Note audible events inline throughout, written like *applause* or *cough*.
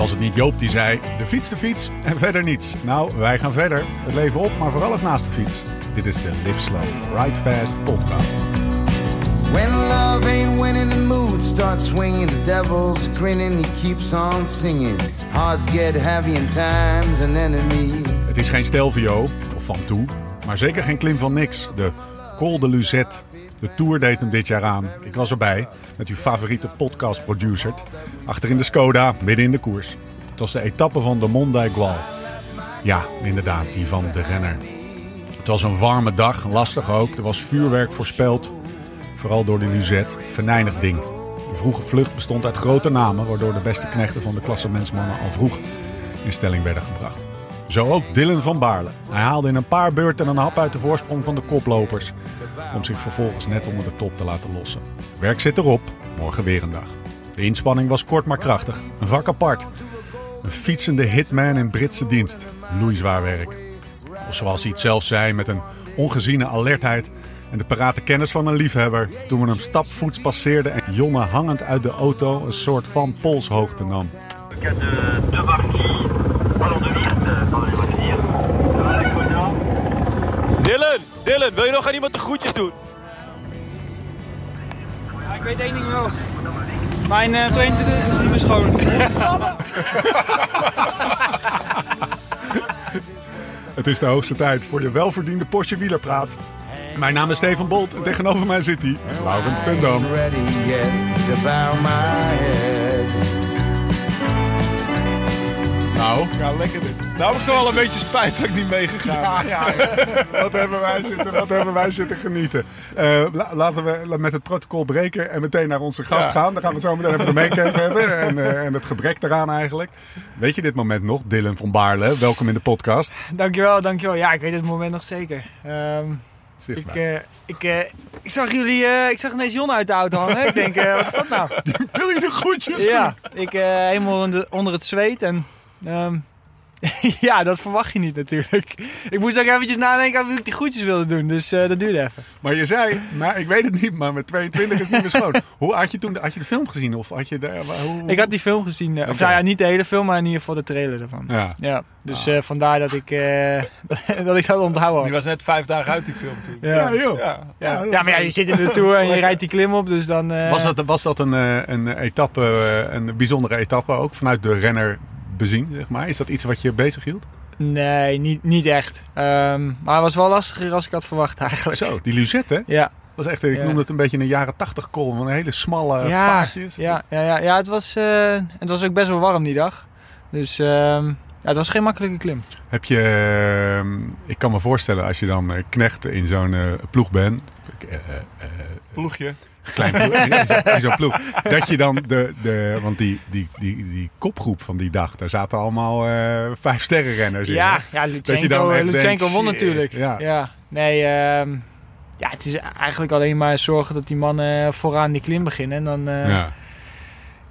Was het niet Joop die zei: de fiets, de fiets en verder niets? Nou, wij gaan verder. Het leven op, maar vooral ook naast de fiets. Dit is de Live Slow, Ride Fast podcast. When love ain't winning, the mood starts swinging. The devil's grinning, he keeps on singing. Hearts get heavy and time's an enemy. Het is geen Stelvio of Van Toe, maar zeker geen Klim van Niks. De Col de Luzette. De Tour deed hem dit jaar aan. Ik was erbij met uw favoriete podcast-producer. Achter in de Skoda, midden in de koers. Het was de etappe van de Mont d'Aigual. Ja, inderdaad, die van de renner. Het was een warme dag, lastig ook. Er was vuurwerk voorspeld. Vooral door de Luzette. Venijnig ding. De vroege vlucht bestond uit grote namen, waardoor de beste knechten van de klassementsmannen al vroeg in stelling werden gebracht. Zo ook Dylan van Baarle. Hij haalde in een paar beurten een hap uit de voorsprong van de koplopers. Om zich vervolgens net onder de top te laten lossen. Werk zit erop, morgen weer een dag. De inspanning was kort maar krachtig. Een vak apart. Een fietsende hitman in Britse dienst. Loeizwaar werk. Of zoals hij het zelf zei, met een ongeziene alertheid en de parate kennis van een liefhebber. Toen we hem stapvoets passeerden en Jonne hangend uit de auto een soort van polshoogte nam. marquis, ballon de de. Dylan, Dylan, wil je nog aan iemand de groetjes doen? Ja, ik weet één ding wel. Mijn eh 22 is niet meer schoon. *laughs* Het is de hoogste tijd voor je welverdiende Porsche wielerpraat. Mijn naam is Steven Bolt en tegenover mij zit hij, Laurens ten Nou, Ja, lekker dit. Nou heb ik toch wel een beetje spijt dat ik niet meegegaan ben. *laughs* wat hebben wij zitten, wat hebben wij zitten genieten. Eh, la- laten we met het protocol breken en meteen naar onze gast Ja. gaan. Dan gaan we zo meteen even de make *laughs* hebben en, eh, en het gebrek eraan eigenlijk. Weet je dit moment nog? Dylan van Baarle, welkom in de podcast. dankjewel, dankjewel. Ja, ik weet het moment nog zeker. Ehm, Zicht ik, eh, ik, eh, ik zag jullie, eh, ik zag ineens Jon uit de auto hangen. ik denk, eh, wat is dat nou? *laughs* Wil je de groetjes ja, ik eh, helemaal onder, onder het zweet en... ehm, *laughs* ja, dat verwacht je niet natuurlijk. Ik moest ook eventjes nadenken aan wie ik die groetjes wilde doen, dus eh, dat duurde even. Maar je zei, maar ik weet het niet, maar met 22 is het niet meer schoon. *laughs* Hoe had je toen had je de film gezien? Of had je de, hoe, Ik had die film gezien, eh, of nou ja, niet de hele film, maar in ieder geval de trailer ervan. Ja. Ja, dus eh, vandaar dat ik, eh, *laughs* dat ik dat onthouden Die had. was net vijf dagen uit die film toen. Ja. Ja, joh. Ja. Ja. ja, maar ja, je zit in de Tour en je rijdt die klim op, dus dan... eh, Was dat, was dat een, eh, een etappe, eh, een bijzondere etappe ook vanuit de renner bezien, zeg maar? Is dat iets wat je bezig hield? Nee, niet, niet echt. Ehm, maar het was wel lastiger als ik had verwacht eigenlijk. Zo, die Luzette, hè? Ja, was echt, ik Ja. noemde het een beetje een jaren 80 kolom, van een hele smalle ja, paadjes. ja, ja, ja, ja het, was, eh, het was ook best wel warm die dag. Dus ehm, ja, het was geen makkelijke klim. Heb je, ehm, ik kan me voorstellen als je dan eh, knecht in zo'n eh, ploeg bent, eh, eh, eh, Ploegje. Klein ploeg, in zo'n- ploeg, dat je dan de, de want die, die, die, die kopgroep van die dag, daar zaten allemaal eh vijf sterrenrenners in. Ja, hè? ja Lutsenko, won natuurlijk. ja. Ja. Nee, ehm, ja, het is eigenlijk alleen maar zorgen dat die mannen vooraan die klim beginnen. En dan eh, ja.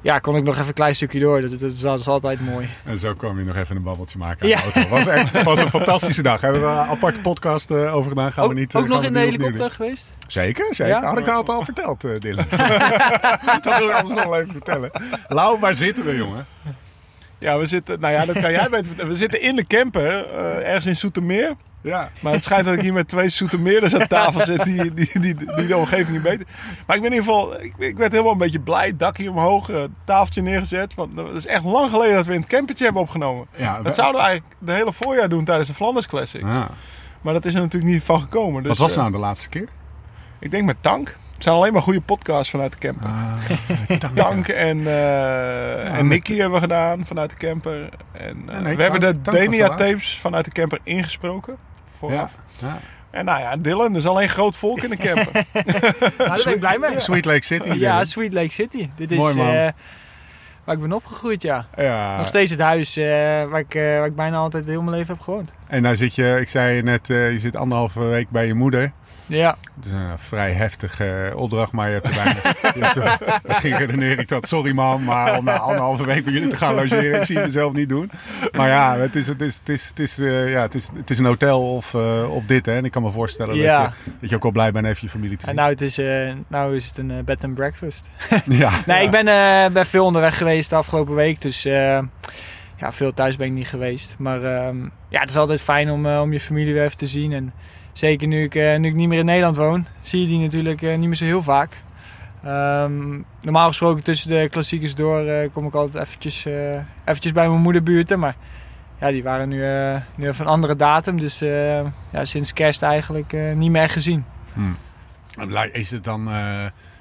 Ja. kon ik nog even een klein stukje door. Dat, dat, is- dat is altijd mooi. En zo kwam je nog even een babbeltje maken aan Ja. de auto. Was echt, was een fantastische dag. Hebben we een aparte podcast eh, over gedaan. Gaan Ook, we niet, ook eh, nog gaan in de helikopter geweest? Zeker, zeker. Ja? Had ik al al verteld, eh Dylan. *laughs* *laughs* dat wil ik anders nog wel even vertellen. Lau, waar zitten we, jongen? Ja, we zitten, nou ja, dat kan jij beter vertellen. We zitten in de camper, eh, ergens in Soetermeer. Ja. Maar het schijnt dat ik hier met twee Soetermeerders aan tafel zit die, die, die, die de omgeving niet beter. Maar ik ben in ieder geval, ik, ik werd helemaal een beetje blij. Dakje omhoog, eh, tafeltje neergezet. Want het is echt lang geleden dat we in het campertje hebben opgenomen. ja Dat zouden we eigenlijk de hele voorjaar doen tijdens de Flanders Classic. Ah. Maar dat is er natuurlijk niet van gekomen. Dus, Wat was eh, nou de laatste keer? Ik denk met Tank. Het zijn alleen maar goede podcasts vanuit de camper. *laughs* Tank en, eh en Nicky hebben we gedaan vanuit de camper. En, nee, we hebben de Denia de tapes vanuit de camper ingesproken. Vooraf. Ja. En nou ja, Dylan, dus alleen groot volk in de camper. *laughs* Nou, daar ben ik blij mee. Sweet Lake City. Ja, Dylan. Sweet Lake City. Dit is Mooi, man. eh, waar ik ben opgegroeid, ja. ja. Nog steeds het huis eh, waar, ik, eh, waar ik bijna altijd heel mijn leven heb gewoond. En daar zit je, ik zei je net, eh, je zit anderhalve week bij je moeder. Ja, Het is een vrij heftige eh, opdracht, maar je hebt er weinig. *laughs* je hebt er- misschien redeneer ik dat, sorry man, maar om na anderhalve week bij jullie te gaan logeren, ik zie je het zelf niet doen. Maar ja, het is, het is, het is, het is, eh, ja, het is, het is een hotel of, eh, of dit, hè. En ik kan me voorstellen Ja. dat, je, dat je ook wel blij bent even je familie te en zien. nou, het is, eh, nou is het een eh, bed and breakfast. *laughs* ja. *laughs* Nee, ik ben, eh, ben veel onderweg geweest de afgelopen week. Dus eh, ja, veel thuis ben ik niet geweest. Maar ehm, ja, het is altijd fijn om, eh, om je familie weer even te zien. En zeker nu ik, eh, nu ik niet meer in Nederland woon, zie je die natuurlijk eh, niet meer zo heel vaak. Ehm, normaal gesproken tussen de klassiekers door eh, kom ik altijd eventjes, eventjes bij mijn moederbuurten. Maar ja, die waren nu, eh, nu een andere datum. Dus ja, sinds kerst eigenlijk niet meer gezien. Is het dan,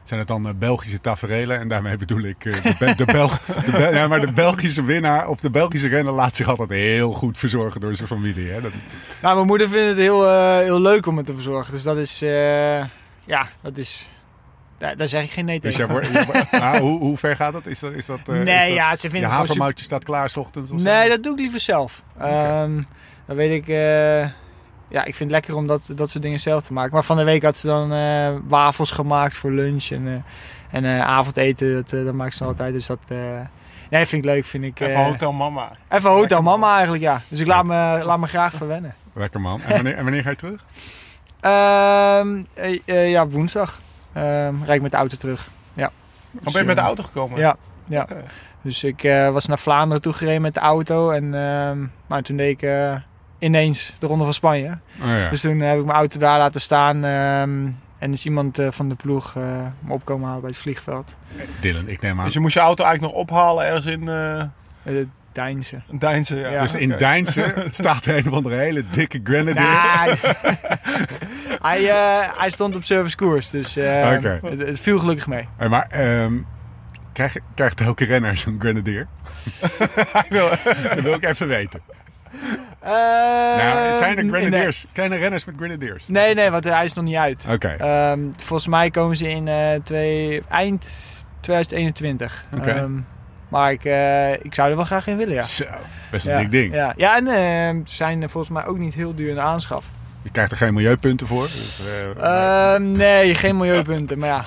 zijn het dan eh, Belgische taferelen? En daarmee bedoel ik eh, de, de, Belg, de, Bel- ja, maar de Belgische winnaar of de Belgische renner laat zich altijd heel goed verzorgen door zijn familie. Hè? Dat, Nou, mijn moeder vindt het heel, eh, heel leuk om me te verzorgen. Dus dat is, ja, dat is, daar, daar zeg ik geen nee dus tegen. jij wordt, je wordt- *laughs* nou, hoe, hoe ver gaat dat? Is dat, is dat is nee, dat- ja, ze vindt het gewoon super... havermoutje staat klaar 's ochtends? Of zo? Nee, dat doe ik liever zelf. Ehm, dan weet ik, ja, ik vind het lekker om dat, dat soort dingen zelf te maken. Maar van de week had ze dan eh, wafels gemaakt voor lunch en, eh, en eh, avondeten, dat, dat maakt ze altijd. Dus dat, eh, nee, vind ik leuk. Vind ik, Even hotel mama. Even hotel mama eigenlijk, ja. Dus ik laat me, laat me graag verwennen. Lekker man. En wanneer, en wanneer ga je terug? *laughs* Ehm, eh, eh, ja, woensdag Ehm rijd ik met de auto terug. Dan ben je met de auto gekomen? Ja, ja. Dus ik eh, was naar Vlaanderen toe gereden met de auto. En, ehm, maar toen deed ik eh, ineens de Ronde van Spanje. Oh, ja. Dus toen heb ik mijn auto daar laten staan. ehm, en is iemand eh, van de ploeg eh, me opkomen halen bij het vliegveld. Dylan, ik neem aan. Dus je moest je auto eigenlijk nog ophalen ergens in eh Uh, Deinze. Deinze. Ja. Ja. dus in Oké. Deinze *laughs* staat er een of andere hele dikke grenadier. *laughs* Hij, eh, hij stond op service koers. Dus eh, het, het viel gelukkig mee. Hey, maar ehm, krijg, krijgt elke renner zo'n grenadier? *laughs* dat wil ik even weten. Nou, zijn er Ehm, grenadiers? Kleine renners met grenadiers? Nee, nee, want hij is nog niet uit. Oké. Ehm, volgens mij komen ze in eh, twee, eind 2021. Oké. Ehm, maar ik, eh, ik zou er wel graag in willen, ja. Zo, best een ja. dik ding. Ja, ja en ehm, ze zijn volgens mij ook niet heel duur in de aanschaf. Je krijgt er geen milieupunten voor. Dus, eh, Ehm, nee, geen milieupunten, maar ja.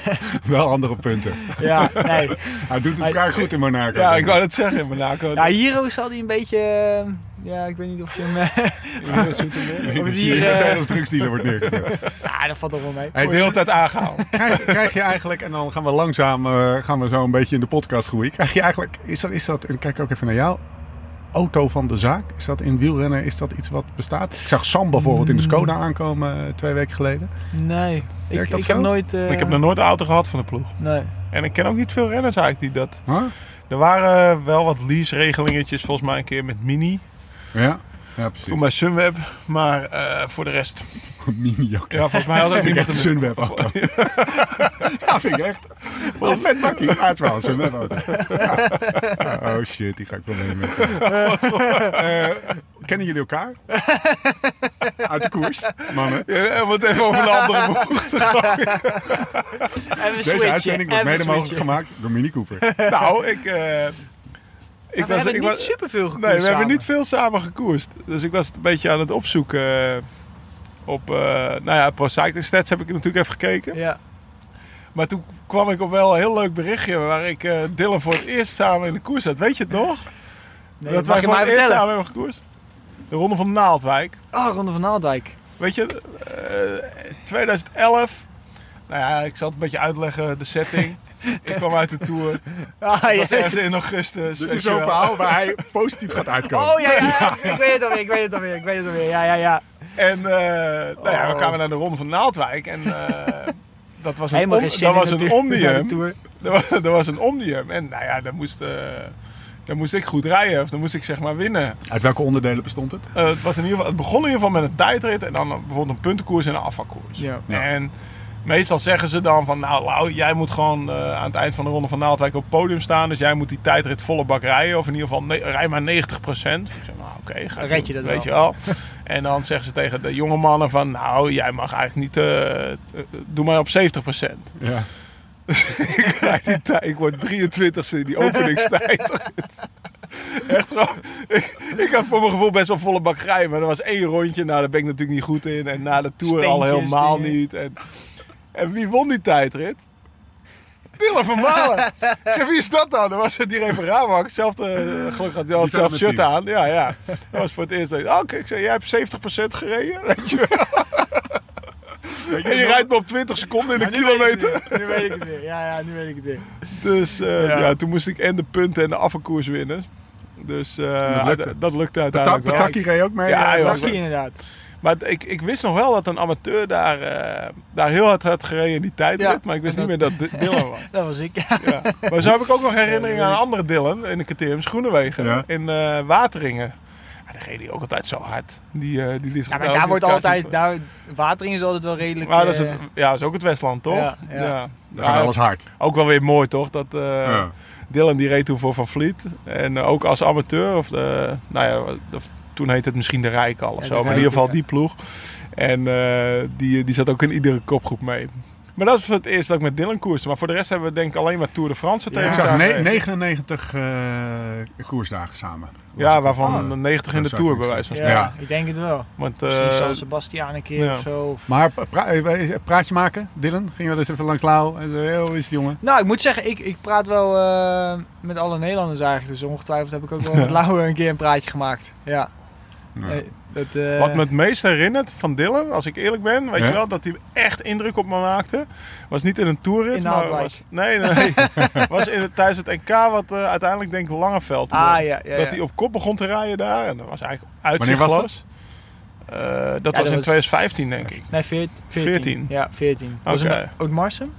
*laughs* wel andere punten. *laughs* ja nee. Hij doet het vrij goed in Monaco. Ja, ik wou het zeggen in Monaco. Ja, hier zal hij een beetje... ja, ik weet niet of je hem... *laughs* eh, *laughs* Of hier, je eh, drugsdealer wordt neergezet. *laughs* ja, dat valt toch wel mee. Hey, de hele tijd aangehaald. krijg, krijg je eigenlijk, en dan gaan we langzaam eh, gaan we zo een beetje in de podcast groeien. Krijg je eigenlijk, is dat, is dat, en kijk ook even naar jou, auto van de zaak? Is dat in wielrennen, is dat iets wat bestaat? Ik zag Sam bijvoorbeeld in de Skoda aankomen twee weken geleden. Nee, ik, Werkt dat ik zo? heb nooit... eh, Ik heb nog nooit een auto gehad van de ploeg. Nee. En ik ken ook niet veel renners eigenlijk die dat... Huh? Er waren wel wat lease-regelingetjes volgens mij een keer met Mini. Ja, ja precies. Toen bij Sunweb. Maar eh, voor de rest... Mini ook. Ja, volgens mij had ook *laughs* Ik niemand echt een Sunweb auto. *laughs* ja, vind ik echt. Een vet bakkie. Het is wel een Sunweb auto. Ja. *laughs* Oh shit, die ga ik wel meenemen. Eh, kennen jullie elkaar? Uit de koers, mannen. Ja, om het even over een andere bocht te. Even Deze switchen, uitzending wordt mede mogelijk gemaakt door Mini Cooper. Nou, ik... eh, Ik we hebben ik niet was, superveel gekoerst Nee, we hebben niet veel samen gekoerst. Dus ik was het een beetje aan het opzoeken. eh, op, eh, nou ja, Pro Cycling Stats heb ik natuurlijk even gekeken. Ja. Maar toen kwam ik op wel een heel leuk berichtje waar ik eh Dylan voor het eerst samen in de koers zat. Weet je het nog? Nee, dat wij voor het eerst samen hebben gekoerst. De Ronde van Naaldwijk. Oh, Ronde van Naaldwijk. Weet je, eh, 2011. Nou ja, ik zal het een beetje uitleggen, de setting. *laughs* *laughs* ik kwam uit de Tour. *laughs* Ah, Het was ergens in augustus. Dit is zo'n verhaal waar hij *laughs* positief gaat uitkomen. Oh ja, ja, ja. ik weet het alweer, ik weet het alweer, ik weet het alweer. Ja, ja, ja. En eh, nou ja, we Oh. kwamen naar de Ronde van Naaldwijk. En eh, dat was een, om- dat was een omnium. Tour. Er was, was een omnium. En nou ja, dan moest, eh, dan moest ik goed rijden. Of dan moest ik zeg maar winnen. Uit welke onderdelen bestond het? Eh, het, was in ieder geval, het begon in ieder geval met een tijdrit. En dan bijvoorbeeld een puntenkoers en een afvalkoers. Ja. Ja. En meestal zeggen ze dan van... Nou, Lau, jij moet gewoon eh, aan het eind van de Ronde van Naaldwijk op het podium staan. Dus jij moet die tijdrit volle bak rijden. Of in ieder geval, rij maar 90% Ik zeg, nou oké, ga Red je dat Weet wel. je wel. *laughs* En dan zeggen ze tegen de jonge mannen van... Nou, jij mag eigenlijk niet... eh, eh, doe maar op 70% Ja. *laughs* ik, die tijd, ik word 23ste in die openingstijd. *laughs* Echt gewoon. Ik, ik had voor mijn gevoel best wel volle bak rijden. Maar er was één rondje. Nou, daar ben ik natuurlijk niet goed in. En na de Tour al helemaal dingen. niet. En, en wie won die tijdrit? Dylan van Malen. *laughs* ik zeg, wie is dat dan? Dat was het die even Ramak. Hetzelfde, eh, gelukkig had hij al hetzelfde shirt team. aan. Ja, ja. Dat was voor het eerst. Oh, kijk, ik zei, jij hebt 70% gereden. Weet je wel. En je rijdt me op 20 seconden in een nu kilometer. Nu weet ik het weer. Ja, ja, nu weet ik het weer. Dus eh, Ja. ja. toen moest ik en de punten en de afvalkoers winnen. Dus eh, Dat lukte. dat lukte uiteindelijk wel. Pataki reed ook mee. Ja, Lucky inderdaad. Maar ik, ik wist nog wel dat een amateur daar, eh, daar heel hard had gereden in die. Ja. Maar ik wist niet meer dat Dylan was. *laughs* Dat was ik. Ja. Maar zo heb ik ook nog herinneringen aan een andere Dylan in de KTM Schoenenwegen. Ja. In eh, Wateringen. Ja, daar reed hij ook altijd zo hard. Die, eh die liet Ja, maar daar wordt altijd, daar, watering is altijd wel redelijk... Maar dat is, het, ja, dat is ook het Westland, toch? Ja, ja. Daar gaat alles hard. Ook wel weer mooi, toch? Dat, eh, Ja. Dylan die reed toen voor Van Vliet. En ook als amateur. Of de, nou ja, of toen heette het misschien de Rijk al of Ja, zo. Maar in ieder geval die ploeg. En eh, die, die zat ook in iedere kopgroep mee. Maar dat was voor het eerst dat ik met Dylan koerste. Maar voor de rest hebben we denk ik alleen maar Tour de France Ik tegen zag elkaar ne- gereden. 99 eh, koersdagen samen. Ja, waarvan Oh. 90 in de Tour bij ik wijze van ja, spreken. Ja. ik denk het wel. Want, Misschien eh, San Sebastian een keer ja. of zo. Of... Maar pra- praatje maken, Dylan? Ging je wel eens even langs Lau? En zo, "Hey, hoe is het jongen? Nou, ik moet zeggen, ik, ik praat wel eh, met alle Nederlanders eigenlijk. Dus ongetwijfeld heb ik ook wel *laughs* met Lauwe een keer een praatje gemaakt. Ja. Ja. Eh, dat, eh, Wat me het meest herinnert van Dylan, als ik eerlijk ben, weet Ja? je wel, dat hij echt indruk op me maakte. Was niet in een toerrit, In maar was, nee, nee, *laughs* was in het, tijdens het NK wat eh, uiteindelijk denk ik Langeveld. Ah, werd. ja, ja, dat ja. hij op kop begon te rijden daar en dat was eigenlijk uitzichtloos. Eh, dat dat was in was- 2015 denk ik. Nee, 14. 14. Ja, 14. Was het Oud-Marsum?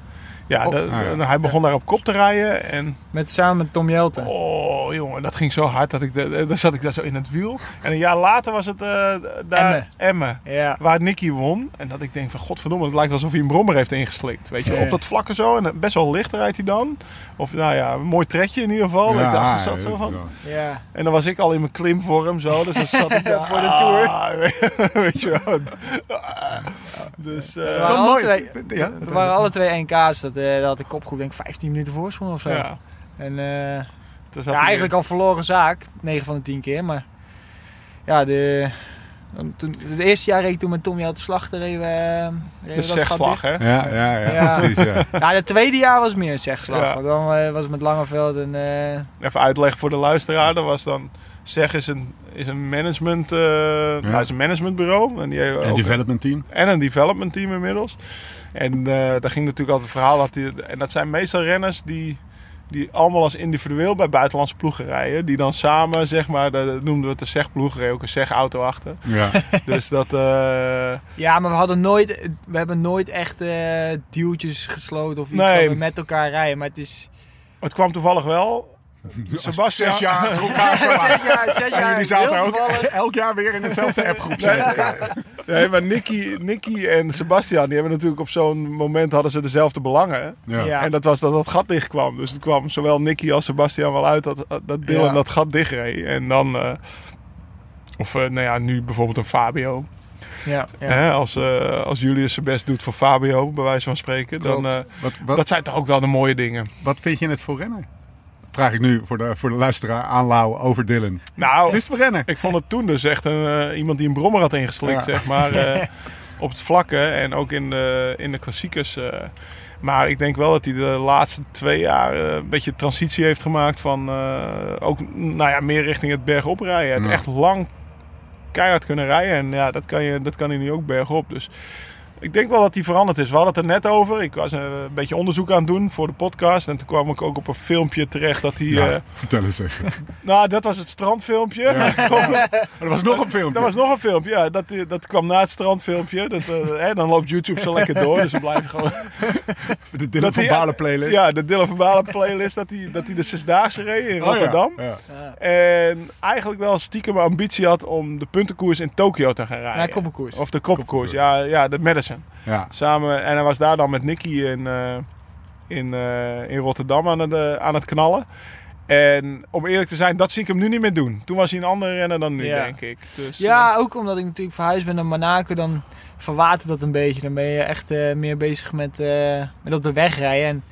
Ja, Oh. de- Ah, ja. en hij begon daar op kop te rijden en Met, samen met Tom Jelten. oh jongen, dat ging zo hard dat ik, de, dan zat ik daar zo in het wiel. En een jaar later was het eh, daar Emmen. Ja. Waar Nicky won. En dat ik denk van godverdomme, het lijkt alsof hij een brommer heeft ingeslikt. Weet je, Ja. op dat vlakke zo. En best wel licht rijdt hij dan. Of nou ja, een mooi trekje in ieder geval. ik dacht, zat zo van. Ja. En dan was ik al in mijn klimvorm zo. Dus dan zat ik *laughs* daar Voor de tour. tour. *laughs* weet je wel. Dus eh, Er wel waren, alle mooi. twee, Ja, er waren alle twee NK's. Dat, eh dat had ik kopgroep denk ik 15 minuten voorsprong of zo. ja. En eh, Toen zat ja, eigenlijk al verloren zaak. 9 van de 10 keer. Maar ja, de, toen, het eerste jaar reed ik toen met Tom Jelten Slachter. Reden we, eh, reden we De zegslag, hè? Ja, ja, ja, Ja. precies. Ja. *laughs* Ja, het tweede jaar was meer een zegslag. Ja. Want dan eh, was het met Langeveld en... eh, Even uitleggen voor de luisteraar. Dat was dan... Zeg is een, is een management... eh nou, is een managementbureau. En, die hebben En ook- development team. En een development team inmiddels. En eh daar ging natuurlijk altijd het verhaal dat die, en dat zijn meestal renners die, die allemaal als individueel bij buitenlandse ploegen rijden. Die dan samen, zeg maar, dat noemden we het de zegploeg, reed ook een zegauto achter. Ja. *laughs* Dus dat, eh, Ja, maar we hadden nooit... We hebben nooit echt eh dealtjes gesloten of iets Nee. we met elkaar rijden. Maar het is... het kwam toevallig wel. *laughs* Sebastian, Zes jaar achter *laughs* elkaar. Zes jaar, zes En jaar. jullie zaten ook *laughs* elk jaar weer in dezelfde appgroep. nee, maar Nicky, Nicky en Sebastian, die hebben natuurlijk op zo'n moment hadden ze dezelfde belangen. Ja. Ja. En dat was dat dat gat dicht kwam. Dus het kwam zowel Nicky als Sebastian wel uit dat, dat Dylan Ja. dat gat dicht reed. En dan, eh, of eh, nou ja, nu bijvoorbeeld een Fabio. Ja, ja. Hè, als, eh, als Julius zijn best doet voor Fabio, bij wijze van spreken. Dan, Klopt. eh, Wat, wat, dat zijn toch ook wel de mooie dingen. wat vind je het voor renner? Vraag ik nu voor de, voor de luisteraar aan Lau over Dylan. Nou, Is het renner? ik vond het toen dus echt een, eh, iemand die een brommer had ingeslikt, Ja. zeg maar. *laughs* eh, op het vlakke en ook in de, in de klassiekers. eh. maar ik denk wel dat hij de laatste twee jaar een beetje transitie heeft gemaakt van ook nou ja, meer richting het bergop rijden. Ja. echt lang keihard kunnen rijden en ja, dat kan, je, dat kan hij nu ook bergop. Dus ik denk wel dat hij veranderd is. We hadden het er net over. Ik was eh, een beetje onderzoek aan het doen voor de podcast. En toen kwam ik ook op een filmpje terecht dat hij... Ja, eh, vertel eens even. *laughs* nou, dat was het strandfilmpje. *laughs* *laughs* Er was nog een filmpje. Er was nog een filmpje, ja. Dat, eh, dat kwam na het strandfilmpje. Dat, hè, dan loopt YouTube zo lekker door. Dus we blijven gewoon... de Dylan van Balen playlist. Ja, de Dylan van Balen playlist. Dat hij, dat hij de Zesdaagse reed in Oh, ja. Rotterdam. Ja. Ja. En eigenlijk wel stiekem een ambitie had om de puntenkoers in Tokio te gaan rijden. Ja, koppenkoers. Of de koppenkoers, ja, ja, de Madison. Ja. Samen, en hij was daar dan met Nicky in, eh, in, eh, in Rotterdam aan het, eh, aan het knallen. En om eerlijk te zijn, dat zie ik hem nu niet meer doen. Toen was hij een andere renner dan nu, Ja. denk ik. Dus, Ja, ook omdat ik natuurlijk verhuisd ben naar Monaco, dan verwatert dat een beetje. Dan ben je echt meer bezig met, met op de weg rijden. En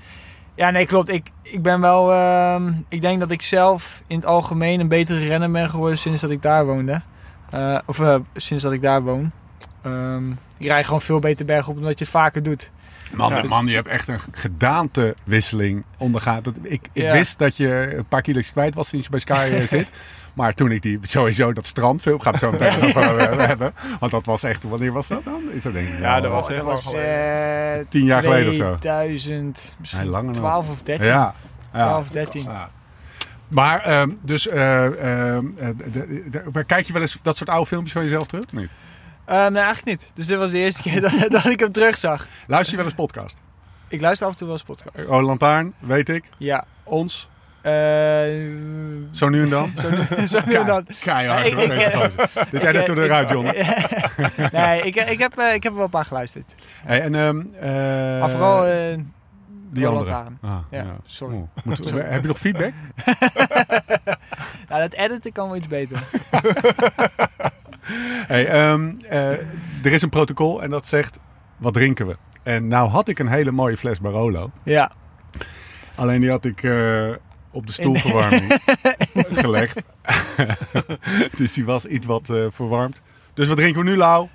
Ja, nee, klopt. Ik, ik ben wel. ehm, ik denk dat ik zelf in het algemeen een betere renner ben geworden sinds dat ik daar woonde. Of sinds dat ik daar woon. Ehm, ik rijd gewoon veel beter bergop omdat je het vaker doet. Man, Ja, dus- man, je hebt echt een gedaantewisseling ondergaan. Dat, ik ik Ja. wist dat je een paar kilo's kwijt was sinds je bij Sky eh, *laughs* zit. Maar toen ik die, sowieso dat strandfilm, gaat het zo meteen *laughs* nog over eh, hebben. Want dat was echt, wanneer was dat dan? Is dat denk ik, Ja, dat was Oh, echt dat was geleden. eh, Tien jaar geleden of zo. 2000, misschien Nee, langer nog. 12 of 13. Ja. ja. 12, 13. Ja. Maar, ehm, dus, eh, ehm, eh, de- de- de- kijk je wel eens dat soort oude filmpjes van jezelf terug? Niet? Eh, nee, eigenlijk niet. Dus dit was de eerste keer *laughs* dat, dat ik hem terugzag. Luister je wel eens podcast? Ik luister af en toe wel eens podcast. Oh, Lantaarn, weet ik. Ja. Ons, eh, zo nu en dan. *laughs* zo, nu- zo nu en dan. Keihard. Ik- ik-. *laughs* Dit editen we eruit, John. nee, ik, ik, heb, eh, ik heb er wel een paar geluisterd. Hey, en, ehm, eh, maar vooral eh, die andere. Lantaarn. Ah, Ja, sorry. Moeten we- heb je nog feedback? nou, dat editen kan wel iets beter. Hey, ehm, eh, er is een protocol en dat zegt, wat drinken we? En nou had ik een hele mooie fles Barolo. Ja. Alleen die had ik eh, op de stoelverwarming *laughs* gelegd. *laughs* dus die was iets wat eh, verwarmd. Dus wat drinken we nu, Lau?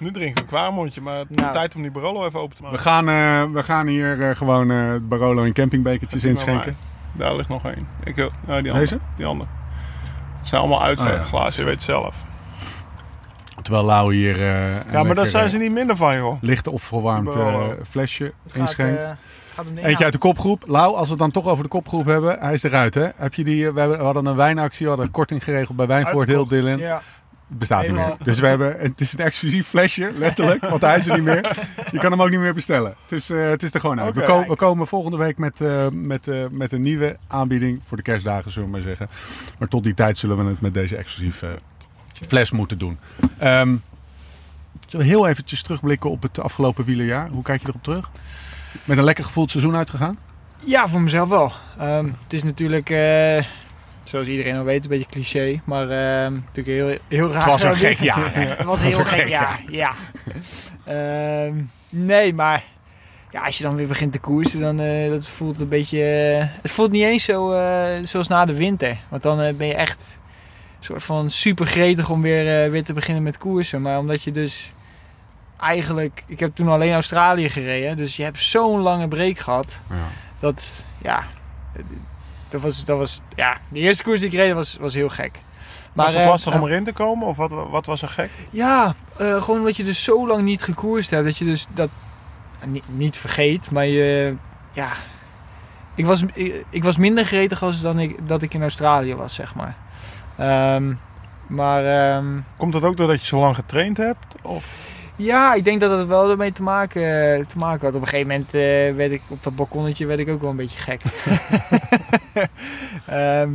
Nu drink ik een kwaarmondje, maar het is Nou. tijd om die Barolo even open te We maken. gaan, eh, we gaan hier eh, gewoon eh, Barolo in campingbekertjes inschenken. Daar ligt nog één. Ik wil, nou, die andere. Deze? Die andere. Het zijn allemaal uitvechtglazen, Oh, ja. je weet het zelf. Terwijl Lau hier eh, een Ja, maar daar zijn eh, ze niet minder van, joh. licht opgewarmd eh, flesje Het gaat, inschenkt. gaat Eentje uit de kopgroep. Lau, als we het dan toch over de kopgroep hebben. Hij is eruit, hè? Heb je die, we, hebben, we hadden een wijnactie, we hadden een korting geregeld bij Wijnvoort Heel. Dylan. Ja. Bestaat niet meer. Dus we hebben, het is een exclusief flesje, letterlijk. Want hij is er niet meer. Je kan hem ook niet meer bestellen. Dus eh, het is er gewoon uit. We, ko- we komen volgende week met, eh, met, eh, met een nieuwe aanbieding. Voor de kerstdagen, zullen we maar zeggen. Maar tot die tijd zullen we het met deze exclusieve fles moeten doen. Ehm, zullen we heel eventjes terugblikken op het afgelopen wielerjaar? Hoe kijk je erop terug? Met een lekker gevoeld seizoen uitgegaan? Ja, voor mezelf wel. Ehm, het is natuurlijk, eh, zoals iedereen al weet, een beetje cliché. Maar ehm, natuurlijk heel, heel raar. Het was een *laughs* gek jaar. Het was Het heel een gek, ja. ja. Nee, maar ja, als je dan weer begint te koersen, dan eh, dat voelt een beetje... eh, het voelt niet eens zo zoals na de winter. Want dan ben je echt een soort van super gretig om weer, eh, weer te beginnen met koersen. Maar omdat je dus eigenlijk... Ik heb toen alleen Australië gereden. Dus je hebt zo'n lange break gehad. Ja. Dat, ja... Dat was, dat was, ja, de eerste koers die ik reed was, was heel gek. was het eh, lastig om erin te komen? Of wat, wat was er gek? ja, eh, gewoon omdat je dus zo lang niet gekoerst hebt. Dat je dus dat niet, niet vergeet. Maar je, ja... Ik was, ik, ik was minder gretig als dan ik, dat ik in Australië was, zeg maar. Ehm, maar ehm, Komt dat ook doordat je zo lang getraind hebt? Of ja, ik denk dat het wel ermee te maken, te maken had. Op een gegeven moment eh, werd ik op dat balkonnetje werd ik ook wel een beetje gek. *laughs* Ehm,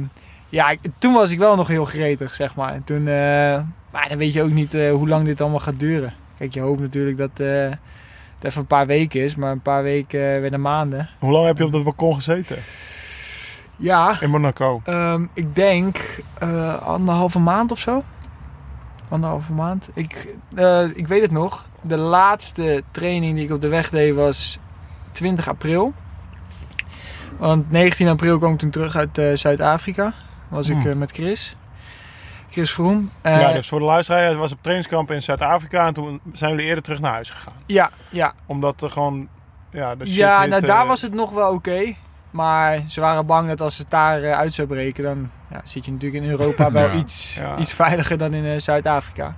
ja, ik- toen was ik wel nog heel gretig, zeg maar. En Toen, eh, maar dan weet je ook niet eh, hoe lang dit allemaal gaat duren. Kijk, je hoopt natuurlijk dat eh, het even een paar weken is, maar een paar weken eh, werden maanden. hoe lang heb je op dat balkon gezeten? Ja, In Monaco. Ehm, ik denk eh, anderhalve maand of zo. Anderhalve maand. Ik, eh, ik weet het nog. De laatste training die ik op de weg deed was 20 april. Want 19 april kwam ik toen terug uit eh, Zuid-Afrika. Was ik Hmm. met Chris. Chris Vroom. Ja, dus voor de luisteraar, was op trainingskamp in Zuid-Afrika en toen zijn jullie eerder terug naar huis gegaan. ja, ja. Omdat er gewoon, ja, de shit ja nou daar was het nog wel oké. Maar ze waren bang dat als het daar eh, uit zou breken, dan ja, zit je natuurlijk in Europa *laughs* wel Ja, iets, ja. iets veiliger dan in eh, Zuid-Afrika.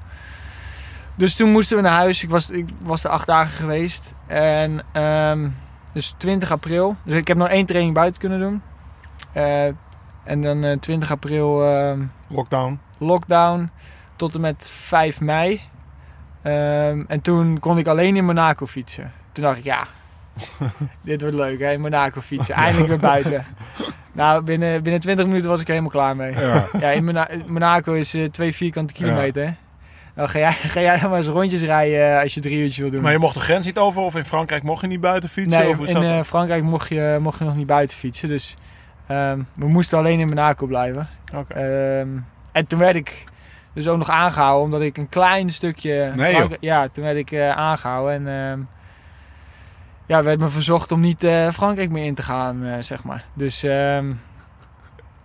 Dus toen moesten we naar huis. Ik was, ik was er acht dagen geweest. En ehm, dus 20 april. Dus ik heb nog één training buiten kunnen doen. Eh, en dan eh, 20 april ehm, lockdown. lockdown tot en met 5 mei. Ehm, en toen kon ik alleen in Monaco fietsen. Toen dacht ik, ja, *laughs* dit wordt leuk hè, Monaco fietsen. Eindelijk weer buiten. Nou, binnen, binnen 20 minuten was ik er helemaal klaar mee. Ja. Ja, in Mona- Monaco is eh, twee vierkante kilometer. Dan ga jij, *laughs* ga jij dan maar eens rondjes rijden eh, als je drie uurtjes wil doen. Maar je mocht de grens niet over of in Frankrijk mocht je niet buiten fietsen? nee, of in eh, Frankrijk mocht je, mocht je nog niet buiten fietsen. Dus ehm, we moesten alleen in Monaco blijven. Oké. Ehm, en toen werd ik dus ook nog aangehouden, omdat ik een klein stukje. Nee, ja, toen werd ik eh, aangehouden. En ehm, ja, werd me verzocht om niet eh, Frankrijk meer in te gaan, eh, zeg maar. Dus, ehm,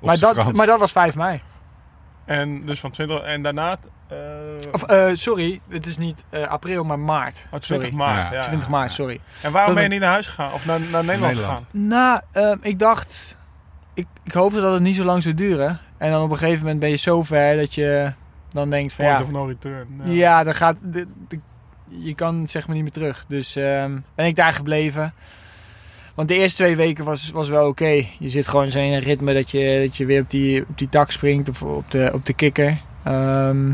Op maar, dat, Frans. maar dat was 5 mei. En dus van 20 en daarna... eh Of, eh, sorry, het is niet eh, april, maar maart. oh, 20 sorry. maart. Ja, Ja, 20 maart, sorry. En waarom Dat- ben je niet naar huis gegaan? Of naar, naar Nederland, Nederland. gegaan? Nou, ehm, ik dacht, ik, ik hoopte dat het niet zo lang zou duren. En dan op een gegeven moment ben je zo ver dat je dan denkt van Point ja, of no return. ja, dan gaat, de, de- je kan zeg maar niet meer terug. Dus ehm, ben ik daar gebleven. Want de eerste twee weken was, was wel oké. Je zit gewoon zo in een ritme dat je, dat je weer op die, op die tak springt of op de, op de kikker. Ehm,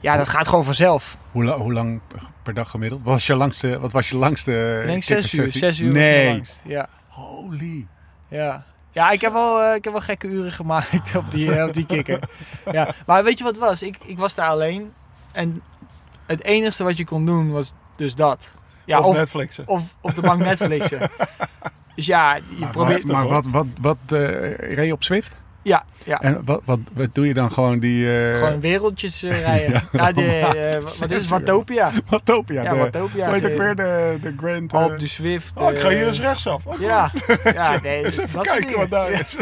ja, dat gaat gewoon vanzelf. Hoe, la- hoe lang per dag gemiddeld? Wat was je langste, wat was je langste Ik denk zes uur. Zes uur Nee. langst. Ja. Holy. Ja, ja ik, heb wel, eh, ik heb wel gekke uren gemaakt *laughs* op die, eh, op die kikker. Ja. Maar weet je wat het was? Ik, ik was daar alleen. En het enige wat je kon doen was dus dat. Ja, of, of, Netflixen. of op de bank Netflixen. *laughs* dus ja, je Maar, probeert... maar wat, wat, wat eh, reed je op Zwift? Ja, ja. En wat, wat, wat doe je dan gewoon die... eh Gewoon wereldjes eh, *laughs* rijden. Ja, Ja, eh, *laughs* het wat is het? Watopia. Watopia. Ja, de, Watopia. ook de- weer de, de Grand... Alpe de Swift. Oh, ik ga hier eens rechtsaf. Oh, Ja, *laughs* ja nee, Eens dus even kijken dingen. wat daar Ja. is.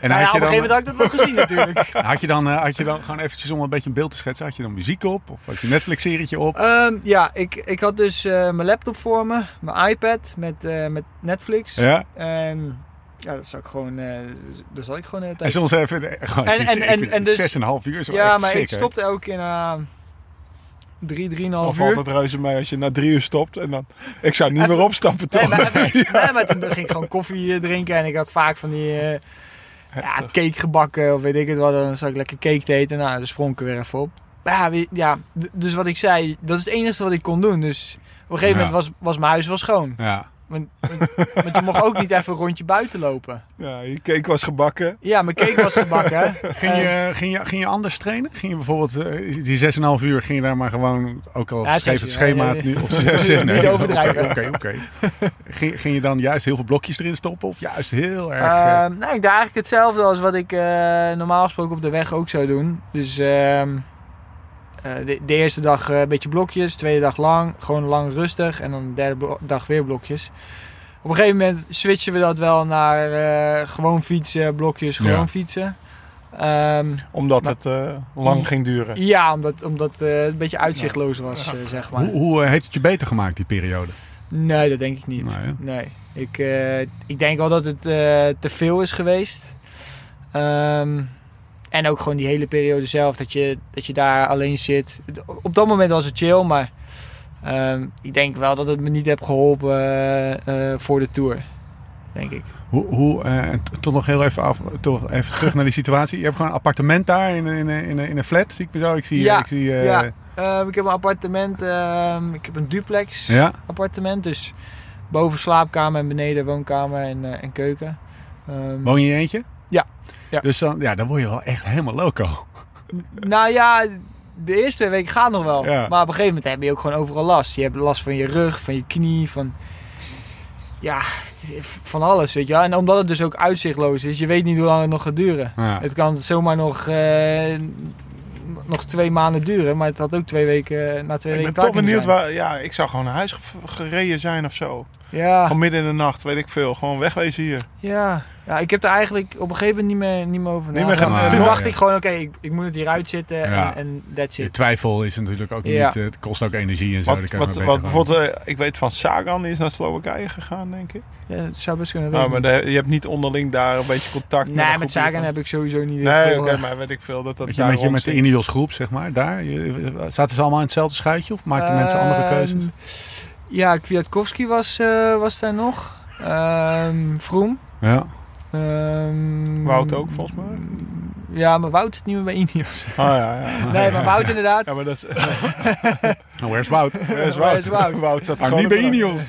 en Nou ja, had, op je een gegeven moment dan, had ik dat wel gezien natuurlijk. had, je dan, had je dan gewoon eventjes om een beetje een beeld te schetsen, had je dan muziek op? Of had je een Netflix-serietje op? Ehm, ja, ik, ik had dus mijn laptop voor me, mijn iPad met, met Netflix. Ja? En ja, dat zat ik gewoon, daar zat ik gewoon hele En soms even... eh, Gewoon, En- en- en- en dus- Zes en een half uur wel Ja, maar sick, ik stopte elke keer na drie, drieënhalf Dan valt uur. het reuze mee als je na drie uur stopt. En dan, ik zou niet Even- meer opstappen Nee, toch? maar, *laughs* nee, maar toen ging ik gewoon koffie drinken en ik had vaak van die ja, cake gebakken of weet ik het wat. Dan zat ik lekker cake te eten. Nou, dan sprong ik er weer even op. Ja, ja, dus wat ik zei, dat is het enige wat ik kon doen. Dus op een gegeven Ja. moment was, was mijn huis wel schoon. Ja. Want, want, want je mocht ook niet even een rondje buiten lopen. Ja, je cake was gebakken. Ja, mijn cake was gebakken. *laughs* Ging je, ging, je, ging je anders trainen? Ging je bijvoorbeeld eh, die 6,5 uur, ging je daar maar gewoon, ook al Ja, schreef het schema *laughs* Nee, nee. nu op 6 Niet overdrijven. Oké, oké. Ging, ging je dan juist heel veel blokjes erin stoppen of juist heel erg... Eh, eh, nou, ik deed eigenlijk hetzelfde als wat ik eh, normaal gesproken op de weg ook zou doen. Dus ehm, eh, de, de eerste dag eh, een beetje blokjes, de tweede dag lang, gewoon lang rustig en dan de derde dag weer blokjes. Op een gegeven moment switchen we dat wel naar eh, gewoon fietsen, blokjes, gewoon Ja. fietsen. Ehm, Omdat Maar- het eh, lang ging duren. ja, omdat, omdat eh, het een beetje uitzichtloos was, eh, zeg maar. hoe hoe eh, heeft het je beter gemaakt, die periode? Nee, dat denk ik niet. Nee. Ik, eh, ik denk wel dat het eh, te veel is geweest. Ehm, en ook gewoon die hele periode zelf, dat je, dat je daar alleen zit. Op dat moment was het chill, maar ehm, ik denk wel dat het me niet heeft geholpen eh, eh, voor de tour. Denk ik. Hoe, hoe en t- toch nog heel even, af, toch even terug naar die situatie. Je hebt gewoon een appartement daar in, in, in, in een flat, zie ik me zo. Ik zie, Ja, ik zie ja. Ehm, ik heb een appartement, ehm, ik heb een duplex ja? appartement. Dus boven slaapkamer en beneden woonkamer en, en keuken. Ehm, Woon je in je eentje? Ja. Dus dan, ja, dan word je wel echt helemaal loco. Nou ja, de eerste weken gaat nog wel. Ja. Maar op een gegeven moment heb je ook gewoon overal last. Je hebt last van je rug, van je knie, van... Ja, van alles, weet je wel. En omdat het dus ook uitzichtloos is, je weet niet hoe lang het nog gaat duren. Ja. Het kan zomaar nog, eh, nog twee maanden duren, maar het had ook twee weken, na twee Ik weken ben toch benieuwd zijn. waar... Ja, ik zou gewoon naar huis ge- gereden zijn of zo. Ja, Gewoon midden in de nacht, weet ik veel. Gewoon wegwezen hier. ja. Ja, ik heb er eigenlijk op een gegeven moment niet meer, niet meer over Niet meer Toen ja. dacht ik gewoon, oké, ik, ik moet het hieruit zitten Ja. en, en that's De it. twijfel is natuurlijk ook Ja. niet... eh, Het kost ook energie en zo. Wat, wat, wat bijvoorbeeld, eh, ik weet van Sagan die is naar Slowakije gegaan, denk ik. Ja, het zou best kunnen Nou, weten. maar de- je hebt niet onderling daar een beetje contact met Nee, met groepje Sagan van- heb ik sowieso niet Nee, oké, eh, maar weet ik veel dat dat Weet je, daar met, je, met de. Ineos groep, zeg maar, daar? Je, zaten ze allemaal in hetzelfde schuitje of maakten mensen andere ehm, keuzes? Ja, Kwiatkowski was, eh, was daar nog. Ehm Vroom. Ja. Ehm, Wout ook, volgens mij. Ja, maar Wout zit niet meer bij Ineos. Ah, ja, ja. Nee, maar Wout inderdaad. *laughs* ja, maar dat is... *laughs* Nou, where's Wout? Waar is Waar Wout? is Wout? Wout *laughs* zat gewoon niet bij Ineos.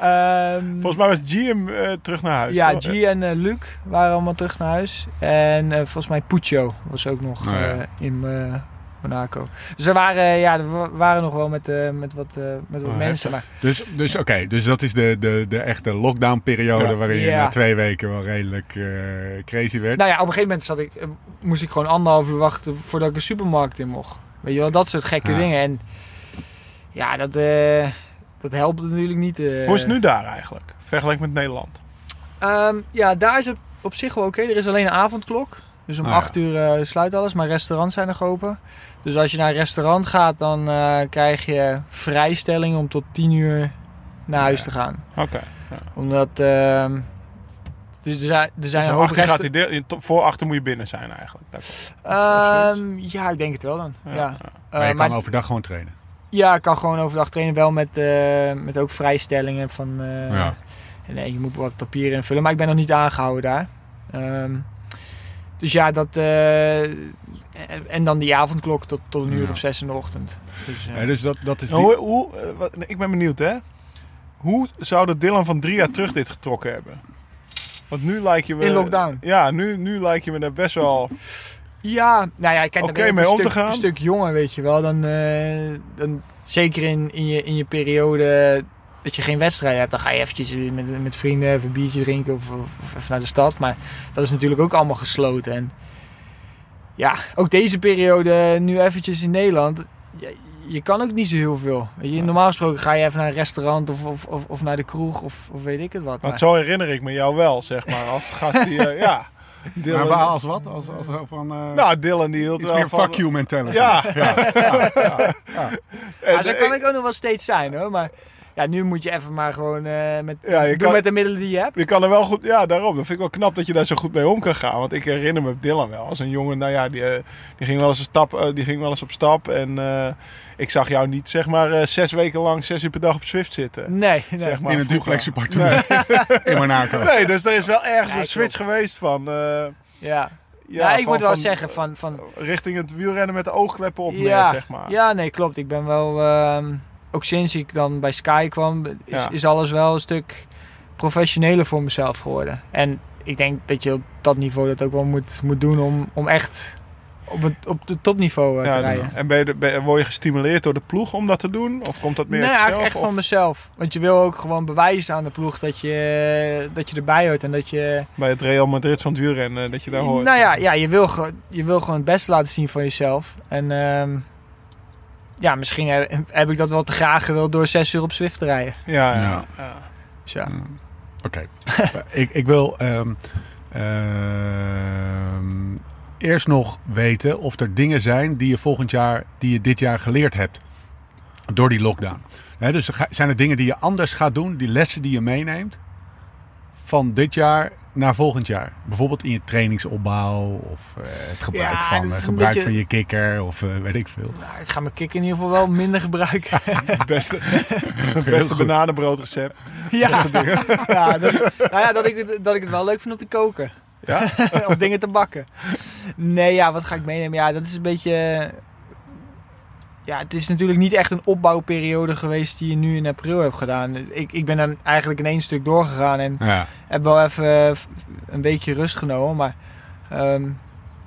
Ehm, Volgens mij was GM eh, terug naar huis. ja, toch? G en eh, Luc waren allemaal terug naar huis. En eh, volgens mij Puccio was ook nog Oh, ja. eh, in eh, Monaco. Dus er waren, eh, ja, er wa- waren nog wel met, eh, met wat, eh, met wat Oh, mensen. Maar Dus, dus oké, dus dat is de, de, de echte lockdown-periode Ja. waarin je Ja. na twee weken wel redelijk eh, crazy werd. Nou ja, op een gegeven moment zat ik, moest ik gewoon anderhalf uur wachten voordat ik een supermarkt in mocht. Weet je wel, dat soort gekke Ja. dingen. En ja, dat, dat helpt natuurlijk niet. Hoe is het nu daar eigenlijk? Vergeleken met Nederland. Ehm, ja, daar is het op zich wel oké. Er is alleen een avondklok. Dus om Ah, ja. 8 uur eh, sluit alles, maar restaurants zijn nog open. Dus als je naar een restaurant gaat, dan eh, krijg je vrijstelling om tot 10 uur naar huis Ja. te gaan. Oké. Omdat ehm, dus er zijn, er zijn Dus een om hoop 8 uur gaat resta- hij deel, je- tot- voor 8 uur moet je binnen zijn eigenlijk. Ehm, ja, ik denk het wel dan. Ja. Ja, Eh, Maar je kan overdag gewoon trainen. ja, ik kan gewoon overdag trainen, wel met, eh, met ook vrijstellingen van. eh, Ja. Nee, je moet wat papieren invullen, maar ik ben nog niet aangehouden daar. Ehm, dus ja, dat. eh, en- dan die avondklok tot, tot een uur Ja. of zes in de ochtend. Dus, eh, Ja, dus dat, dat is die... Nou, hoe, hoe, eh, wat- nee, ik ben benieuwd hè. Hoe zou de Dylan van drie jaar terug dit getrokken hebben? Want nu lijkt je me... In lockdown. Ja, nu, nu lijkt je me daar best wel... Ja, nou ja, kijk, dan Oké ben je ook mee een om stuk, te gaan? een stuk jonger, weet je wel. Dan, eh, dan zeker in, in, je, in je periode dat je geen wedstrijd hebt, dan ga je eventjes met, met vrienden even een biertje drinken of, of, of even naar de stad. Maar dat is natuurlijk ook allemaal gesloten. En ja, ook deze periode nu eventjes in Nederland. Je, je kan ook niet zo heel veel. Je, normaal gesproken ga je even naar een restaurant of, of, of, of naar de kroeg of, of weet ik het wat. Want Maar- zo herinner ik me jou wel, zeg maar. Als gast die... eh, ja. *laughs* Maar Dylan, waar als wat? Als, als, van, eh nou, Dylan die hield iets wel meer van... fuck you mentality. Ja. En, Ja, zo eh, kan ik ook nog wel steeds zijn hoor. Maar ja, nu moet je even maar gewoon eh, met, Ja, je doen kan- met de middelen die je hebt. Je kan er wel goed, ja, daarom. Dat vind ik wel knap dat je daar zo goed mee om kan gaan. Want ik herinner me Dylan wel als een jongen, nou ja, die, eh, die ging wel eens een stap, eh, die ging wel eens op stap. En eh, ik zag jou niet, zeg maar, eh, zes weken lang, zes uur per dag op Zwift zitten. Nee, nee. Zeg maar In een duplex appartement *laughs* in Monaco. Nee, dus er is wel ergens Ja, een switch geweest van, eh, Ja. ja, Ja, ik van- moet wel van, zeggen van... van richting het wielrennen met de oogkleppen op ja, meer, zeg maar. ja, nee, klopt. Ik ben wel... ehm, ook sinds ik dan bij Sky kwam, is, Ja. is alles wel een stuk professioneler voor mezelf geworden. En ik denk dat je op dat niveau dat ook wel moet, moet doen om, om echt op het op de topniveau eh, Ja, te rijden. en ben je, ben- word je gestimuleerd door de ploeg om dat te doen? Of komt dat meer nee, uit jezelf? echt van mezelf. Want je wil ook gewoon bewijzen aan de ploeg dat je, dat je erbij hoort en dat je... bij het Real Madrid van het wielrennen, dat je daar hoort? Nou ja, ja je, wil, je wil gewoon het beste laten zien van jezelf. En ehm, ja, misschien heb, heb ik dat wel te graag gewild door zes uur op Zwift te rijden. Ja, ja. Ja. ja. Dus ja. Oké. *laughs* ik, ik wil ehm, ehm, eerst nog weten of er dingen zijn die je volgend jaar, die je dit jaar geleerd hebt. Door die lockdown. Hè, dus zijn er dingen die je anders gaat doen, die lessen die je meeneemt van dit jaar naar volgend jaar? Bijvoorbeeld in je trainingsopbouw of eh, het gebruik, Ja, van, het een gebruik beetje- van je kikker of eh, weet ik veel. Nou, ik ga mijn kick in ieder geval wel minder gebruiken. *laughs* Beste, *laughs* beste bananenbroodrecept. ja, *laughs* ja, dat, nou ja dat, ik het, dat ik het wel leuk vind om te koken. Ja? of dingen te bakken. Nee, ja, wat ga ik meenemen? Ja, dat is een beetje... Ja, het is natuurlijk niet echt een opbouwperiode geweest die je nu in april hebt gedaan. Ik, ik ben dan eigenlijk in één stuk doorgegaan en Ja. heb wel even eh, een weekje rust genomen. Maar ehm,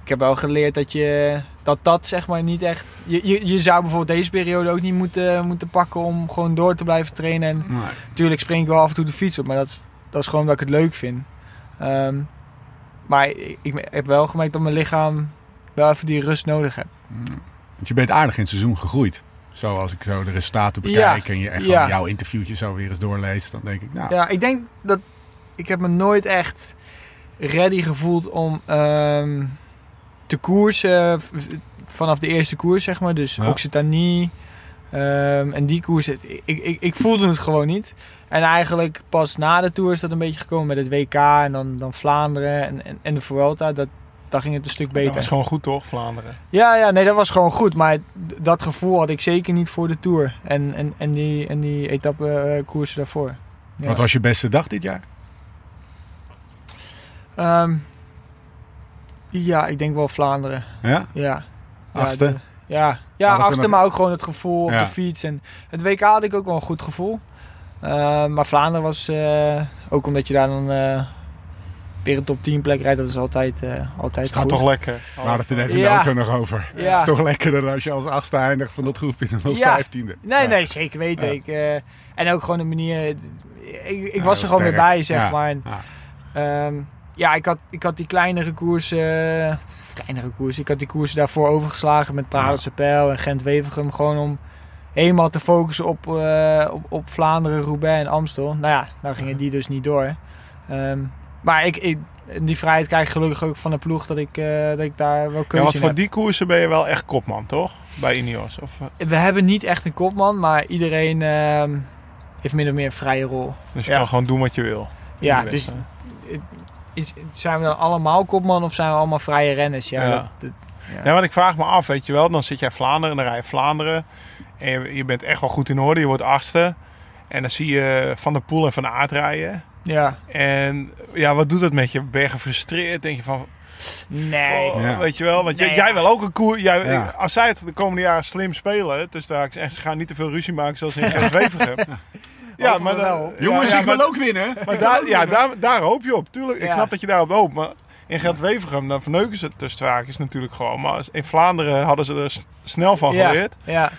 ik heb wel geleerd dat je dat, dat zeg maar niet echt... Je, je, je zou bijvoorbeeld deze periode ook niet moeten, moeten pakken om gewoon door te blijven trainen. En Nee. Natuurlijk spring ik wel af en toe de fiets op, maar dat is, dat is gewoon omdat ik het leuk vind. Ehm, maar ik, ik heb wel gemerkt dat mijn lichaam wel even die rust nodig heeft. Want je bent aardig in het seizoen gegroeid. Zo als ik zo de resultaten Ja, bekijk en je echt ja. jouw interviewtjes zo weer eens doorleest, dan denk ik, nou, Ja, ik denk dat ik heb me nooit echt ready gevoeld om ehm, te koersen vanaf de eerste koers, zeg maar. Dus Ja. Occitanie ehm, en die koers. Ik, ik, ik voelde het gewoon niet. En eigenlijk pas na de Tour is dat een beetje gekomen met het WK en dan, dan Vlaanderen en, en, en de Vuelta. Dat, daar ging het een stuk beter. Dat was gewoon goed toch, Vlaanderen? Ja, ja, nee, dat was gewoon goed. Maar dat gevoel had ik zeker niet voor de Tour. En, en, en die, en die etappe eh, koersen daarvoor. Ja. wat was je beste dag dit jaar? Ehm, ja, ik denk wel Vlaanderen. Ja? Ja. Achtste? Ja, de- ja, ja achtste, nog- maar ook gewoon het gevoel op de fiets. En het WK had ik ook wel een goed gevoel. Ehm, maar Vlaanderen was eh, ook omdat je daar dan eh, weer een top 10 plek rijdt. Dat is altijd, eh altijd Het gaat goed. toch lekker? We hadden het er net in de Ja. auto nog over. Het Ja. is toch lekkerder dan als je als achtste eindigt van dat groepje dan als Ja. vijftiende. Nee, Ja. nee, zeker weten. Ja. Ik, eh, en ook gewoon de manier... Ik, ik Ja, was er gewoon weer bij, zeg Ja. maar. En, Ja. Ehm, ja, ik had, ik had die kleinere koersen, of kleinere koersen, ik had die koersen daarvoor overgeslagen met Paris Pijl en Gent-Wevergem. Gewoon om helemaal te focussen op, eh, op, op Vlaanderen, Roubaix en Amstel. Nou ja, nou gingen die dus niet door. Ehm, maar ik, ik, die vrijheid krijg ik gelukkig ook van de ploeg dat ik, eh, dat ik daar wel Ja, keuze want in voor heb. die koersen ben je wel echt kopman, toch? Bij Ineos. Of, eh, We hebben niet echt een kopman, maar iedereen ehm, heeft min of meer een vrije rol. dus je Ja. kan gewoon doen wat je wil. Ja, dus is, zijn we dan allemaal kopman of zijn we allemaal vrije renners? Ja, Ja. Dat, dat- ja. Ja, want ik vraag me af, weet je wel. Dan zit jij Vlaanderen en dan rij je Vlaanderen. En je, je bent echt wel goed in orde. Je wordt achtste. En dan zie je Van der Poel en Van Aert rijden. Ja. En ja, wat doet dat met je? Ben je gefrustreerd? Denk je van, Nee. Weet je wel? Want jij- Nee, jij ja. wil ook een koer. Jij, Ja. Als zij het de komende jaren slim spelen, dus daar ze gaan niet te veel ruzie maken zoals in Gent-Wevelgem. *laughs* Ja, maar wel. Jongens, ja, ik wil ook winnen. *laughs* Maar daar, ja, daar, daar hoop je op. Tuurlijk, ik snap dat je daarop hoopt. Maar in Gent-Wevelgem, dan verneuken ze het tussen haakjes natuurlijk gewoon. Maar in Vlaanderen hadden ze er snel van Ja. geleerd. Ja.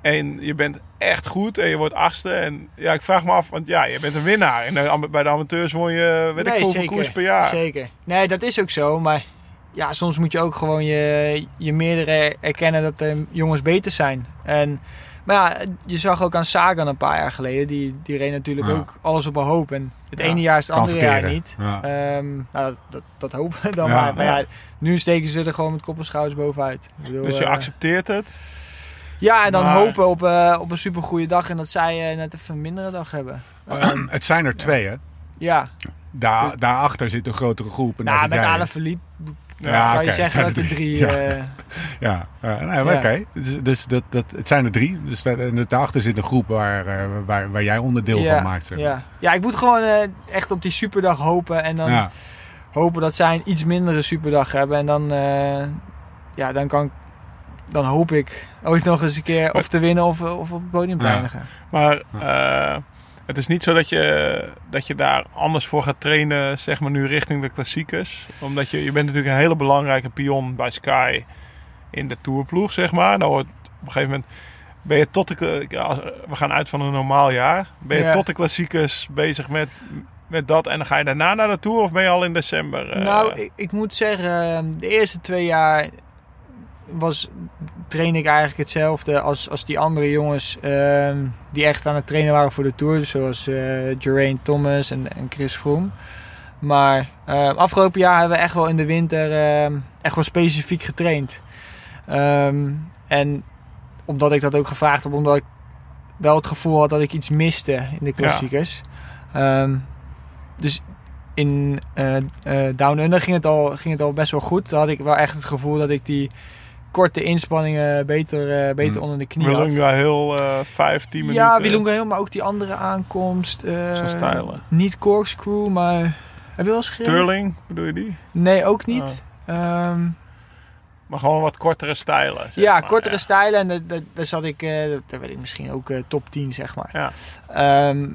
En je bent echt goed en je wordt achtste. En ja, ik vraag me af, want ja, je bent een winnaar. En de am- bij de amateurs won je, weet ik Nee, veel, zeker. koers per jaar. Zeker. Nee, dat is ook zo. Maar ja, soms moet je ook gewoon je, je meerdere erkennen dat er jongens beter zijn. En, maar ja, je zag ook aan Sagan een paar jaar geleden. Die, die reed natuurlijk Ja. ook alles op een hoop. En het Ja, ene jaar is het andere jaar niet. Ja. Ehm, nou, dat, dat, dat hopen we dan Ja, maar. Maar ja. ja, nu steken ze er gewoon met kop en schouders bovenuit. Ik bedoel, Dus je eh, accepteert het. Ja, en dan maar- hopen op, eh, op een supergoeie dag. En dat zij eh, net even een mindere dag hebben. *clears throat* Het zijn er twee, hè? ja, Daar, daarachter zit een grotere groep. En nou, met. Alaphilippe Ja, kan je zeggen dat er drie... Ja. eh, *laughs* Ja, oké. Dus, dus dat, dat, het zijn er drie. Dus daar, en daarachter zit een groep waar, waar, waar jij onderdeel van maakt. Zeg. ja. ja, ik moet gewoon echt op die superdag hopen. En dan hopen dat zij een iets mindere superdag hebben. En dan, ja, dan, kan, ik- dan hoop ik ooit nog eens een keer of te winnen of, of op het podium te Ja. eindigen. Maar eh, het is niet zo dat je, dat je daar anders voor gaat trainen, zeg maar nu richting de klassiekers. Omdat je, je bent natuurlijk een hele belangrijke pion bij Sky in de tourploeg, zeg maar. Wordt op een gegeven moment ben je tot de, we gaan uit van een normaal jaar. Ben je Ja. tot de klassiekers bezig met, met dat en dan ga je daarna naar de tour of ben je al in december? eh, Nou, ik, ik moet zeggen, de eerste twee jaar was, train ik eigenlijk hetzelfde als, als die andere jongens ehm, die echt aan het trainen waren voor de Tour. Zoals eh Geraint Thomas en, en Chris Froome. Maar eh, afgelopen jaar hebben we echt wel in de winter ehm, echt wel specifiek getraind. Ehm, en omdat ik dat ook gevraagd heb, omdat ik wel het gevoel had dat ik iets miste in de klassiekers. Ehm, dus in eh, Down Under ging het, al, ging het al best wel goed. Daar had ik wel echt het gevoel dat ik die korte inspanningen beter, eh, beter Hmm. onder de knie had. Willunga heel eh 5, 10 minuten. Ja, Wilunga heel, maar ook die andere aankomst. Zo'n stijlen. Niet corkscrew, maar... Heb je wel eens gereden? Sterling, bedoel je die? Nee, ook niet. Ehm, Maar gewoon wat kortere stijlen. ja, maar, kortere ja. stijlen. En daar- zat ik... daar werd ik misschien ook top 10, zeg maar. Ja. Ehm,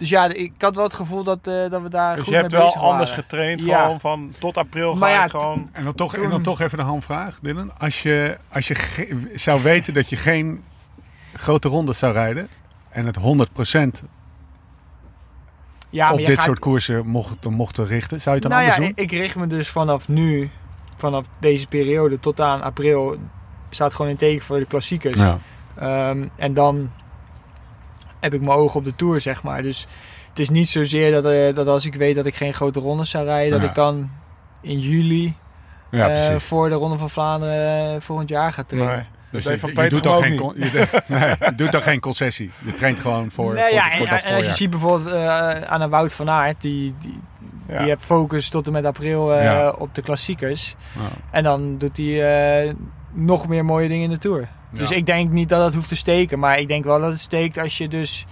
dus ja, ik had wel het gevoel dat, eh, dat we daar Dus goed je hebt mee wel bezig anders waren. getraind, Ja. gewoon van tot april ga Maar ja, ik gewoon... En dan, toch, en dan toch even de handvraag, Dylan. Als je, als je zou weten dat je geen grote rondes zou rijden... en het 100% Ja, maar op dit gaat- soort koersen mocht, mochten richten... zou je het dan nou ja, anders doen? ik, ik richt me dus vanaf nu, vanaf deze periode tot aan april, staat gewoon in teken voor de klassiekers. Ja. Ehm, en dan heb ik mijn ogen op de Tour, zeg maar. Dus het is niet zozeer dat, eh, dat als ik weet dat ik geen grote rondes zou rijden, dat Ja. ik dan in juli Ja, eh, voor de Ronde van Vlaanderen eh, volgend jaar ga trainen. Nee. Dus je, Van je Peter doet toch geen, je, *laughs* nee, je doet toch geen concessie. Je traint gewoon voor, nee, voor, ja, voor en, dat en als je ziet bijvoorbeeld eh, aan een Wout van Aert, die, die, Ja. die heeft focus tot en met april eh, Ja. op de klassiekers. Ja. En dan doet hij eh, nog meer mooie dingen in de Tour. Dus ik denk niet dat het hoeft te steken. Maar ik denk wel dat het steekt als je dus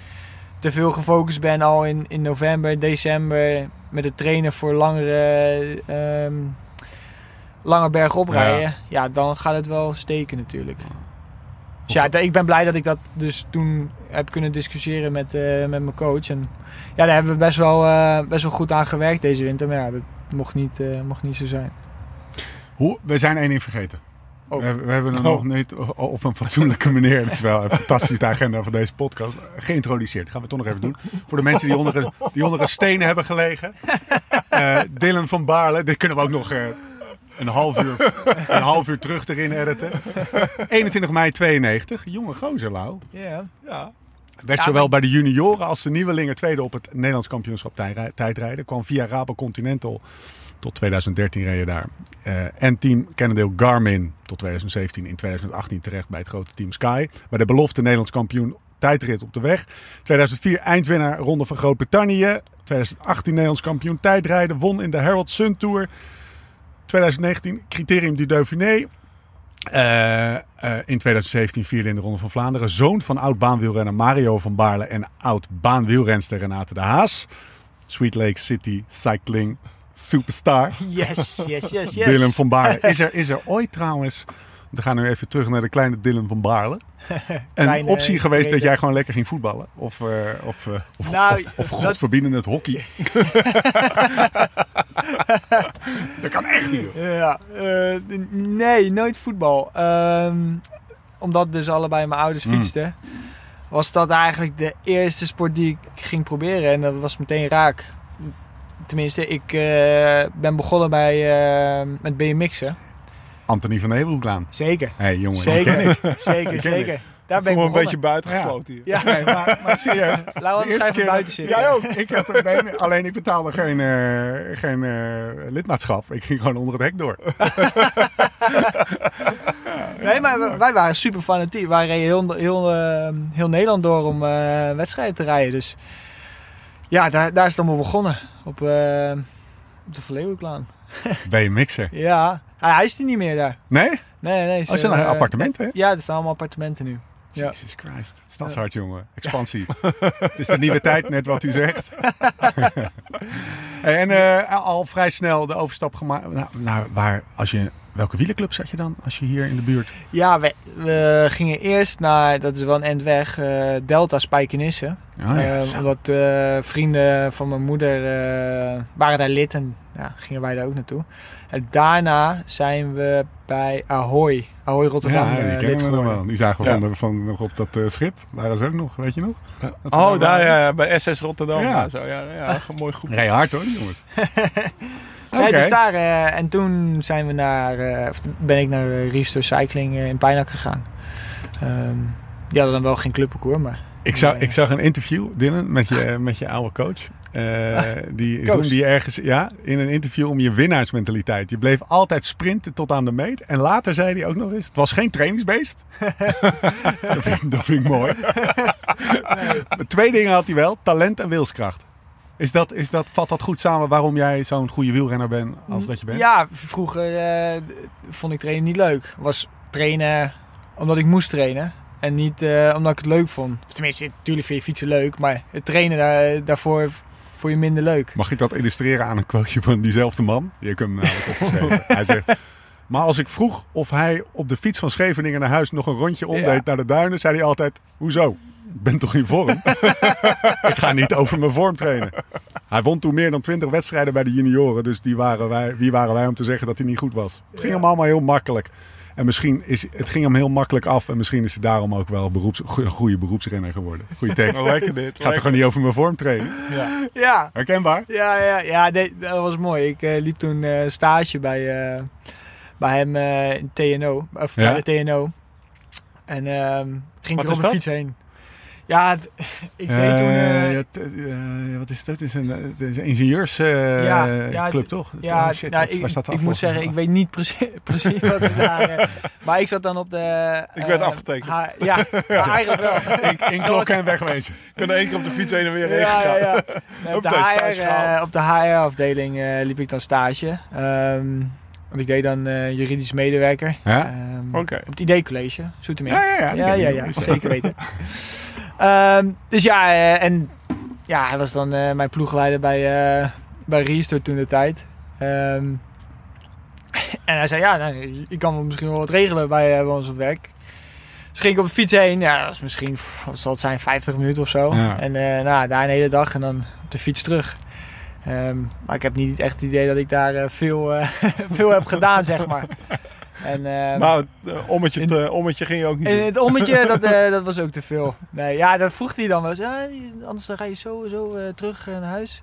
te veel gefocust bent al in, in november, december. Met het trainen voor langere, ehm lange bergop Ja. rijden. Ja. dan gaat het wel steken natuurlijk. Dus ja, ik ben blij dat ik dat dus toen heb kunnen discussiëren met, eh, met mijn coach. En ja, daar hebben we best wel, eh, best wel goed aan gewerkt deze winter. Maar ja, dat mocht niet, eh, mocht niet zo zijn. Hoe, we zijn één ding vergeten. Oh. We, we hebben hem Oh. nog niet op een fatsoenlijke manier. Het is wel een *laughs* fantastische agenda van deze podcast. Geïntroduceerd. Dat gaan we toch nog even doen. Voor de mensen die onder een, die onder een steen hebben gelegen. Eh Dylan van Baarle. Dit kunnen we ook nog. eh, een half uur, een half uur terug erin editen. 21 mei 92. Jonge gozer, Lau. Ja. Ja. Werd Ja, zowel bij de junioren als de nieuwelingen tweede op het Nederlands kampioenschap tijdrij- tijdrijden. Kwam via Rabo Continental tot 2013 reed je daar. Eh, en team Cannondale Garmin tot 2017. In 2018 terecht bij het grote team Sky. Bij de belofte Nederlands kampioen tijdrit op de weg. 2004 eindwinnaar Ronde van Groot-Brittannië. 2018 Nederlands kampioen tijdrijden. Won in de Herald Sun Tour. 2019 Criterium du Dauphiné. Eh, eh, in 2017 vierde in de Ronde van Vlaanderen. Zoon van oud-baanwielrenner Mario van Baarle en oud-baanwielrenster Renate de Haas. Sweet Lake City Cycling Superstar. Yes, yes, yes, *laughs* yes. Dylan van Baarle. Is er, is er ooit trouwens, we gaan nu even terug naar de kleine Dylan van Baarle. *laughs* Een optie geweest dat jij gewoon lekker ging voetballen? Of, eh, of, eh, of, Nou, of, of het hockey? *laughs* dat kan echt niet. Ja, eh, nee, nooit voetbal. Ehm, omdat dus allebei mijn ouders Mm. fietsten, was dat eigenlijk de eerste sport die ik ging proberen. En dat was meteen raak. Tenminste, ik eh, ben begonnen bij, eh, met BMX'en. Anthony van Heelhoeklaan. Zeker. Hé hey, jongen, Zeker, ik. *laughs* zeker, zeker. Daar Ik ben ik een beetje buitengesloten hier. Ja, Nee, maar, maar *laughs* serieus. anders eerste even buiten zitten. Jij ook. Ik had er, nee, *laughs* alleen ik betaalde geen, eh, geen lidmaatschap. Ik ging gewoon onder het hek door. Nee, maar wij- waren super fanatiek. Wij reden heel, heel, eh, heel Nederland door om wedstrijden te rijden. Dus ja, daar, daar is het allemaal begonnen. Op, eh op de Verleeuwenlaan. *laughs* Ben je mixer? Ja, hij, hij is er niet meer daar. Nee? Nee, nee. Oh, zijn er eh, appartementen, hè? Ja, er staan allemaal appartementen nu. Ja. Jesus Christ. Stadshart, jongen. Expansie. *laughs* Het is de nieuwe tijd, net wat u zegt. *laughs* En eh, al vrij snel de overstap gemaakt. Nou, naar waar, als je, welke wielerclub zat je dan als je hier in de buurt? Ja, we, we gingen eerst naar, dat is wel een end weg, eh, Delta Spijkenisse. Oh, ja, omdat eh, vrienden van mijn moeder eh, waren daar lid en ja, gingen wij daar ook naartoe. En daarna zijn we bij Ahoy, Ahoy Rotterdam ja, die kennen lid we wel. Die zagen we Ja. van, nog op dat eh, schip. Daar is ook nog, weet je nog? Oh, daar waren. ja, bij SS Rotterdam. Ja. Ja, zo, ja, ja een mooi groep. Rij hard hoor, die jongens. *laughs* Nee, dus daar, eh, en toen zijn we naar, eh, of ben ik naar uh, Restore Cycling eh, in Pijnak gegaan. Ehm die hadden dan wel geen clubparcours, maar Ik, zag, ik zag een interview, Dylan, met je, met je oude coach. Eh, *laughs* die Koos. noemde je ergens ja, in een interview om je winnaarsmentaliteit. Je bleef altijd sprinten tot aan de meet. En later zei hij ook nog eens: het was geen trainingsbeest. *laughs* dat, vind, ik- dat vind ik mooi. *laughs* Twee dingen had hij wel: talent en wilskracht. Is dat, is dat, vat dat goed samen waarom jij zo'n goede wielrenner bent als dat je bent? Ja, vroeger eh, vond ik trainen niet leuk. Was trainen omdat ik moest trainen. En niet eh, omdat ik het leuk vond. Tenminste, natuurlijk vind je fietsen leuk. Maar het trainen daar, daarvoor vond je minder leuk. Mag ik dat illustreren aan een quoteje van diezelfde man? Je hebt hem namelijk *laughs* opgeschreven. hij zegt... Maar als ik vroeg of hij op de fiets van Scheveningen naar huis nog een rondje omdeed Ja. naar de duinen, zei hij altijd: Hoezo? Ik ben toch in vorm? *laughs* ik ga niet over mijn vorm trainen. Hij won toen meer dan 20 wedstrijden bij de junioren. Dus die waren wij, wie waren wij om te zeggen dat hij niet goed was? Het ging hem allemaal heel makkelijk. En misschien is het ging hem heel makkelijk af. En misschien is hij daarom ook wel beroeps, een goede beroepsrenner geworden. Goede tekst. *laughs* Oh, lekker dit. Gaat toch gewoon niet over mijn vorm trainen? Ja. Ja, Herkenbaar? ja, ja, ja nee, dat was mooi. Ik eh, liep toen eh, stage bij, eh, bij hem eh, in TNO. Of Ja? bij de TNO. En ehm, ging Wat er op de fiets heen. Ja, *laughs* ik deed toen... Eh, eh, eh, wat is het? Het is een, het is een ingenieursclub, Ja, ja, toch? Ja, Oh, shit, nou, wat- ik, waar staat de ik moet zeggen, ik weet niet precies, *laughs* precies wat ze daar... eh, *laughs* maar ik zat dan op de... Ik werd eh, afgetekend. ja, eigenlijk wel. In, in klokken en wegwezen. Ik ben één keer op de fiets heen en weer heen Ja, ja, gegaan. Nee, op, de HR, eh, op de HR-afdeling eh, liep ik dan stage. Ehm, want ik deed dan eh, juridisch medewerker. Ja? Ehm, Oké. Op het ID-college, Zoetermeer. Ja, ja, ja. Ja, ja, ja, zeker weten. Ehm, dus ja, eh, en ja, hij was dan eh, mijn ploegleider bij, eh bij Restore toen de tijd. Ehm, *laughs* en hij zei, ja, nou, ik kan misschien wel wat regelen bij, bij ons op werk. Dus ging ik op de fiets heen. Ja, dat was misschien, wat zal het zijn, 50 minuten of zo. Ja. En nou, daar een hele dag en dan op de fiets terug. Ehm, maar ik heb niet echt het idee dat ik daar veel, *laughs* veel heb gedaan, zeg maar. *laughs* En, eh, Maar het uh, ommetje, te, ommetje ging je ook niet en doen. het ommetje, *laughs* dat, eh, dat was ook te veel. Nee, ja, dat vroeg hij dan wel eens. Ja, anders dan ga je zo, zo eh, terug eh, naar huis.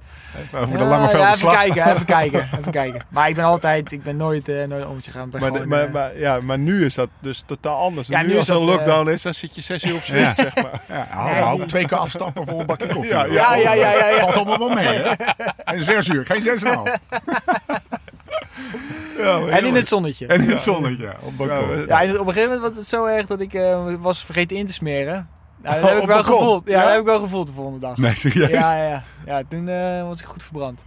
Over ja, de lange ja, even kijken, even *laughs* kijken, even kijken. Maar ik ben altijd, ik ben nooit, eh, nooit een ommetje gaan. Maar, de- maar, eh, maar, ja, maar nu is dat dus totaal anders. Ja, nu, nu is als er lockdown is, dan zit je zes uur op Ja. zeg maar. Ja, hou ook twee keer afstappen voor een bakje *laughs* koffie. Ja, ja, ja, ja, ja, ja. Valt allemaal wel mee, hè? En zes uur, geen zes en een half. Ja, en in het zonnetje. En in het zonnetje, op balkon. Ja, en op een gegeven moment was het zo erg dat ik eh, was vergeten in te smeren. Nou, dat *laughs* heb ik wel balkon? gevoeld. Ja, dat heb ik wel gevoeld de volgende dag. Nee, serieus? Ja, ja, ja. ja toen eh, was ik goed verbrand.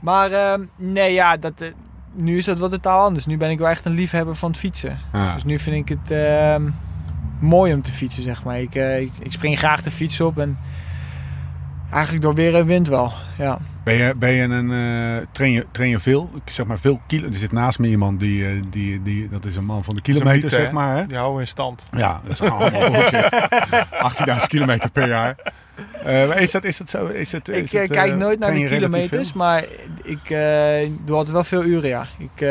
Maar ehm, nee, ja, dat, eh, nu is dat wat totaal anders. Nu ben ik wel echt een liefhebber van het fietsen. Ja. Dus nu vind ik het ehm, mooi om te fietsen, zeg maar. Ik, eh, ik, ik spring graag de fiets op en eigenlijk door weer en wind wel. Ja. Ben je, ben je een, eh, train, je, train je veel? Ik zeg maar veel kilo. Er zit naast me iemand die, eh, die, die dat is een man van de kilometer, mythe, zeg maar. Hè? Die houden in stand. Ja, dat is allemaal *laughs* bullshit. 18.000 kilometer per jaar. Eh, maar is dat, is dat zo? Is het, Ik is het, kijk nooit naar de kilometers, veel? maar ik eh, doe altijd wel veel uren, ja. Ik,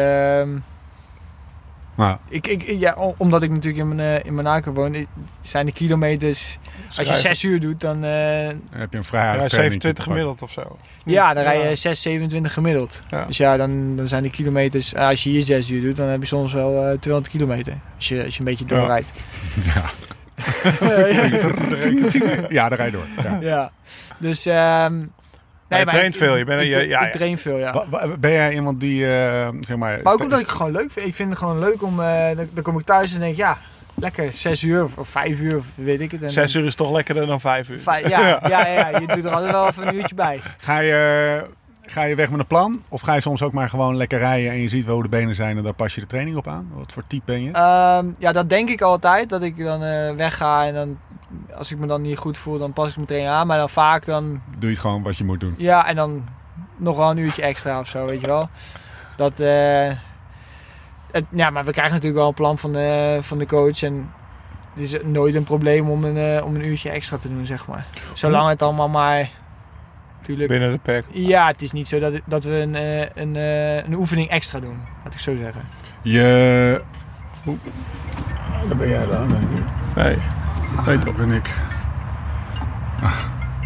Nou, ik, ik, ja, omdat ik natuurlijk in mijn, eh, in Monaco woon, i- zijn de kilometers... Als je Schrijven. zes uur doet, dan, eh, dan heb je een vrijheid. Ja, 27 gemiddeld of zo. ja, dan rij je 6, 27 gemiddeld. Ja. Dus ja, dan, dan zijn de kilometers... eh, als je hier zes uur doet, dan heb je soms wel eh 200 kilometer. Als je, als je een beetje Ja. doorrijdt. *laughs* Ja. *laughs* ja, *laughs* daar rij je door. Ja. Ja. Dus... ehm nee, je maar traint ik- veel, je bent- ik, ja, ik, ja, ik ja. train veel, ja. Ben jij iemand die, eh, zeg maar... Maar ook omdat ik het gewoon leuk vind. Ik vind het gewoon leuk om... eh, dan, dan kom ik thuis en denk ik, ja, lekker zes uur of, vijf uur of weet ik het. En Zes uur is toch lekkerder dan vijf uur. Vijf- ja, *laughs* ja, ja, ja, je doet er altijd wel even een uurtje bij. Ga je, ga je weg met een plan? Of ga je soms ook maar gewoon lekker rijden en je ziet wel hoe de benen zijn en daar pas je de training op aan? Wat voor type ben je? Ehm, ja, dat denk ik altijd. Dat ik dan eh, wegga en dan... Als ik me dan niet goed voel, dan pas ik me meteen aan. Maar dan vaak dan... Doe je het gewoon wat je moet doen? Ja, en dan nog wel een uurtje extra of zo, weet je wel. Dat... eh, het, ja, maar we krijgen natuurlijk wel een plan van de, van de coach. En het is nooit een probleem om een, eh, om een uurtje extra te doen, zeg maar. Zolang het allemaal maar... Natuurlijk, Binnen de perk. Ja, het is niet zo dat, dat we een, eh, een, eh, een oefening extra doen, laat ik zo zeggen. Je... Hoe... Waar ben jij dan? Nee. Nee, dat ben ik. Ah,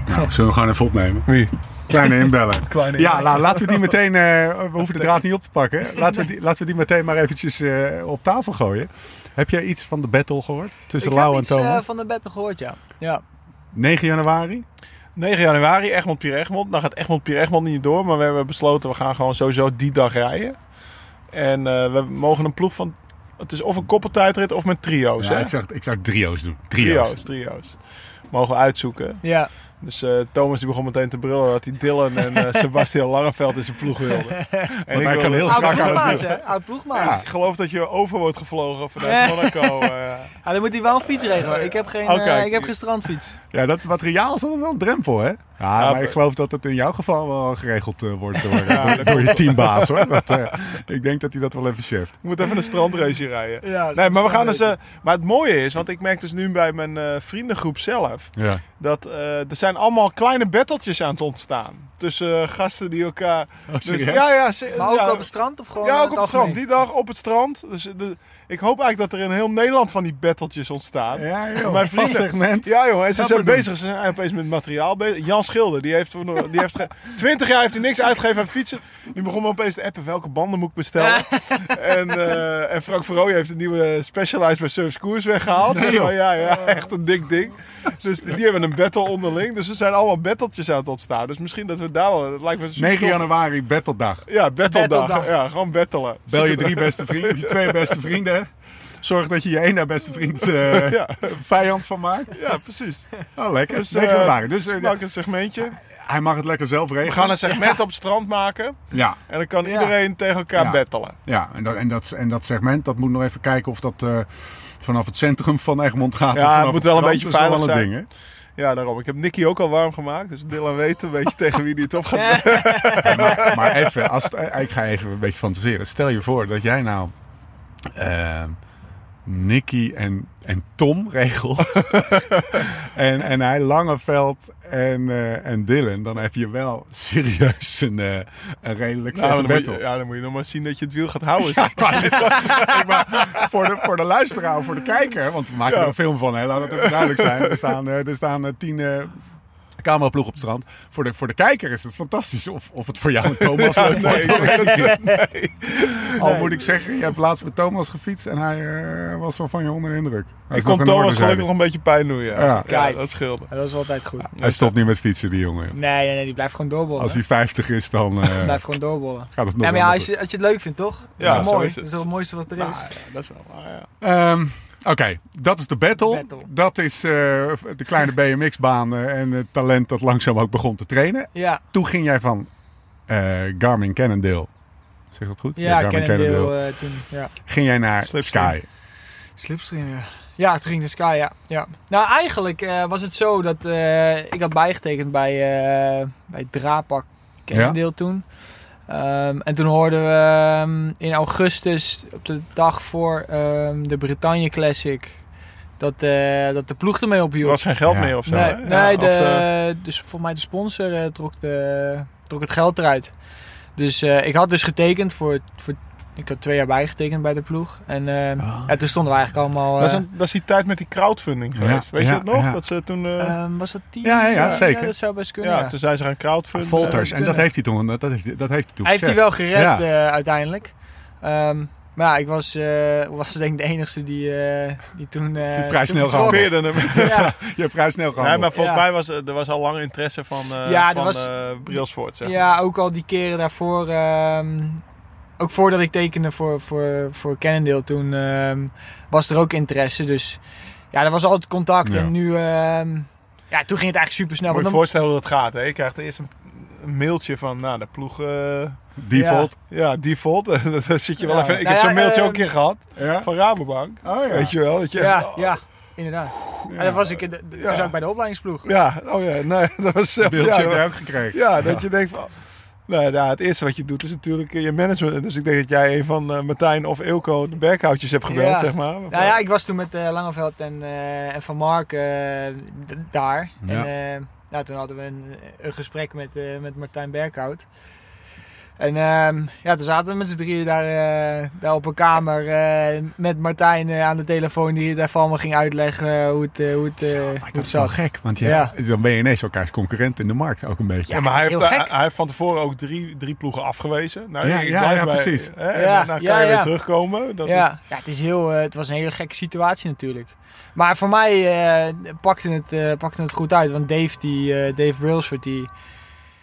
nou, *laughs* zullen we gewoon even opnemen? Wie? Kleine inbellen. *laughs* Kleine Ja, la- laten we die meteen... eh, we hoeven de draad niet op te pakken. *laughs* Laten we die, laten we die meteen maar eventjes eh, op tafel gooien. Heb jij iets van de battle gehoord? Tussen ik Lau heb en iets eh, Thomas? van de battle gehoord, ja. ja. 9 januari? 9 januari, Egmond Pier Egmond. Nou gaat Egmond Pier Egmond niet door, maar we hebben besloten we gaan gewoon sowieso die dag rijden. En eh, we mogen een ploeg van, het is of een koppeltijdrit of met trio's. Ja, hè? ik, zou, ik zou trio's doen. Trio's. trio's, trio's. Mogen we uitzoeken. Ja, Dus eh, Thomas die begon meteen te brullen dat hij Dylan en eh, *laughs* Sebastian Langeveld in zijn ploeg wilde. En hij wilde- kan heel oud strak aan het? Oud ploegmaats. Ik geloof dat je over wordt gevlogen vanuit Monaco. *laughs* eh. Ja, dan moet hij wel een fiets regelen. Ik heb geen, Oh, ik heb geen strandfiets. Ja, dat materiaal is altijd wel een drempel, hè? Ja, Ja, maar ik geloof dat het in jouw geval wel geregeld eh, wordt door, *laughs* door, door je teambaas, hoor. Dat, eh, *laughs* ik denk dat hij dat wel even cheft. Ik moet even een strandrace rijden. Ja, Nee, maar we gaan dus. eh, maar het mooie is, want ik merk dus nu bij mijn eh, vriendengroep zelf. Ja. Dat eh, er zijn allemaal kleine battletjes aan het ontstaan. Tussen eh, gasten die elkaar. Dus, serieus? ja, ja, ze- Maar ook ja, op het strand of gewoon ja, ook op het strand. Die dag op het strand. Dus de, ik hoop eigenlijk dat er in heel Nederland van die battletjes ontstaan. Ja, joh. Mijn vrienden-. Ja, jongen, en ze zijn bezig. Ze zijn opeens met materiaal bezig. Jan Schilder, die heeft, die heeft ge- *laughs* 20 jaar heeft hij niks uitgegeven aan fietsen. Die begon me opeens te appen welke banden moet ik bestellen. *laughs* en, eh, en Frank Verrooy heeft een nieuwe Specialized bij Surfs Koers weggehaald. Nee, joh. ja, ja, echt een dik ding. Dus die hebben een battle onderling. Dus er zijn allemaal battletjes aan het ontstaan. Dus misschien dat we daar wel... Het lijkt me super 9 tof. januari, battledag. Ja, battledag. Battledag. Ja, gewoon battelen. Bel je drie beste vrienden, je twee beste vrienden. Zorg dat je je één na beste vriend eh, *laughs* Ja, vijand van maakt. ja, precies. Oh, lekker. Dus, 9 eh. Dus eh, Maak een segmentje. hij mag het lekker zelf We regelen. gaan een segment op het strand maken. Ja, En dan kan Ja. iedereen tegen elkaar Ja. battelen. ja. En, dat, en, dat, en dat segment, dat moet nog even kijken of dat eh, vanaf het centrum van Egmond gaat. Ja, of het moet wel een beetje veilig zijn. ding, hè? Ja, daarom. Ik heb Nicky ook al warm gemaakt. Dus Dylan weet een beetje *laughs* tegen wie die het op gaat *laughs* maar, maar even, als het, ik ga even een beetje fantaseren. Stel je voor dat jij nou eh, Nicky en, en Tom regelt. *laughs* en, en hij Langeveld en, eh, en Dylan. Dan heb je wel serieus een, eh, een redelijk Nou, dan je, battle. ja, dan moet je nog maar zien dat je het wiel gaat houden. Ja, wou- voor, de, voor de luisteraar, voor de kijker, want we maken Ja. er een film van, hè, laat het even duidelijk zijn. Er staan, eh, er staan tien cameraploeg op het strand. Voor de, voor de kijker is het fantastisch. Of, of het voor jou en Thomas *laughs* leuk weet ik niet. Al moet ik zeggen, je hebt laatst met Thomas gefietst en hij eh, was wel van je onder de indruk. Hij Ik kon Thomas gelukkig een beetje pijn doen, ja. Ja. Ja, Kijk. dat scheelde. Dat is altijd goed. Hij stopt niet met fietsen, die jongen. Nee, nee, nee, die blijft gewoon doorbollen. Als hij 50 is, dan *laughs* eh, blijft gewoon doorbollen. gaat het nog Ja, maar ja, als je, als je het leuk vindt, toch? Ja, dat is mooi. is het. Dat is toch het mooiste wat er Nou, is. ja, dat is wel waar, ja. Ehm, Oké, dat is de battle. Battle. Dat is eh, de kleine *laughs* BMX-baan en het talent dat langzaam ook begon te trainen. Ja, Toen ging jij van eh, Garmin Cannondale, zeg dat goed? ja, een deel eh, toen. Ja. Ging jij naar Slipstream. Sky. Slipstream, ja. Ja, toen ging naar Sky, ja. ja. Nou, eigenlijk eh, was het zo dat eh, ik had bijgetekend bij, eh bij Drapak Cannondale toen. Ehm, en toen hoorden we ehm, in augustus, op de dag voor ehm, de Bretagne Classic, dat, eh, dat de ploeg ermee Er ophield. was geen geld Ja. meer of zo, nee, nee Ja, of de, dus volgens mij de sponsor eh, trok, de, trok het geld eruit. Dus eh, ik had dus getekend voor, voor... Ik had twee jaar bijgetekend bij de ploeg. En eh, Ah. toen stonden we eigenlijk allemaal... dat, is eh, een, dat is die tijd met die crowdfunding Ja, geweest. Weet ja, je dat nog? ja. Dat ze toen... eh, ehm, was dat tien? Ja, ja, ja, zeker. dat zou best kunnen, ja, ja. toen zijn ze gaan crowdfunden. Volters. dat En dat heeft hij toen, dat, dat heeft, hij- dat heeft hij toen Hij heeft die gezegd. wel gered Ja. eh, uiteindelijk. Ehm, maar ja, ik was, eh, was denk ik de enige die, eh, die toen... eh, Die vrij snel. Probeerde hem. *laughs* Ja, *laughs* Je hebt vrij snel gehad. Nee, maar volgens Ja. mij was er was al lang interesse van, eh Ja, van was- eh, Brailsford, zeg maar. Ja, ook al die keren daarvoor. Ook voordat ik tekende voor, voor, voor Cannondale, toen ehm, was er ook interesse. Dus ja, er was altijd contact. Ja. En nu, ehm, ja, toen ging het eigenlijk super snel. Moet je je voorstellen hoe dat gaat. Hè? Je krijgt eerst een, een mailtje van nou, de ploeg... eh, Default. ja, default. *laughs* Daar zit je wel Ja. even... Ik Nou heb ja, zo'n mailtje ehm, ook een keer gehad. Ja. Van Rabobank. Oh ja. Weet je wel? Dat je ja, echt- ja, inderdaad. En dat was ik, dat Ja. was ook bij de opleidingsploeg. Ja, oh ja, nee, *laughs* dat was zelf. Beeldje ja, ook gekregen. ja, dat je denkt van. Nou, ja, het eerste wat je doet is natuurlijk eh, je management. Dus ik denk dat jij een van eh, Martijn of Ilko de berghoutjes hebt gebeld, Ja. zeg maar. Nou ja, ik was toen met eh, Langeveld en, eh, en Van Mark eh, daar. Ja. En eh, nou, toen hadden we een, een gesprek met, eh, met Martijn Berghout. En ehm, ja, toen zaten we met z'n drieën daar, eh, daar op een kamer eh, met Martijn eh, aan de telefoon die daarvan allemaal ging uitleggen hoe het, hoe het, Zo, hoe maar dat is wel gek, want je Ja. hebt- dan ben je ineens elkaars concurrent in de markt ook een beetje. Ja, maar hij heeft, hij, hij heeft van tevoren ook drie, drie ploegen afgewezen. Nou, Ja, ik ja, blijf ja, bij- precies. Hè, en Ja, daarna kan ja, je weer ja. terugkomen. Dat Ja, ja het, is heel, het was een hele gekke situatie natuurlijk. Maar voor mij pakte, het, pakte het goed uit. Want Dave, die, Dave Brailsford, die,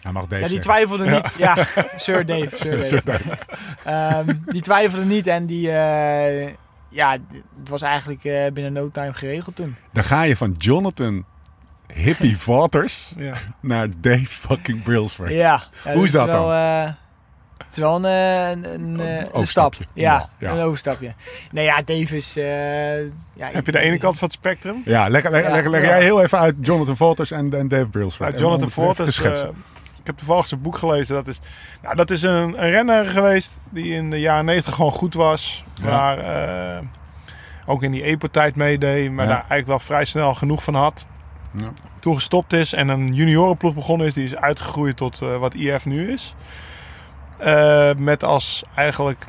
Hij mag deze ja, die zeggen. twijfelde niet. Ja, *laughs* Sir Dave. Sir *laughs* Dave. Sir Dave. Ehm, die twijfelde niet en die, eh, ja, het was eigenlijk eh, binnen no time geregeld toen. Dan ga je van Jonathan Hippie *laughs* Waters ja. naar Dave fucking Brailsford. Ja, ja, Hoe is dat wel, dan? eh, het is wel een, eh, een, een, een stap. overstapje. Ja, Ja. een overstapje. Nee, ja, Dave is... eh, ja, Heb je de ene kant van het spectrum? Ja, leg, leg, Ja. leg, leg Ja. jij heel even uit Jonathan Waters en, en Dave Brailsford. En Jonathan om ik heb toevallig zijn boek gelezen. Dat is, nou, dat is een, een renner geweest die in de jaren 90 gewoon goed was. Ja. Maar eh, ook in die EPO-tijd meedeed. Maar Ja. daar eigenlijk wel vrij snel genoeg van had. Ja. Toen gestopt is en een juniorenploeg begonnen is. Die is uitgegroeid tot eh, wat IF nu is. Eh, met als eigenlijk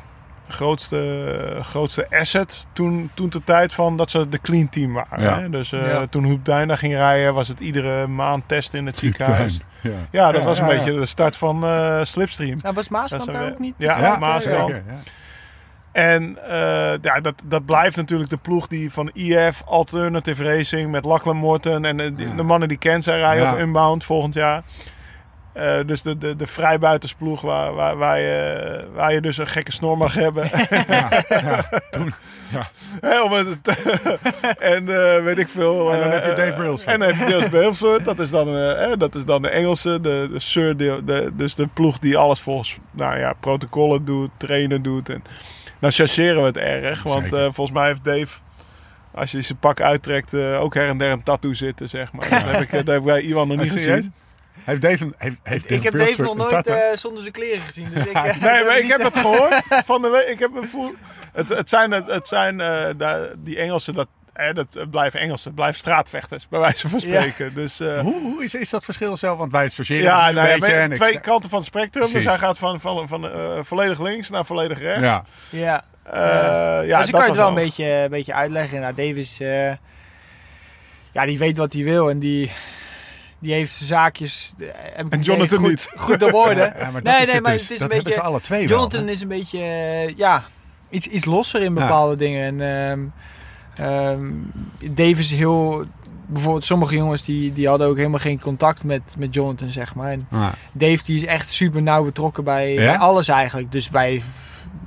grootste, grootste asset toen, toen de tijd van dat ze de clean team waren. Ja. Hè? Dus eh, Ja. toen Huub Duin daar ging rijden was het iedere maand testen in het ziekenhuis. Ja. Ja, dat Ja, was een beetje de start van eh, Slipstream. Nou, was Maaskant daar ook niet? ja, Ja, Maaskant. zeker, ja. En eh, ja, dat, dat blijft natuurlijk de ploeg die van IF, Alternative Racing met Lachlan Morton en eh, de mannen die Ken zijn rijden Ja. of Unbound volgend jaar. Eh, dus de, de, de vrijbuitersploeg waar, waar, waar, je, waar je dus een gekke snor mag hebben. *laughs* Ja, ja. Toen, ja. Om het- *laughs* en eh, weet ik veel. En dan heb je Dave eh, Brailsford. En dan heb je Dave Brailsford. Dat is dan, dat is dan de Engelse, de, de Sir, de, de- dus de ploeg die alles volgens nou ja, protocollen doet, trainen doet. En dan chargeren we het erg. Want volgens mij heeft Dave, als je zijn pak uittrekt, ook her en der een tattoo zitten, zeg maar. Dat heb ik, dat heb ik bij Iwan nog niet gezien. Heeft Dave, heeft, heeft Ik heb Dave nog nooit eh, zonder zijn kleren gezien. Dus ik, *laughs* eh, Nee, maar ik heb het gehoord *laughs* van de week. Ik heb een voel. Het, het zijn, het, het zijn eh, daar- die Engelsen, dat, hè, dat het blijven Engelsen, het blijven straatvechters, bij wijze van Ja. spreken. Dus, eh, Hoe, hoe is, is dat verschil zelf? Want wij associëren ja, het nou, een ja, beetje. maar en ik- twee kanten van het spectrum. Dus hij gaat van, van, van eh, volledig links naar volledig rechts. Ja, Ja. Eh, ja, dus ik dat kan het was wel een beetje, een beetje uitleggen. Nou, Davis, eh, ja, die weet wat hij wil en die, die heeft zijn zaakjes. eh, heb ik En Jonathan goed, niet. Goed op orde. *laughs* Ja, maar dat nee, is nee, het maar dus. het is dat een beetje. ze alle twee Jonathan wel. hè? is een beetje, eh, ja, iets, iets losser in Ja. bepaalde dingen. En ehm, ehm, Davis is heel. Bijvoorbeeld sommige jongens die, die hadden ook helemaal geen contact met, met Jonathan, zeg maar. En Ja. Dave die is echt super nauw betrokken bij, Ja? bij alles eigenlijk. Dus bij,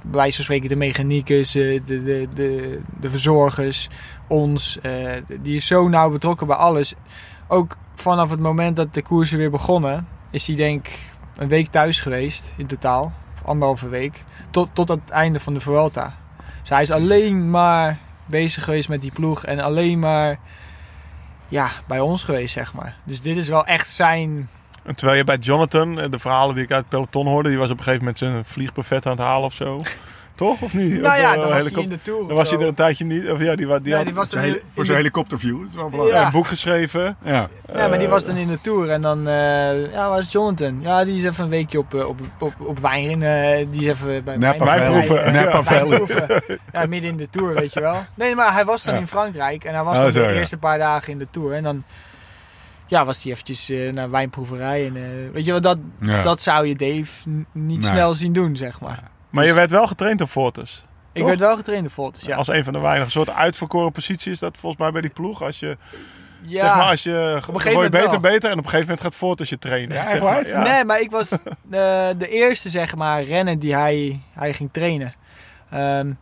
bij wijze van spreken de mechaniekers, eh, de, de, de, de verzorgers, ons. eh, die is zo nauw betrokken bij alles. Ook vanaf het moment dat de koersen weer begonnen, is hij denk ik een week thuis geweest in totaal. Of anderhalve week. Tot, tot het einde van de Vuelta. Dus hij is alleen maar bezig geweest met die ploeg. En alleen maar ja, bij ons geweest, zeg maar. Dus dit is wel echt zijn... En terwijl je bij Jonathan, eh, de verhalen die ik uit het peloton hoorde, die was op een gegeven moment zijn vliegbuffet aan het halen of zo. Toch? Of niet? Nou ja, eh, dan was hij in de Tour. dan was hij er een tijdje niet. Of ja, die, die Ja, had die was dan voor zijn de- helikopterview. Dat is wel belangrijk. een boek geschreven. Ja. Ja, maar die was Eh, dan in de Tour. En dan, eh, ja, waar is Jonathan? Ja, die is even een weekje op, eh, op, op, op wijn. eh, die is even bij Napa ja, wijnproeven. Ja, midden in de Tour, weet je wel. Nee, maar hij was dan Ja. in Frankrijk. En hij was Oh, dan zo, de ja. eerste paar dagen in de Tour. En dan ja, was hij eventjes eh, naar wijnproeverij. En, eh, weet je wel, dat, Ja. dat zou je Dave niet Nee. snel zien doen, zeg maar. Maar je Dus- werd wel getraind door Fortis. Ik werd wel getraind in Voltes, ja. Als een van de weinige soort uitverkoren posities is dat volgens mij bij die ploeg. Als je, ja. zeg maar, als je, op gegeven word je moment beter, wel. beter. En op een gegeven moment gaat Fortis je trainen. Ja, zeg maar. Ja. Nee, maar ik was eh, de eerste, zeg maar, renner die hij, hij ging trainen. Ehm,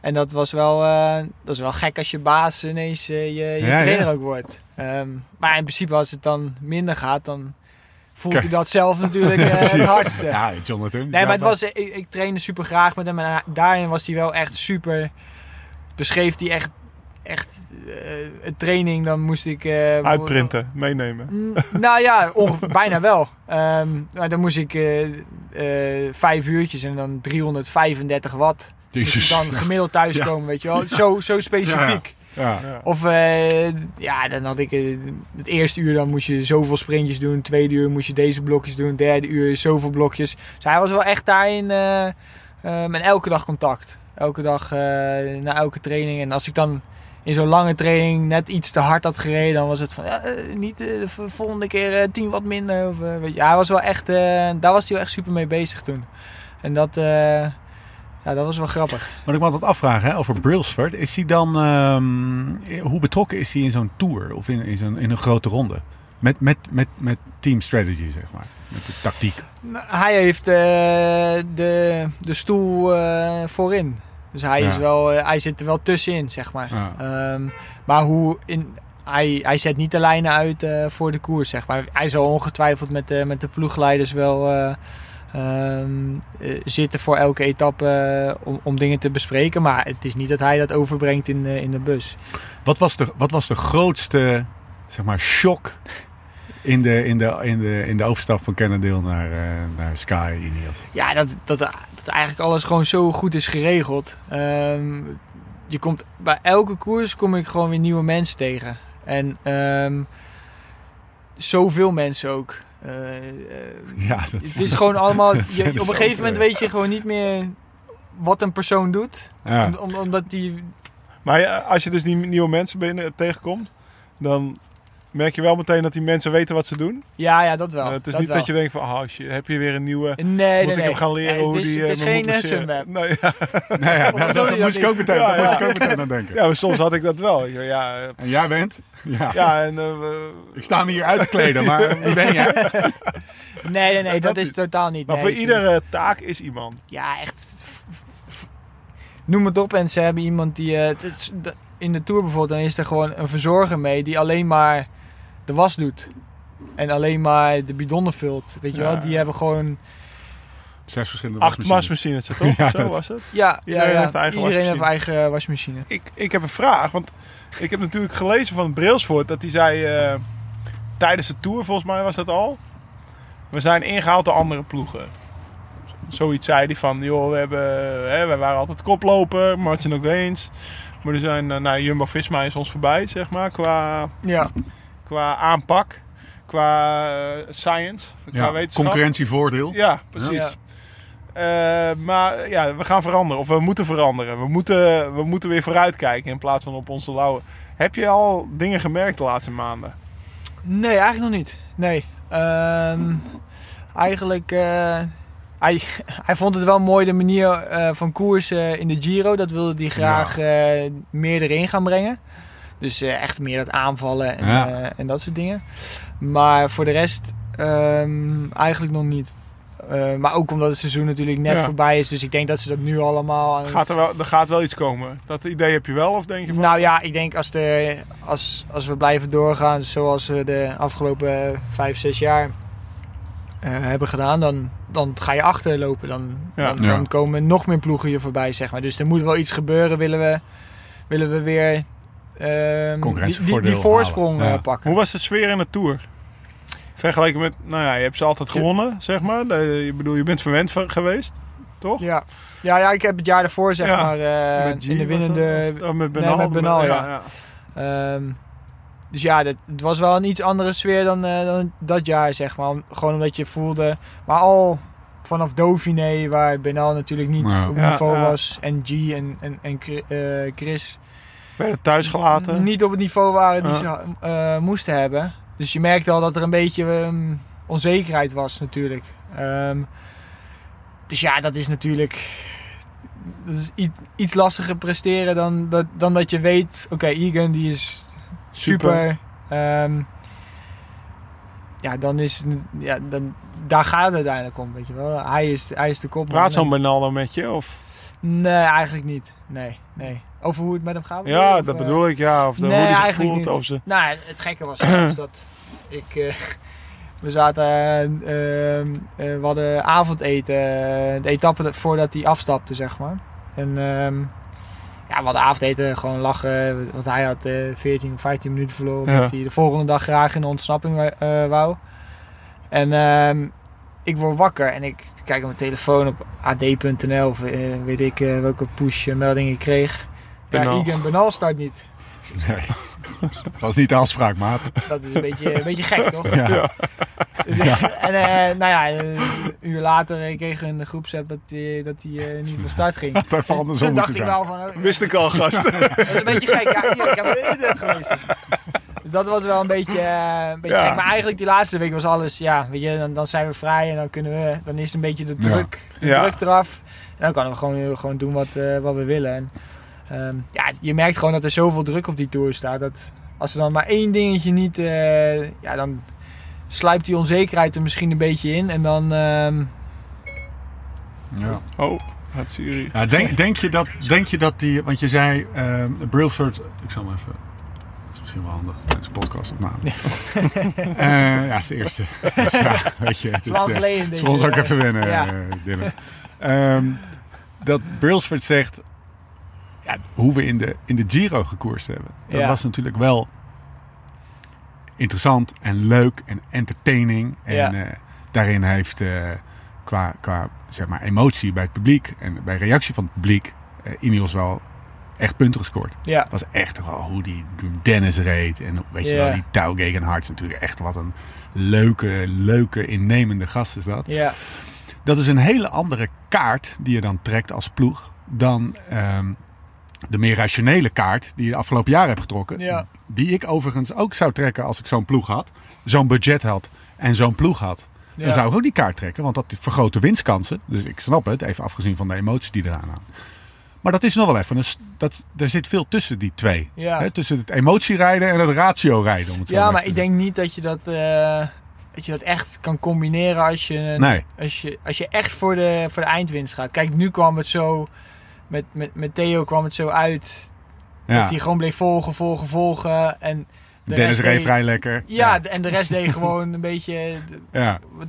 en dat was wel, eh, dat is wel gek als je baas ineens eh, je, je Ja, trainer ja. ook wordt. Ehm, maar in principe als het dan minder gaat, dan voelt hij dat zelf natuurlijk *laughs* eh, het hardste. Ja, Jonathan. Nee, maar het was, ik, ik trainde super graag met hem. En daarin was hij wel echt super. Beschreef hij echt, echt een training. Dan moest ik. eh, Uitprinten, meenemen. Mm, *laughs* nou ja, ongeveer, bijna wel. Ehm, dan moest ik vijf uurtjes en dan 335 watt. Jezus. dan gemiddeld thuiskomen, *laughs* weet je wel. Zo, zo specifiek. Ja. Ja. Of eh, ja, dan had ik eh, het eerste uur dan moest je zoveel sprintjes doen. Tweede uur moest je deze blokjes doen. Derde uur zoveel blokjes. Dus hij was wel echt daarin ehm, en elke dag contact. Elke dag na elke training. En als ik dan in zo'n lange training net iets te hard had gereden, dan was het van niet de volgende keer tien wat minder. Of, weet je. Hij was wel echt, daar was hij wel echt super mee bezig toen. En dat, ja, dat was wel grappig. Wat ik me altijd afvraag hè, over Brailsford, is hij dan, ehm, hoe betrokken is hij in zo'n tour of in, in, zo'n, in een grote ronde? Met, met, met, met team strategy, zeg maar. Met de tactiek. Nou, Hij heeft eh, de, de stoel eh, voorin. Dus hij, is wel, eh, hij zit er wel tussenin, zeg maar. Ja. Ehm, maar hoe in, hij, hij zet niet de lijnen uit voor de koers, zeg maar. Hij zal ongetwijfeld met de, met de ploegleiders wel eh, ehm, eh, zitten voor elke etappe eh, om, om dingen te bespreken. Maar het is niet dat hij dat overbrengt in, de- in de bus. Wat was de, wat was de grootste zeg maar, shock in de, in de, in de, in de overstap van Cannondale naar, eh, naar Sky Ineos? Ja, dat, dat, dat eigenlijk alles gewoon zo goed is geregeld. Ehm, je komt, bij elke koers kom ik gewoon weer nieuwe mensen tegen. En ehm, zoveel mensen ook. Eh, eh, Ja, dat het is gewoon allemaal... *laughs* je- op een gegeven moment weet je gewoon niet meer wat een persoon doet. Ja. Om- om- omdat die... Maar ja, als je dus die nieuwe mensen binnen tegenkomt, dan merk je wel meteen dat die mensen weten wat ze doen. Ja, ja, dat wel. Eh, het is dat niet wel. dat je denkt van, oh, shit, heb je weer een nieuwe... Nee, nee, moet ik nee. hem gaan leren Nee, hoe het is, die... Het is moet geen eh? Sunweb. Nee, ja. *laughs* Nee, ja, nou, dat, moest ik ook meteen, Ja, ja. moest ik ook meteen aan denken. *laughs* ja, maar soms had ik dat wel. Ja, ja, En jij bent? Ja. *laughs* ja en... eh, we- Ik sta me hier uit te kleden, maar wie ben jij? Nee, nee, nee. Dat dat is totaal niet. maar nee, voor iedere taak is iemand. Ja, echt. Noem het op en ze hebben iemand die... eh, in de Tour bijvoorbeeld, dan is er gewoon een verzorger mee die alleen maar de was doet. En alleen maar de bidonnen vult. Weet je Ja. wel? Die hebben gewoon... Zes verschillende Acht wasmachines. toch? *laughs* Ja, Zo dat- was het. Ja, Iedereen ja, ja. heeft eigen Iedereen heeft wasmachine. eigen wasmachine. Ik, ik heb een vraag, want ik heb natuurlijk gelezen van Brailsford dat hij zei eh, tijdens de Tour, volgens mij was dat al, we zijn ingehaald door andere ploegen. Zoiets zei hij van, joh, we, hebben, hè, we waren altijd koploper, Martin ook eens. Maar er zijn, eh, nou, Jumbo-Visma is ons voorbij, zeg maar, qua, Ja. Qua aanpak, qua eh, science, qua Ja, wetenschap. concurrentievoordeel. Ja, precies. Ja. Eh, maar ja, we gaan veranderen. Of we moeten veranderen. We moeten, we moeten weer vooruitkijken in plaats van op onze lauwe. Heb je al dingen gemerkt de laatste maanden? Nee, eigenlijk nog niet. Nee. Ehm, eigenlijk, eh, hij, *laughs* hij vond het wel mooi de manier eh, van koersen in de Giro. Dat wilde hij graag eh, meer erin gaan brengen. Dus eh, echt meer dat aanvallen en, Ja. eh, en dat soort dingen. Maar voor de rest ehm, eigenlijk nog niet. Eh, maar ook omdat het seizoen natuurlijk net Ja. voorbij is. Dus ik denk dat ze dat nu allemaal... aan het- Gaat er, wel, er gaat wel iets komen. Dat idee heb je wel? Of denk je van... Nou ja, ik denk als, de, als, als we blijven doorgaan zoals we de afgelopen vijf, zes jaar eh, hebben gedaan, dan, dan ga je achterlopen. Dan, Ja. dan, komen nog meer ploegen je voorbij, zeg maar. Dus er moet wel iets gebeuren, willen we, willen we weer die, die, die voorsprong. Ja. eh, pakken. Hoe was de sfeer in de Tour? Vergeleken met... Nou ja, je hebt ze altijd gewonnen, zeg maar. Ik bedoel, je bent verwend geweest, toch? Ja. Ja, ja, ik heb het jaar daarvoor zeg Ja, maar eh, in de winnende... of met Nee, Benal? met Benal, ja. ja. Ehm, dus ja, dat, het was wel een iets andere sfeer dan, eh, dan dat jaar, zeg maar. Om- gewoon omdat je voelde... Maar al vanaf Dauphiné, waar Benal natuurlijk niet op niveau ja. was... en G en, en, en Chri- eh, Chris Werden thuis gelaten. niet op het niveau waren die ze eh, moesten hebben. Dus je merkte al dat er een beetje ehm, onzekerheid was natuurlijk. Ehm, dus ja, dat is natuurlijk... Dat is iets lastiger presteren dan dat, dan dat je weet... Oké, Egan die is super. Ehm, ja, dan is... Ja, dan, daar gaat het uiteindelijk om, weet je wel. Hij is, hij is de kop. Praat zo'n Benal dan met je? Of... Nee, eigenlijk niet. Nee, nee. Over hoe het met hem gaat? Ja, Of, dat eh, bedoel ik. Ja, of de, nee, hoe die zich voelt. niet. Of ze... Nou, het gekke was *clears throat* dat ik... eh, we zaten... eh, ehm, eh, we hadden avondeten. de etappe dat- voordat hij afstapte, zeg maar. En ehm, ja, we hadden avondeten, gewoon lachen. Want hij had eh 14 of 15 minuten verloren. Ja. Omdat hij de volgende dag graag in de ontsnapping wou. En ehm, ik word wakker en ik kijk op mijn telefoon op ad.nl. Of weet ik welke push melding ik kreeg. Ja, Benal. Egan Benal start niet. Nee. Dat was niet de afspraak, maat. Dat is een beetje, een beetje gek, toch? Ja. Dus, En eh, nou ja, een uur later eh, kregen we in de groepsapp dat hij dat hij, eh, niet van start ging. Dat heeft andersom Toen dacht moeten ik zijn. wel van... Wist ik al, gast. *laughs* Dat is een beetje gek. Ja, ik heb het internet gelezen. Dus dat was wel een beetje, eh, een beetje Ja. gek. Maar eigenlijk die laatste week was alles... Ja, weet je, dan, dan zijn we vrij en dan kunnen we... Dan is een beetje de Ja. druk, de Ja. druk eraf. En dan kunnen we gewoon, gewoon doen wat, eh, wat we willen. En, ehm, ja, je merkt gewoon dat er zoveel druk op die tour staat. Dat als er dan maar één dingetje niet... eh, ja, dan sluipt die onzekerheid er misschien een beetje in. En dan... ehm, Ja. Oh, gaat Siri. Ja, denk, denk, je dat, denk je dat die, want je zei, uh, Brailsford, ik zal hem even, dat is misschien wel handig tijdens de podcast opname. *laughs* Eh, ja, het is de eerste. Dus *laughs* ja, weet je, het is lang eh, geleden het is ons ook even wennen, Ja. Dylan. Ehm, dat Brailsford zegt, ja, hoe we in de, in de Giro gekoerst hebben. Dat Ja. was natuurlijk wel interessant en leuk en entertaining. En Ja. eh, daarin heeft eh, qua, qua zeg maar, emotie bij het publiek en bij reactie van het publiek eh Ineos wel echt punten gescoord. ja. Het was echt hoe die Dennis reed. En weet je wel, die Tau Gegenhardt natuurlijk echt wat een leuke, leuke, innemende gast is dat. Ja, Dat is een hele andere kaart die je dan trekt als ploeg dan ehm, de meer rationele kaart die je de afgelopen jaren hebt getrokken. Ja. Die ik overigens ook zou trekken als ik zo'n ploeg had. Zo'n budget had en zo'n ploeg had. Dan zou ik ook die kaart trekken, want dat vergroot de winstkansen. Dus ik snap het, even afgezien van de emoties die eraan hangen. Maar dat is nog wel even, dat, er zit veel tussen die twee. Ja. Hè, tussen het emotierijden en het ratio-rijden. Om het zo Ja, maar ik denk niet dat je dat, eh, dat je dat echt kan combineren als je, Nee. als je, als je echt voor de, voor de eindwinst gaat. Kijk, nu kwam het zo, met, met, met Theo kwam het zo uit. Ja. Dat hij gewoon bleef volgen, volgen, volgen. En de Dennis rest reed vrij lekker. Ja, de- en de rest deed *laughs* gewoon een beetje... ja. wat-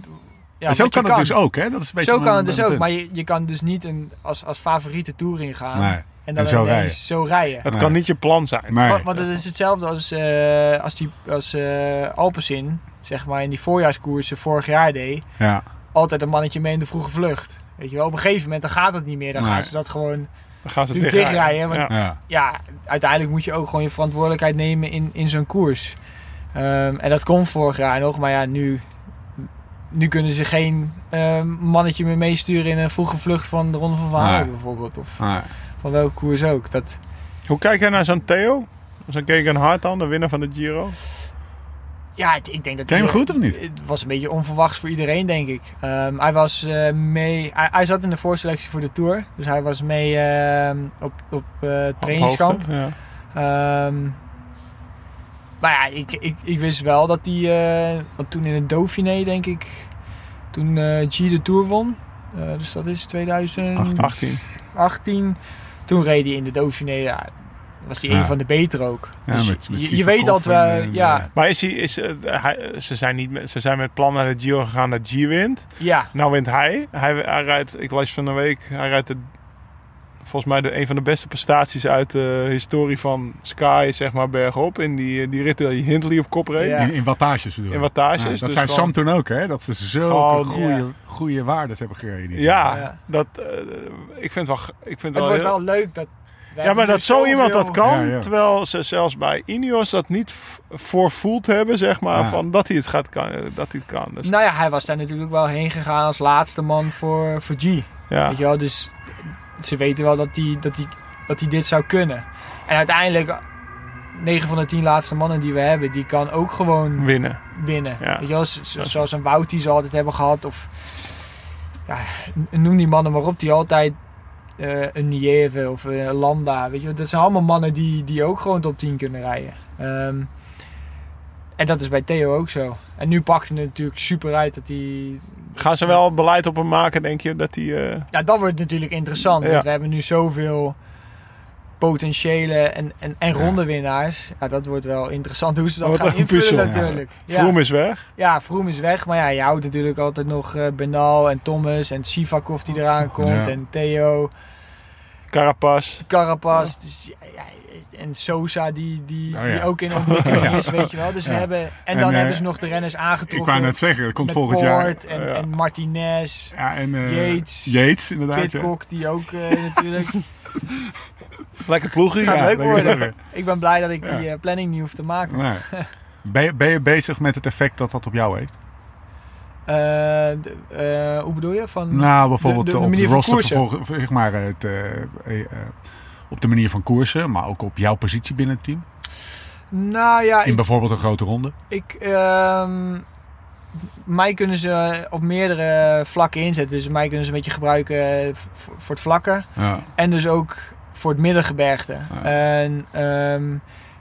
ja, zo kan het dus ook, hè? Dat is een beetje Zo kan het dus ook, maar je, je kan dus niet een, als, als favoriete tour ingaan. Nee. En dan En zo ineens rijden. zo rijden. Het Nee. kan niet je plan zijn. Nee. Want, want het is hetzelfde als, eh als, die, als eh Alpecin, zeg maar, in die voorjaarskoersen vorig jaar deed. Ja. Altijd een mannetje mee in de vroege vlucht. Weet je wel, op een gegeven moment dan gaat het niet meer. Dan Nee. gaan ze dat gewoon... Dan gaan ze Natuurlijk dichtrijden. want- Ja. Uiteindelijk moet je ook gewoon je verantwoordelijkheid nemen in, in zo'n koers. Ehm, en dat kon vorig jaar nog. Maar ja, nu, nu kunnen ze geen ehm, mannetje meer meesturen in een vroege vlucht van de Ronde van Vlaanderen Nee. bijvoorbeeld. Of Nee. van welke koers ook. Dat, Hoe kijk jij naar zo'n Theo? Zo'n Kegan Hart dan, de winnaar van de Giro? Ja, het- ik denk dat Ken je hem goed of niet? Het was een beetje onverwachts voor iedereen, denk ik. Ehm, hij was eh, mee. Hij, hij zat in de voorselectie voor de Tour. Dus hij was mee ehm, op, op eh, trainingskamp. Hoogte, Ja. Ehm, maar ja, ik, ik, ik wist wel dat hij. eh, want toen in het Dauphiné, denk ik. Toen G de Tour won. dus dat is 2018. 18. Toen reed hij in de Dauphiné. Ja, was hij Ja. een van de beter ook. Ja, Dus met- met je, weet altijd wel. en, eh, ja, Maar is hij, is, eh, hij, ze, zijn niet, met- ze zijn met plan naar de Giro gegaan dat G wint. ja, Nou wint hij. hij. Hij rijdt, ik las van een week, hij rijdt de, volgens mij de, een van de beste prestaties uit de historie van Sky, zeg maar, bergop. In die, die rit die Hindley op kop reed. Ja. In, in wattages bedoel In ik. wattages. Ja, dat dus gewoon- Sam toen ook, hè? Dat ze zulke goede, ja. goede waardes hebben gereden. Ja, Ja. Dat, eh, ik vind wel, ik vind het wel wordt heel- wel leuk dat. Ja, maar dat zo iemand dat kan, Ja, ja. terwijl ze zelfs bij Ineos dat niet voorvoeld hebben, zeg maar, Ja. van dat hij het gaat kan, dat hij het kan. Dus, Nou ja, hij was daar natuurlijk wel heen gegaan als laatste man voor, voor G. ja. Weet je wel, dus ze weten wel dat hij dat die, dat die dit zou kunnen. En uiteindelijk, 9 van de 10 laatste mannen die we hebben, die kan ook gewoon winnen. winnen. Ja. Weet je wel, zoals een Wout die ze altijd hebben gehad. Of ja, noem die mannen maar op, die altijd eh, een Nieve of een Landa. Weet je, dat zijn allemaal mannen die, die ook gewoon top 10 kunnen rijden. Ehm, en dat is bij Theo ook zo. En nu pakte het natuurlijk super uit dat hij Gaan ze wel beleid op hem maken, denk je, dat hij... eh, Ja, dat wordt natuurlijk interessant. Ja. Want we hebben nu zoveel potentiële en, en, en rondewinnaars. Ja, dat wordt wel interessant hoe ze dat gaan invullen puzzel. natuurlijk. Ja. Vroom is weg. ja, Vroom is weg. Maar ja, je houdt natuurlijk altijd nog eh Bernal en Thomas en Sivakov die eraan komt. En Theo, Carapaz. Carapaz. Dus, en Sosa die, die, Oh, die ja. ook in *laughs* ontwikkeling is, weet je wel. Dus we hebben, en, dan eh, hebben ze nog de renners aangetrokken. Ik wou net zeggen, dat komt volgend jaar. En, Ja. en Martinez. Ja, en, eh, Yates. Yates, inderdaad. Pitcock die ook natuurlijk *laughs* *laughs* Lekker ploegie. Gaat leuk worden. *laughs* Ik ben blij dat ik die Ja. eh, planning niet hoef te maken. Nee. Ben, je, ben je bezig met het effect dat dat op jou heeft? Eh, de- eh, hoe bedoel je? Van, Nou, bijvoorbeeld de- de op manier de van roster zeg maar, het, eh, eh, eh, op de manier van koersen, maar ook op jouw positie binnen het team. Nou ja, In ik, bijvoorbeeld een grote ronde. ik, ehm, mij kunnen ze op meerdere vlakken inzetten. Dus mij kunnen ze een beetje gebruiken eh, voor het vlakke. Ja. En dus ook voor het middengebergte. En ehm,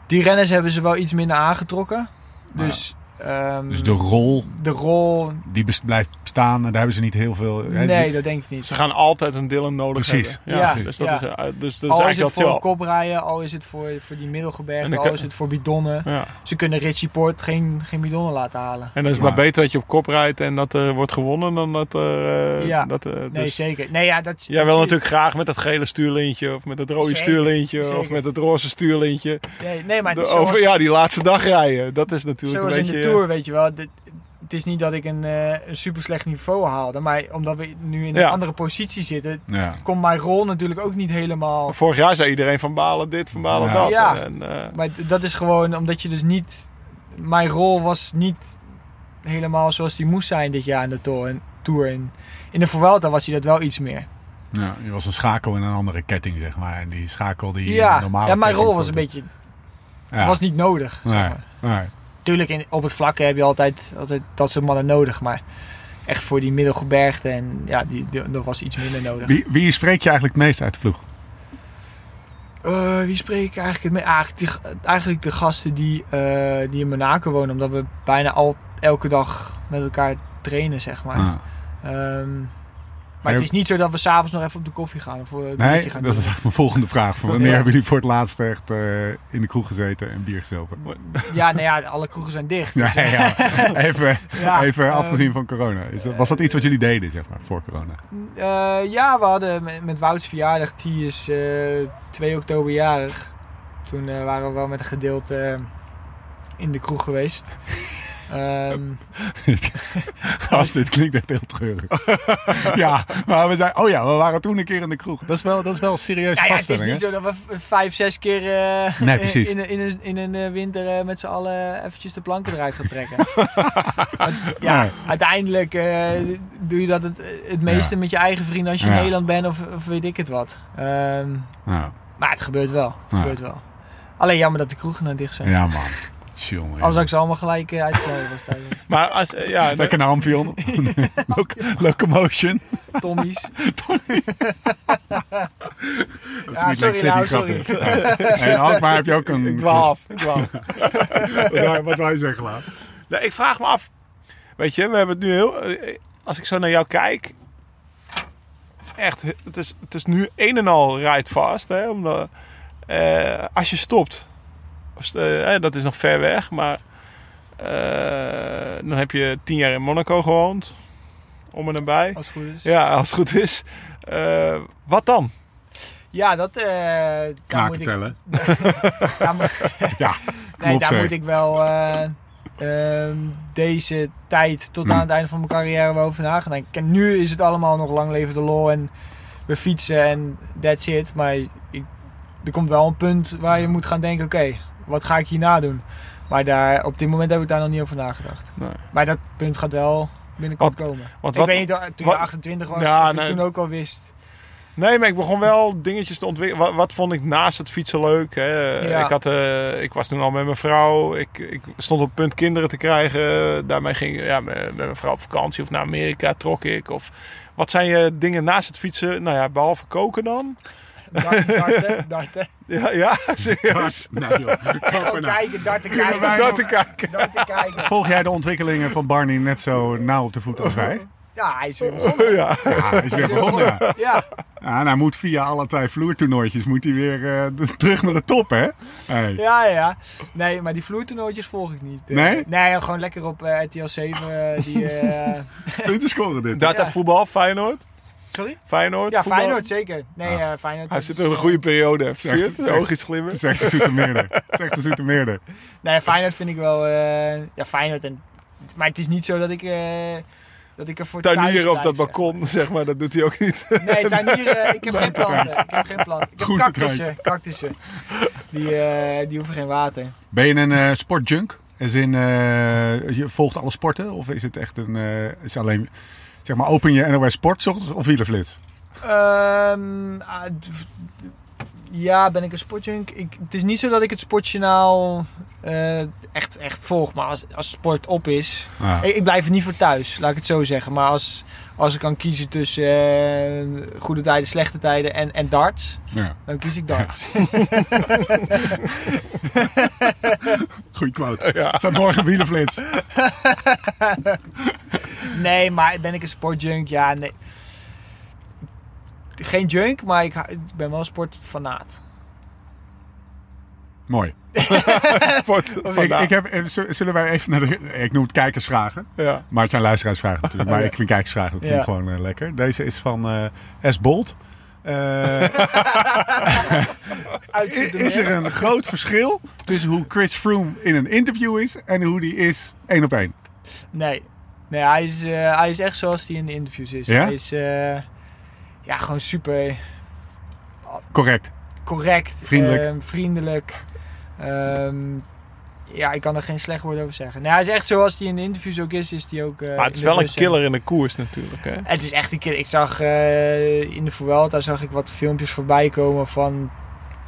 die renners hebben ze wel iets minder aangetrokken. Dus, ehm, Dus de rol de rol... die best- blijft bestaan, en daar hebben ze niet heel veel. hè, Nee, die- dat denk ik niet. Ze gaan altijd een Dylan nodig Precies. hebben. Ja, dus dat ja. is, eh, dus dat is al is het voor koprijden, al is het voor, voor die middelgebergte, al is het voor bidonnen. Ja. Ze kunnen Richie Port geen, geen bidonnen laten halen. En dan is het Maar- maar beter dat je op kop rijdt en dat er wordt gewonnen dan dat er... eh, Ja. dat, eh, Nee, dus- zeker. Nee, ja, dat, Jij dat wil natuurlijk graag met dat gele stuurlintje of met het rode Zeker, stuurlintje of met het roze stuurlintje Nee, nee maar de- zoals, over ja, die laatste dag rijden. Dat is natuurlijk zoals een in beetje... weet je wel. dit- het is niet dat ik een, eh, een super slecht niveau haalde. Maar omdat we nu in een Ja. andere positie zitten, Ja. komt mijn rol natuurlijk ook niet helemaal... Vorig jaar zei iedereen van Balen dit, van Balen Ja. dat. Ja. En, eh, Maar dat is gewoon omdat je dus niet... Mijn rol was niet helemaal zoals die moest zijn dit jaar in de Tour. En, tour. En in de Vuelta was hij dat wel iets meer. Ja, je was een schakel in een andere ketting, zeg maar. En die schakel die Ja, normale ja, mijn rol was een beetje... Ja. was niet nodig, zeg Nee, maar. nee. Tuurlijk, in, op het vlakke heb je altijd, altijd dat soort mannen nodig. Maar echt voor die middelgebergte en ja, die, die, dat was iets minder nodig. Wie, wie spreek je eigenlijk het meest uit de ploeg? Eh, wie spreek ik eigenlijk het mee? Eigenlijk, die, eigenlijk de gasten die, eh, die in Monaco wonen. Omdat we bijna al, elke dag met elkaar trainen, zeg maar. Ah. Ehm, maar het is niet zo dat we s'avonds nog even op de koffie gaan. Of een Nee, biertje gaan dat is mijn volgende vraag. Van wanneer Ja. hebben jullie voor het laatst echt eh, in de kroeg gezeten en bier gezopen? Ja, nou ja, alle kroegen zijn dicht. Dus, ja. *laughs* Even, Ja, even eh, afgezien van corona. Is dat, was dat iets wat jullie deden, zeg maar, voor corona? Eh, ja, we hadden met, met Wouts verjaardag, die is eh 2 oktober jarig. Toen eh, waren we wel met een gedeelte eh, in de kroeg geweest. *laughs* Gast, dit klinkt echt heel treurig. *laughs* ja, maar we zijn... Oh ja, we waren toen een keer in de kroeg. Dat is wel, dat is wel een serieuze nou ja, het is niet hè? zo dat we vijf, zes keer eh, Nee, precies. in, in, in, een- in een eh, winter eh, met z'n allen eventjes de planken eruit gaan trekken. *laughs* Ja, Nee. uiteindelijk doe je dat het, het meeste Ja. met je eigen vrienden als je in. Nederland bent of, of weet ik het wat. Ehm, maar het gebeurt wel. Het gebeurt wel. Alleen jammer dat de kroegen nou dicht zijn. ja man. Jongen, had ik ze allemaal gelijk uh, was. *laughs* Maar als, eh, ja, Lekker Amphion. *laughs* Loc- Locomotion. Tommies. *laughs* Dat is Ja, niet sorry nou, City, sorry. En Alkmaar heb je ook een... ik dwaal af. Ik dwaal af. Wat wij zeggen, Laat? Nee, ik vraag me af. Weet je, we hebben het nu heel. Als ik zo naar jou kijk. Echt, het is, het is nu een en al rijdt vast. Hè, omdat, eh, als je stopt. St- eh, dat is nog ver weg, maar. eh, dan heb je tien jaar in Monaco gewoond. Om en nabij. Als het goed is. Ja, als het goed is. Eh, wat dan? Ja, dat... eh daar Knaken moet ik, tellen. *laughs* daar moet- *laughs* Ja, Nee, daar zeg. moet ik wel eh, ehm, deze tijd tot Hmm. aan het einde van mijn carrière wel over. En nu is het allemaal nog lang leven de law en we fietsen en that's it. Maar ik, er komt wel een punt waar je moet gaan denken, oké, wat ga ik hierna doen? Maar daar, op dit moment heb ik daar nog niet over nagedacht. Nee. Maar dat punt gaat wel binnenkort komen. Want ik wat, weet niet, toen wat- je 28 was, Ja, of ik toen ook al wist. Nee, maar ik begon wel dingetjes te ontwikkelen. Wat, wat vond ik naast het fietsen leuk? Hè? Ja. Ik, had, eh, ik was toen al met mijn vrouw. Ik, ik stond op het punt kinderen te krijgen. Daarmee ging ik ja, met, met mijn vrouw op vakantie of naar Amerika trok ik. Of, wat zijn je dingen naast het fietsen? Nou ja, behalve koken dan? Dart- Darten, *laughs* darten. Ja, ja serieus. Nou joh, Gewoon nou. kijken, darten kijken. wij- Dat te kijken. Darten kijken. Volg jij de ontwikkelingen van Barney net zo nauw op de voet als wij? Ja, hij is weer begonnen. Ja. Ja, hij is weer begonnen. Ja. Ja, Ja, en hij moet via allerlei vloertoernooitjes moet hij weer eh, terug naar de top, hè? Hey. ja, ja. Nee, maar die vloertoernooitjes volg ik niet. Eh, Nee? Nee, gewoon lekker op eh, RTL 7. eh, die, eh, *laughs* Punten scoren dit. Data Ja. voetbal, Feyenoord. Sorry? Feyenoord. Ja, voetbal. Feyenoord zeker. Nee, eh Feyenoord. Hij zit is, in een goede periode. Zie je het? zeg- Oogjes Het glimmen. is echt de Zoetermeerder. Het is echt de Zoetermeerder. Nee, Feyenoord vind ik wel... eh, ja, Feyenoord. En, maar het is niet zo dat ik... eh dat ik er voor thuis Tuinieren op dat balkon, zeg maar, dat doet hij ook niet. Nee, tuinieren. Ik heb *laughs* geen planten. Ik heb geen planten. Ik heb Goed cactussen. Cactussen. Die, eh, die hoeven geen water. Ben je een eh, sportjunk? Als in, eh, je volgt alle sporten? Of is het echt een... eh, is het alleen, zeg maar, open je NOS Sport of wielerflits? D- ja, ben ik een sportjunk? Ik, het is niet zo dat ik het sportjournaal eh, echt, echt volg. Maar als, als sport op is... Ik, ik blijf er niet voor thuis, laat ik het zo zeggen. Maar als, als ik kan kiezen tussen eh, goede tijden, slechte tijden en, en darts... Ja. Dan kies ik darts. *laughs* *laughs* Goeie quote. Ja. Staat morgen wielerflits. *laughs* nee, maar ben ik een sportjunk? Ja, nee. Geen junk, maar ik, ben wel een sportfanaat. Mooi. *laughs* Ik, ik heb, zullen wij even naar de... Ik noem het kijkersvragen. ja. Maar het zijn luisteraarsvragen natuurlijk. Maar *laughs* ik vind kijkersvragen dat Ja. gewoon eh, lekker. Deze is van eh S. Bolt. *laughs* Uitzitten is er een groot verschil tussen hoe Chris Froome in een interview is en hoe die is één op één? Nee, nee hij, is, eh, hij is echt zoals hij in de interviews is. Ja? Hij is eh, ja, gewoon super Correct. correct, Vriendelijk. ehm, vriendelijk. Ehm, ja, ik kan er geen slecht woord over zeggen. Nee, hij is echt zoals hij in de interviews ook is, is hij ook. eh, Maar het is wel een killer in de koers natuurlijk. Hè? Het is echt een keer. Ik zag eh, in de Vuelta zag ik wat filmpjes voorbij komen van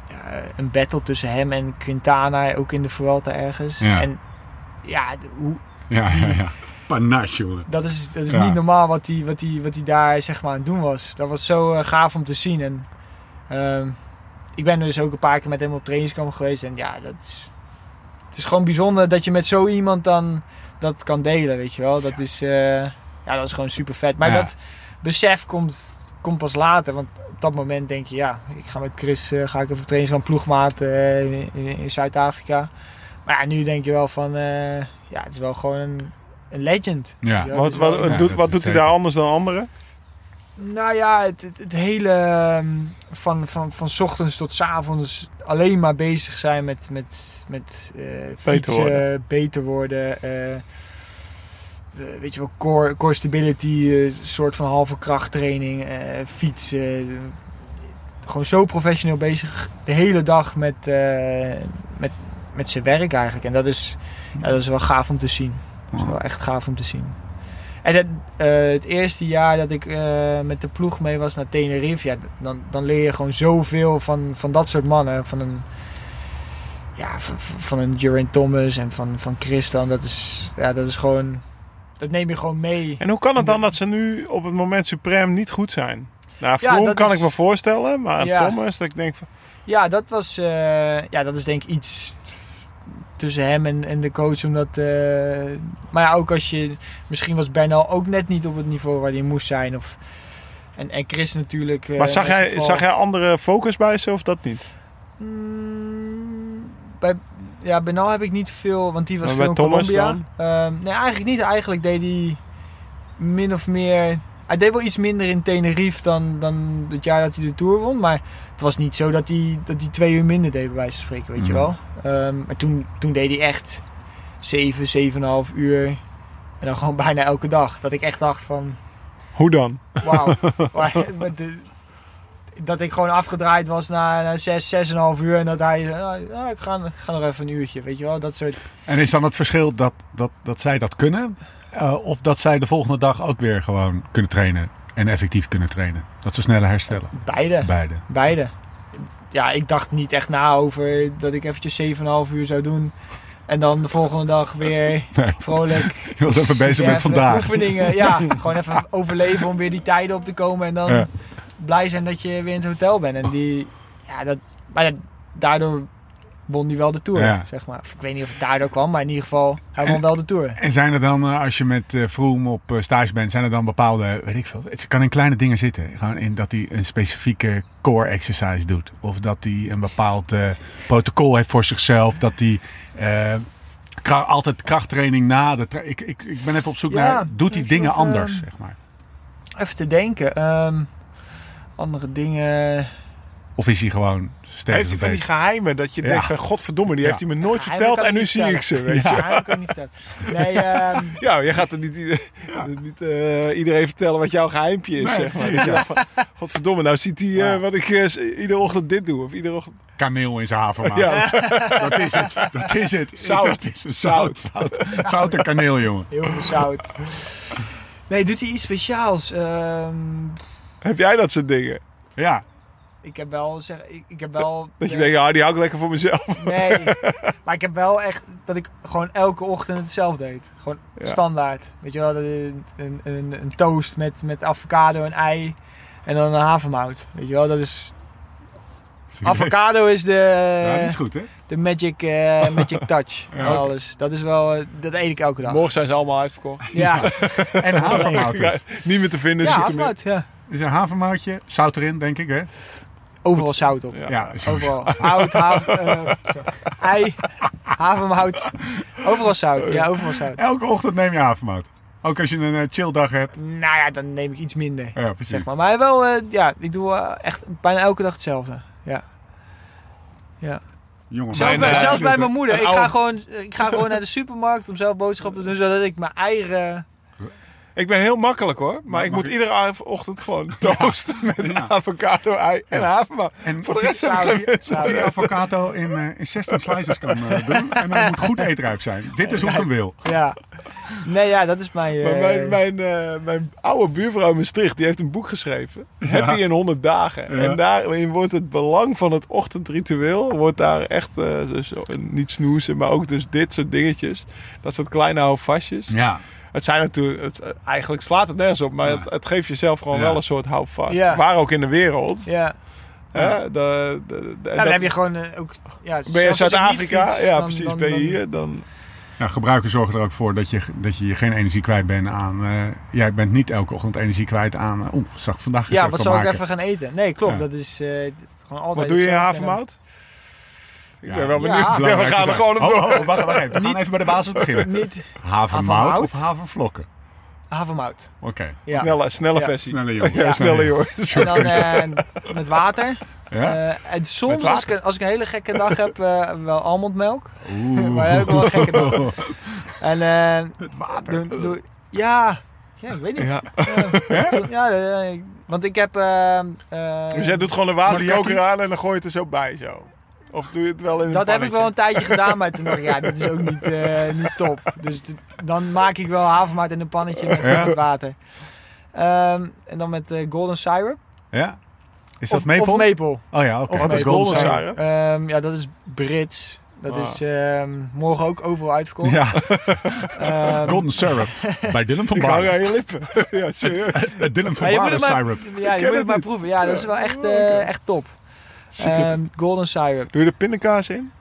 ja, een battle tussen hem en Quintana, ook in de Vuelta ergens. Ja. En ja, hoe, Ja, ja, ja. Panache, jongen. dat is, dat is Ja. niet normaal wat hij, wat, hij, wat hij daar zeg maar aan het doen was. Dat was zo eh, gaaf om te zien. En, ehm, ik ben dus ook een paar keer met hem op trainingskamp geweest. En ja, dat is, het is gewoon bijzonder dat je met zo iemand dan dat kan delen, weet je wel. Dat is, eh, ja, dat is gewoon super vet. Maar Ja. dat besef komt, komt pas later. Want op dat moment denk je, ja, ik ga met Chris eh, ga ik even trainingskamp ploegmaat in, in, in Zuid-Afrika. Maar ja, nu denk je wel van, ja, het is wel gewoon een, een legend. Ja. Ja, Wat, wat, wel- wat Ja, doet, wat doet hij daar anders dan anderen? Nou ja, het, het, het hele ehm, van, van, van 's ochtends tot 's avonds alleen maar bezig zijn met, met, met eh, fietsen, worden. beter worden. eh, eh, weet je wel, core, core stability, eh, soort van halve krachttraining, eh, fietsen. gewoon zo professioneel bezig de hele dag met, eh, met, met zijn werk eigenlijk. En dat is, ja, dat is wel gaaf om te zien. Dat is wel echt gaaf om te zien. En het, eh, het eerste jaar dat ik eh, met de ploeg mee was naar Tenerife, ja, dan, dan leer je gewoon zoveel van, van dat soort mannen. Van een, ja, van, van- een Geraint Thomas en van, van Christian. Dat is, ja, dat is gewoon, dat neem je gewoon mee. En hoe kan het dan dat ze nu op het moment suprem niet goed zijn? Nou, Vroom kan is- ik me voorstellen, maar Ja. Thomas, dat ik denk van... Ja, dat was, eh, ja, dat is denk ik iets tussen hem en, en de coach. Omdat, eh, maar ja, ook als je, misschien was Bernal ook net niet op het niveau waar hij moest zijn. Of, en, en Chris natuurlijk. eh, Maar zag jij, geval. zag jij andere focus bij ze of dat niet? Mm, bij, ja, Bernal heb ik niet veel, want die was Maar veel in Thomas Colombia. Ehm, nee, eigenlijk niet. Eigenlijk deed hij min of meer... Hij deed wel iets minder in Tenerife dan, dan het jaar dat hij de Tour won. Maar het was niet zo dat hij, dat hij twee uur minder deed, bij wijze van spreken, weet je Mm. wel. Ehm, maar toen, toen deed hij echt 7, 7,5 uur. En dan gewoon *laughs* bijna elke dag. Dat ik echt dacht van... Hoe dan? Wauw. *laughs* Dat ik gewoon afgedraaid was na, na 6, 6,5 uur. En dat hij zei, ah, ik, ga, ik ga nog even een uurtje. Weet je wel, dat soort... En is dan het verschil dat, dat, dat zij dat kunnen? Eh, of dat zij de volgende dag ook weer gewoon kunnen trainen en effectief kunnen trainen? Dat ze sneller herstellen? Beide. Beide. Beide. Ja, ik dacht niet echt na over dat ik eventjes 7,5 uur zou doen. En dan de volgende dag weer *laughs* Nee, vrolijk. je was even bezig met vandaag. Oefeningen. Ja, *laughs* gewoon even overleven om weer die tijden op te komen. En dan Ja. blij zijn dat je weer in het hotel bent. En die, ja, dat, maar daardoor won hij wel de Tour, Ja. zeg maar. Of Ik weet niet of het daardoor kwam, maar in ieder geval, hij won wel de Tour. En zijn er dan, eh, als je met eh Vroom op eh, stage bent, zijn er dan bepaalde, weet ik veel, het kan in kleine dingen zitten. Gewoon in dat hij een specifieke core exercise doet. Of dat hij een bepaald protocol heeft voor zichzelf. Dat hij kra- altijd krachttraining na de tra- ik, ik, ik ben even op zoek Ja, naar, doet hij dingen anders, ehm, zeg maar. Even te denken. ehm, andere dingen... Of is hij gewoon Heeft hij van die geheimen dat je Ja. denkt van godverdomme, die Ja. heeft hij me nooit Geheimen verteld en nu zie ik ze, weet je. Ja, kan ik niet vertellen. Nee, *laughs* ehm, Ja, jij gaat er niet, *laughs* niet eh, iedereen vertellen wat jouw geheimpje is, Nee, zeg maar. je godverdomme, nou ziet hij eh, wat ik eh, iedere ochtend dit doe. Of iedere ochtend... Kaneel in zijn havermaat. Ja. *laughs* Dat is het. Dat is het. Zout. Dat is zout. Zout, zout en kaneel, jongen. heel veel zout. Nee, doet hij iets speciaals? Ehm, Heb jij dat soort dingen? Ja. Ik heb wel, zeg, ik, ik heb wel... *laughs* Dat je denkt, ja, die hou ik lekker voor mezelf. *laughs* Nee, maar ik heb wel echt dat ik gewoon elke ochtend hetzelfde deed. Gewoon Ja. standaard. Weet je wel, een, een, een, toast met, met avocado en ei en dan een havermout. Weet je wel, dat is... Avocado is de, Ja, dat is goed, hè? de magic, eh, magic touch *laughs* Ja, oké. alles. Dat is wel, eh, dat eet ik elke dag. Morgen zijn ze allemaal uitverkocht. Ja, En havermout Ja, dus. niet meer te vinden. ja havermout, ja. Dus een havermoutje, zout erin, denk ik, hè? Overal zout op. Ja. Overal. Hout, haver, *laughs* eh, ei, havermout. Overal zout. Ja, overal zout. Elke ochtend neem je havermout. Ook als je een eh, chill dag hebt. Nou ja, dan neem ik iets minder. Ja, precies. Zeg maar. maar wel, eh, ja, ik doe echt bijna elke dag hetzelfde. Ja. ja. Jongen, Zelfs, bij, zelfs bij *laughs* mijn moeder. Ik ga, gewoon, ik ga gewoon naar de supermarkt om zelf boodschappen te doen, zodat ik mijn eigen... Ik ben heel makkelijk hoor. Maar ik moet ik- iedere ochtend gewoon *laughs* toast met Ja. avocado, ei en havermout. En Voor de rest je- zout. je avocado in, eh, in 16 slices kan eh, doen. En dan moet goed eetrijp zijn. Dit is hoe ik hem wil. Ja. Nee, ja, dat is mijn... Maar eh, mijn, mijn, eh, mijn oude buurvrouw in Maastricht, die heeft een boek geschreven. Happy in 100 dagen. Ja. En daarin wordt het belang van het ochtendritueel, wordt daar echt, eh, dus, niet snoezen, maar ook dus dit soort dingetjes. Dat soort kleine houvastjes. Ja. Het zijn natuurlijk, het, eigenlijk slaat het nergens op, maar Ja. het, het geeft jezelf gewoon Ja. wel een soort houvast. Ja. Waar ook in de wereld. Ja. Hè, de, de, de- en Nou, dat- dan heb je gewoon eh, ook... Ja, ben je Zuid-Afrika? Ja, dan- precies. dan- ben je dan- hier, dan... Nou, gebruikers zorgen er ook voor dat je, dat je geen energie kwijt bent aan... eh, jij bent niet elke ochtend energie kwijt aan... eh, Oeh, zag ik vandaag Ja, wat zal ik even gaan eten? Nee, klopt. Ja. Dat is eh, is gewoon altijd Wat doe je in havermout? Ik ben wel benieuwd. Ja, we gaan er gewoon op Oh, door. oh, wacht, wacht even. We gaan even bij de basis beginnen. Niet Havermout of havervlokken? havermout. Oké. Ja. Snelle, snelle Ja. versie. Snelle jongen. Ja, snelle. En dan eh, met water. Ja? Eh, en soms, Met water? als ik, als ik een hele gekke dag heb, eh, wel almondmelk. Oeh. *laughs* maar heb ik wel een gekke dag. *laughs* En eh, Het water. doe, doe, Ja, ja, ik weet niet. Ja. Ja, zo- *laughs* ja, want ik heb... Dus jij doet gewoon een waterkoker aan en dan gooi je het er zo bij zo. Of doe je het wel in een dat heb ik wel een tijdje gedaan, maar toen dacht ik, ja, dit is ook niet, eh, niet top. Dus t- dan maak ik wel havermout in een pannetje met Ja. water. Ehm, en dan met eh, golden syrup. Ja? Is dat of, maple? Of maple. Oh ja, oké. Of Wat is golden syrup? Ehm, ja, dat is Brits. Dat Ah. is ehm, morgen ook overal uitverkocht. Ja, golden syrup. *laughs* Bij Dylan van Ik hou Baarle. aan je lippen. *laughs* ja, serieus. Eh, Dylan van ja, je moet Baarle het maar, syrup. ja, je moet het maar proeven. Ja, dat is wel echt, echt top. Ehm, golden syrup. Doe je er pindakaas in?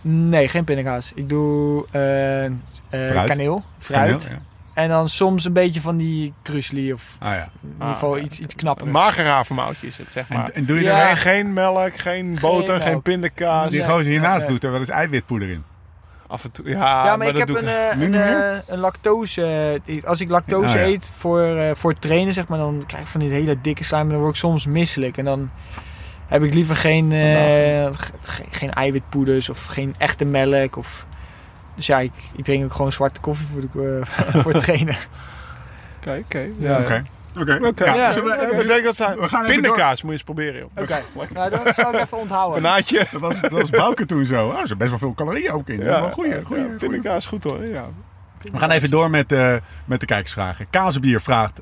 Nee, geen pindakaas. Ik doe eh, eh, Fruit. kaneel, fruit. Kaneel, En dan soms een beetje van die krusli of ja. Ah, ja. in ieder geval ja. iets, iets knapper. Een mager havermoutje is het, zeg maar. En, en doe je Ja. er Geen, geen melk, geen boter, geen melk. pindakaas. die gozer hiernaast doet er wel eens eiwitpoeder in. Af en toe. Ja, ja, maar, ik dat heb doe een, eh, een, eh, een lactose. Als ik lactose Oh, ja. eet voor, eh, voor trainen, zeg maar, dan krijg ik van die hele dikke slijm. En dan word ik soms misselijk. En dan heb ik liever geen, eh, ge- ge- geen eiwitpoeders of geen echte melk. Of... Dus ja, ik, ik drink ook gewoon zwarte koffie voor, de, eh, *laughs* voor het trainen. Oké, oké. Ja. Oké. Oké. Ik denk dat. We gaan Pindakaas moet je eens proberen, joh. Oké, *laughs* nou, dat zal ik even onthouden. Banaatje. Dat was, dat was Bouke toen zo. Oh, er zit best wel veel calorieën ook in. Ja, goeie, goeie, ja. Pindakaas goed hoor. Ja. We gaan even door met, eh, met de kijkersvragen. Kazenbier vraagt,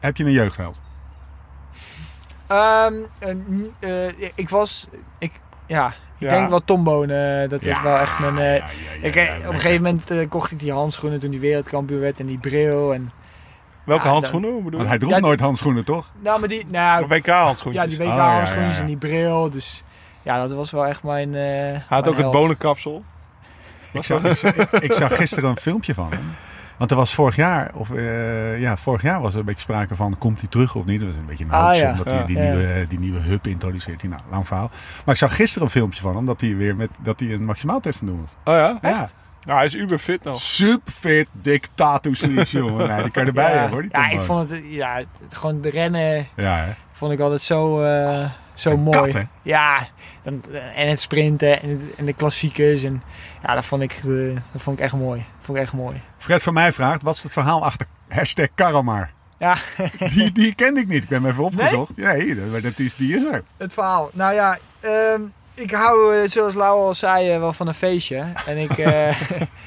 heb je een jeugdheld? Eh, ik was, ik, ja, ik Ja. denk wel Tomboon. eh, dat is wel echt mijn. eh, ja, ja, ik, ja, ja, op een gegeven moment eh, kocht ik die handschoenen toen hij wereldkampioen werd en die bril. En, Welke Ja, handschoenen hoe bedoel hij droeg Ja, die- nooit handschoenen, toch? nou, maar die, nou, WK handschoentjes. ja, die WK Oh, ja, ja, handschoenen ja. en die bril. Dus ja, dat was wel echt mijn. eh Hij had mijn ook het held. bonenkapsel. Ik zag, ik, ik zag gisteren een filmpje van hem. Want er was vorig jaar, of eh, ja, vorig jaar was er een beetje sprake van, komt hij terug of niet? Dat was een beetje een Ah, hoax, ja. omdat hij Ja. die, Ja. nieuwe, die nieuwe hub introduceert. hij. Nou, lang verhaal. Maar ik zag gisteren een filmpje van hem, dat hij weer met, dat hij een maximaaltest aan het doen was. Oh ja? Ja. Nou, hij is uber fit nog. Super fit, dik jongen. Nee, die kan je *laughs* erbij ja, hebben, hoor. Die ja, ik vond het, ja, het- gewoon de rennen Ja, hè? vond ik altijd zo, eh, zo Een mooi. kat, hè? Ja, en het sprinten en, het- en de klassiekers. En, ja, dat vond, ik, eh, dat vond ik echt mooi. Vond ik echt mooi. Fred van mij vraagt, wat is het verhaal achter hashtag Karamar? Ja, *laughs* Die, die kende ik niet. Ik ben hem even opgezocht. Nee, dat, dat is, die is er. het verhaal. Nou ja, ehm, ik hou, eh, zoals Lau al zei, eh, wel van een feestje. En ik eh,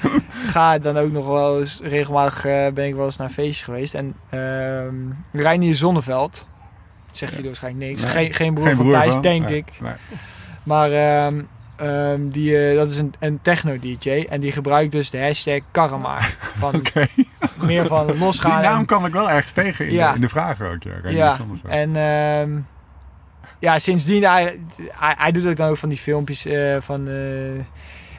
*laughs* ga dan ook nog wel eens, regelmatig eh, ben ik wel eens naar een feestje geweest. En ehm Reinier Zonneveld, zegt jullie waarschijnlijk niks. Nee. Geen, geen broer Geen van broer Thijs, van? denk Nee, ik. nee. Maar ehm, ehm, die, eh, dat is een, een techno-dj en die gebruikt dus de hashtag Karama. *laughs* Van Oké. meer van Die losgaan. naam en- kwam ik wel ergens tegen in, Ja. de, in de vragen ook. Ja, ja, en ehm, ja, sindsdien, hij, hij, hij doet ook dan ook van die filmpjes eh, van... eh,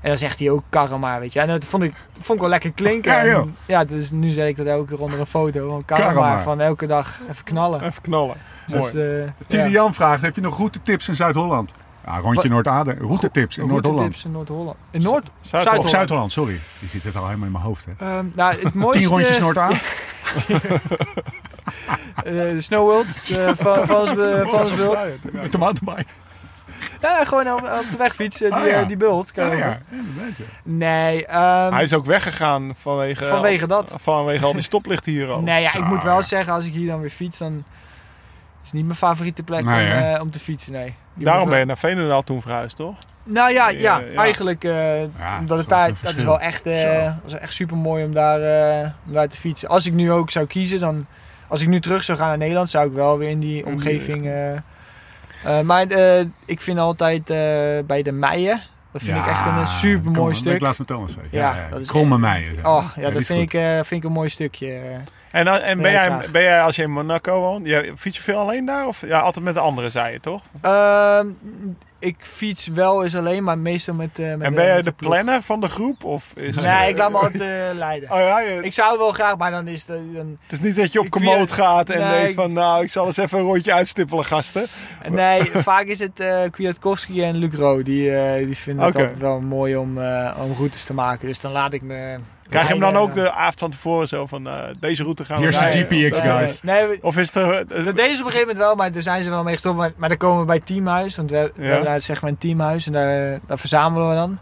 en dan zegt hij ook Karama, weet je. En dat vond ik, vond ik wel lekker klinken. Ja, En joh. ja, dus nu zet ik dat elke keer onder een foto. Van Karama. van elke dag even knallen. Even knallen. Dus, Mooi. eh, Tine ja. Jan vraagt, heb je nog routetips in Zuid-Holland? Ja, rondje Wat? Noord-Aden. Routetips in Noord-Holland. Routetips in Noord-Holland. In Noord? Zuid-Holland. Of Zuid-Holland, sorry. Die zit het al helemaal in mijn hoofd. Hè. Ehm, nou, het mooiste... Tien rondjes Noord-Aden. *laughs* eh, de Snow World. De Van, Vansbult. Met de mountainbike. Ja, gewoon op, op de weg fietsen, die, Ah, ja. eh, die bult. Kan Ja, je ja. over. inderdaad, ja. Nee, ehm, Hij is ook weggegaan vanwege, Vanwege dat. vanwege al die stoplichten hier al. nee, ja, ik moet wel ja. zeggen, als ik hier dan weer fiets, dan... Is niet mijn favoriete plek Nee, om, hè? eh, om te fietsen, nee. Je Daarom ben je naar Veenendaal toen verhuisd, toch? Nou ja, ja, Ja, ja. eigenlijk. eh, Ja, omdat dat het is wel daar, een dat is wel echt, eh, is echt super mooi om daar, eh, om daar te fietsen. Als ik nu ook zou kiezen, dan... Als ik nu terug zou gaan naar Nederland, zou ik wel weer in die omgeving... eh, eh, maar eh, ik vind altijd eh, bij de Meijen... Dat vind ik echt een super mooi stuk. Ik laatst met Thomas. Ja, Ja, ja, dat is Kromme zeg. Oh, ja, dat vind ik, eh, vind ik een mooi stukje. Eh. En, en ben, jij, ben jij als je in Monaco woont, je, fiets je veel alleen daar? Of ja, altijd met de anderen, zei je toch? Ehm, ik fiets wel eens alleen, maar meestal met, eh met en ben jij de planner van de groep? Of is, Nee, ik laat me altijd eh, leiden. Oh ja, je- Ik zou wel graag, maar dan is het... Dan, het is niet dat je op weet- gaat en Nee, denkt van nou, ik zal eens even een rondje uitstippelen, gasten. nee, vaak is het eh Kwiatkowski en Luc Ro. Die, eh, die vinden het altijd wel mooi om, eh, om routes te maken. Dus dan laat ik me... Krijg je hem dan ook en de avond van tevoren zo van eh, deze route gaan we Hier is de rijden? GPX, eh, guys. Nee, we- Of is er... eh, dat deden ze op een gegeven moment wel, maar daar zijn ze wel mee gestopt. Maar, maar dan komen we bij teamhuis. Want we, we Ja. hebben daar zeg maar een teamhuis en daar, daar verzamelen we dan.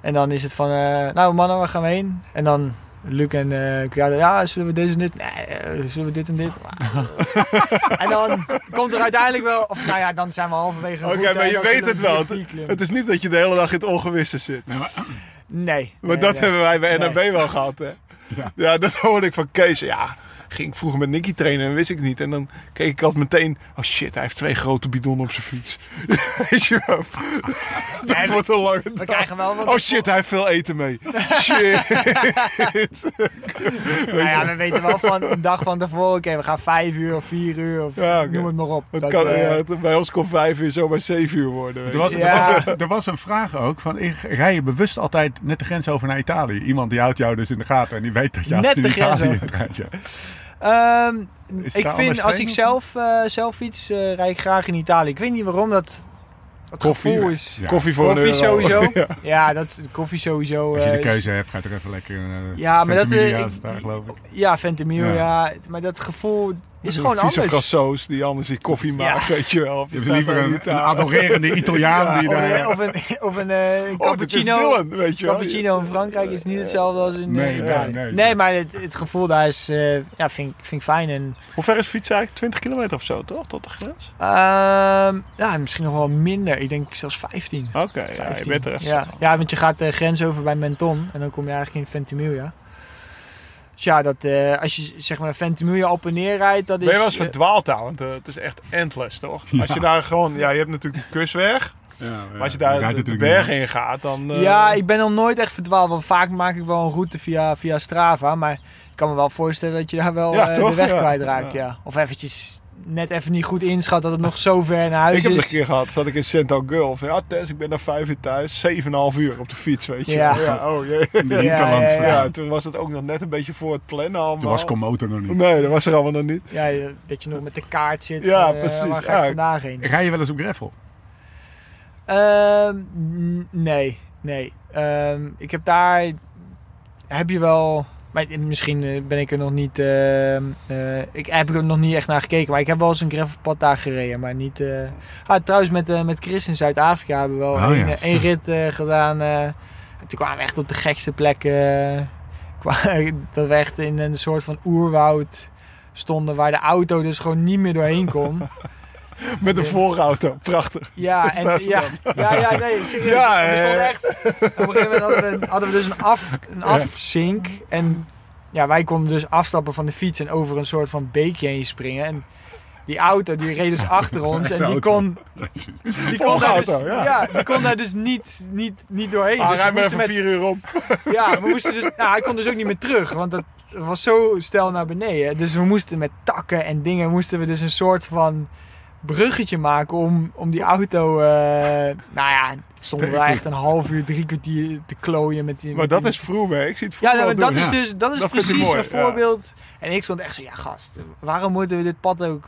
En dan is het van, eh, nou mannen, waar gaan we heen? En dan Luc en eh ja, ja, zullen we deze en dit? Nee, eh, zullen we dit en dit? *laughs* en dan komt er uiteindelijk wel, of nou ja, dan zijn we halverwege. Oké, maar je weet het we wel. Het is niet dat je de hele dag in het ongewisse zit. Nee, maar, Nee. Maar nee, dat nee. hebben wij bij. NAB wel gehad, hè? Ja. Ja. dat hoorde ik van Kees. Ja, ging ik vroeger met Nicky trainen en wist ik niet. En dan keek ik altijd meteen... Oh shit, hij heeft twee grote bidonnen op zijn fiets. *laughs* Weet je wel? *laughs* Dat Nee, wordt een lange We dag. krijgen wel wat. Oh shit, hij heeft veel eten mee. *laughs* Shit. Nou ja, we weten wel van een dag van tevoren, oké, we gaan vijf uur of vier uur of Ja, noem het maar op. Het Dat, kan, eh, ja, het- bij ons kon vijf uur zomaar zeven uur worden. weet er, was, er, Ja. was, er was een vraag ook van, ik rij je bewust altijd net de grens over naar Italië? Iemand die houdt jou dus in de gaten en die weet dat je Net de grens Italië over. rijdt. Ehm, ik vind als ik zelf, eh, zelf fiets, eh rijd ik graag in Italië. Ik weet niet waarom dat het Koffie. gevoel is. Ja. Koffie voor Koffie een euro. sowieso. *laughs* Ja. Ja, dat koffie sowieso. Als je de eh, is- keuze hebt, ga je toch even lekker... eh, Ja, maar dat, daar, geloof ik. Ja, Ventimiglia. Ja. Maar dat gevoel is gewoon vieze anders. frassoos die anders die koffie maakt, weet je wel. Of je Dus liever een, een adorerende *laughs* Italiaan die Of daar... een, of een, of een Oh, cappuccino. Dylan, weet je wel. Cappuccino in Frankrijk is niet hetzelfde als in Nee, Italië. nee, Nee, nee. maar het, het gevoel daar is, eh, ja, vind, ik- vind ik fijn. En, Hoe ver is fietsen eigenlijk? 20 kilometer of zo, toch? Tot de grens? ehm, ja, misschien nog wel minder. Ik denk zelfs 15. Oké, ja, je 15. bent er echt. Ja, ja, want je gaat de grens over bij Menton en dan kom je eigenlijk in Ventimiglia. Dus ja, dat, eh, als je zeg maar Ventimiglia op en neer rijdt, dat is... Ben je wel eens eh, verdwaald daar? Want eh, het is echt endless, toch? Als je daar gewoon... Ja, je hebt natuurlijk die kusweg. Ja, ja, Maar als je daar de, de niet. in gaat, dan... eh, Ja, ik ben nog nooit echt verdwaald. Want vaak maak ik wel een route via, via Strava. Maar ik kan me wel voorstellen dat je daar wel Ja, eh, toch? de weg Ja. kwijtraakt. Ja. Ja. Of eventjes net even niet goed inschat dat het nog zo ver naar huis Ik heb het is. een keer gehad, zat ik in Central Gulf. Ja, Tess, ik ben na vijf uur thuis. 7,5 uur op de fiets, weet je. Ja. oh jee. Ja, ja, Ja, ja. toen was het ook nog net een beetje voor het plannen allemaal. Toen was Komodo nog niet. Nee, dat was er allemaal nog niet. Ja, je- dat je nog met de kaart zit. Ja, van, eh, precies. Waar ga ik Ja. vandaag heen? Rij je wel eens op gravel? Ehm, nee, nee. Ehm, ik heb daar... Heb je wel... Maar misschien eh, ben ik er nog niet... ehm, eh, ik heb er nog niet echt naar gekeken. Maar ik heb wel eens een gravelpad daar gereden. Maar niet... eh ah, trouwens, met, met Chris in Zuid-Afrika hebben we wel Oh één, ja, één zo. rit gedaan. En toen kwamen we echt op de gekste plekken. *laughs* dat we echt in een soort van oerwoud stonden. Waar de auto dus gewoon niet meer doorheen kon. *laughs* *laughs* Met een voorauto. Prachtig. Ja, en, ja, ja, ja, nee, serieus. *laughs* Ja, we echt, op een gegeven moment hadden we, hadden we dus een, af, een afzink. En ja, wij konden dus afstappen van de fiets en over een soort van beekje heen springen. En die auto die reed dus achter ons en die kon, *laughs* die kon, daar, dus, ja. ja. die kon daar dus niet, niet, niet doorheen. Ah, dus moesten even met, vier uur om. ja, we moesten dus, nou, hij kon dus ook niet meer terug, want het was zo stijl naar beneden. Dus we moesten met takken en dingen, moesten we dus een soort van bruggetje maken om, om die auto, eh, nou ja, stonden we echt een half uur, drie kwartier te klooien met die... Maar met dat die- is vroeg, hè? Ik zie het Ja, nou, dat doen. is dus dat is Dat precies mooi, een ja. voorbeeld. En ik stond echt zo, ja gast, waarom moeten we dit pad ook...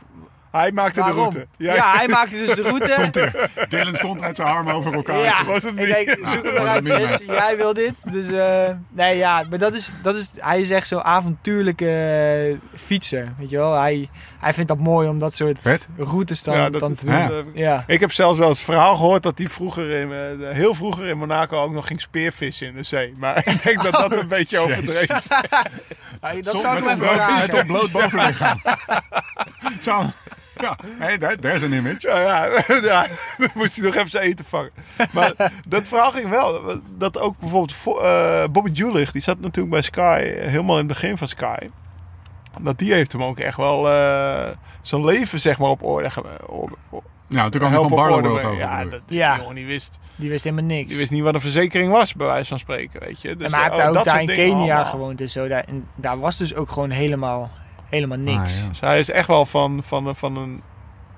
Hij maakte Waarom? de route. Ja, hij maakte dus de route. Stond er. Dylan stond met zijn armen over elkaar. Ja, was het ik niet. denk, zoek hem eruit, Chris. Jij wil dit. Dus, eh, nee, ja, maar dat is, dat is, hij is echt zo'n avontuurlijke eh, fietser, weet je wel. Hij, hij vindt dat mooi om dat soort Vet. routes dan, Ja, dat dan is- te doen. Ja. Ja. eh. Ik heb zelfs wel het verhaal gehoord dat hij vroeger in, heel vroeger in Monaco ook nog ging speervissen in de zee. Maar *laughs* ik denk dat dat een beetje overdreven is. *laughs* dat Zon- zou ik met hem even ontbloot- Met vragen. ontbloot bovenlichaam. *laughs* *laughs* Ja, hey, there's an image. Ja, ja, *laughs* ja, dan moest hij nog even zijn eten vangen. Maar *laughs* dat verhaal ging wel. Dat ook bijvoorbeeld vo- eh, Bobby Julich, die zat natuurlijk bij Sky, helemaal in het begin van Sky. Dat die heeft hem ook echt wel eh, zijn leven zeg maar op orde op, op, Nou, toen kwam hij van Barlow over. Ja, dat. Ja. die jongen die wist, Die wist helemaal niks. die wist niet wat een verzekering was, bij wijze van spreken, weet je. Dus, en maar hij heeft oh, ook dat daar in Kenia allemaal. gewoond en zo. Daar, en daar was dus ook gewoon helemaal, helemaal niks. Ah, ja. Dus hij is echt wel van, van, van een...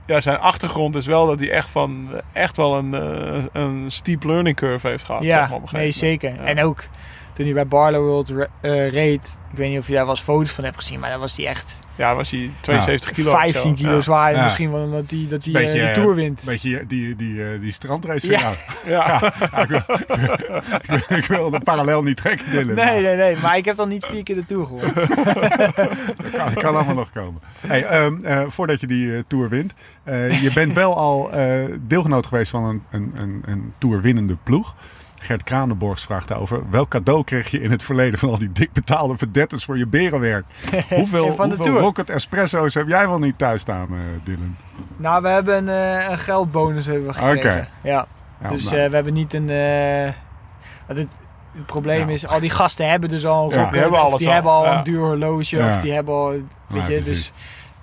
Ja, zijn achtergrond is wel dat hij echt, van, echt wel een, eh, een steep learning curve heeft gehad. Ja, zeg maar, op een nee, zeker. Ja. En ook toen hij bij Barlow World eh, reed, ik weet niet of je daar wel eens foto's van hebt gezien, maar dan was hij echt Ja, was hij 72 kilo. of 15 zo. kilo Ja. zwaar. Ja. Misschien wel omdat hij dat Beetje, eh, de eh, Tour wint. Beetje die, die, eh, die strandrace Ja. van jou. *laughs* Ja. Ik, wil, ik, *laughs* wil, ik wil de parallel niet trekken, Dylan. Nee, nee, nee. Maar ik heb dan niet vier keer de Tour gewonnen. *laughs* Dat kan, kan allemaal nog komen. Hey, ehm, eh, voordat je die eh, Tour wint. eh, je bent wel al eh, deelgenoot geweest van een, een, een, een Tour winnende ploeg. Gert Kranenborgs vraagt daarover. Welk cadeau kreeg je in het verleden van al die dik betaalde verdetters voor je berenwerk? *laughs* Hoeveel, hoeveel. Rocket Espresso's heb jij wel niet thuis staan, eh, Dylan? Nou, we hebben een, eh, een geldbonus hebben we gekregen. Oké. Ja. Ja, dus nou, eh, we hebben niet een... het, het probleem Ja. is, al die gasten hebben dus al een Ja, rocket, die hebben of alles die al. hebben al Ja. een duur horloge, of die hebben al... Weet je, dus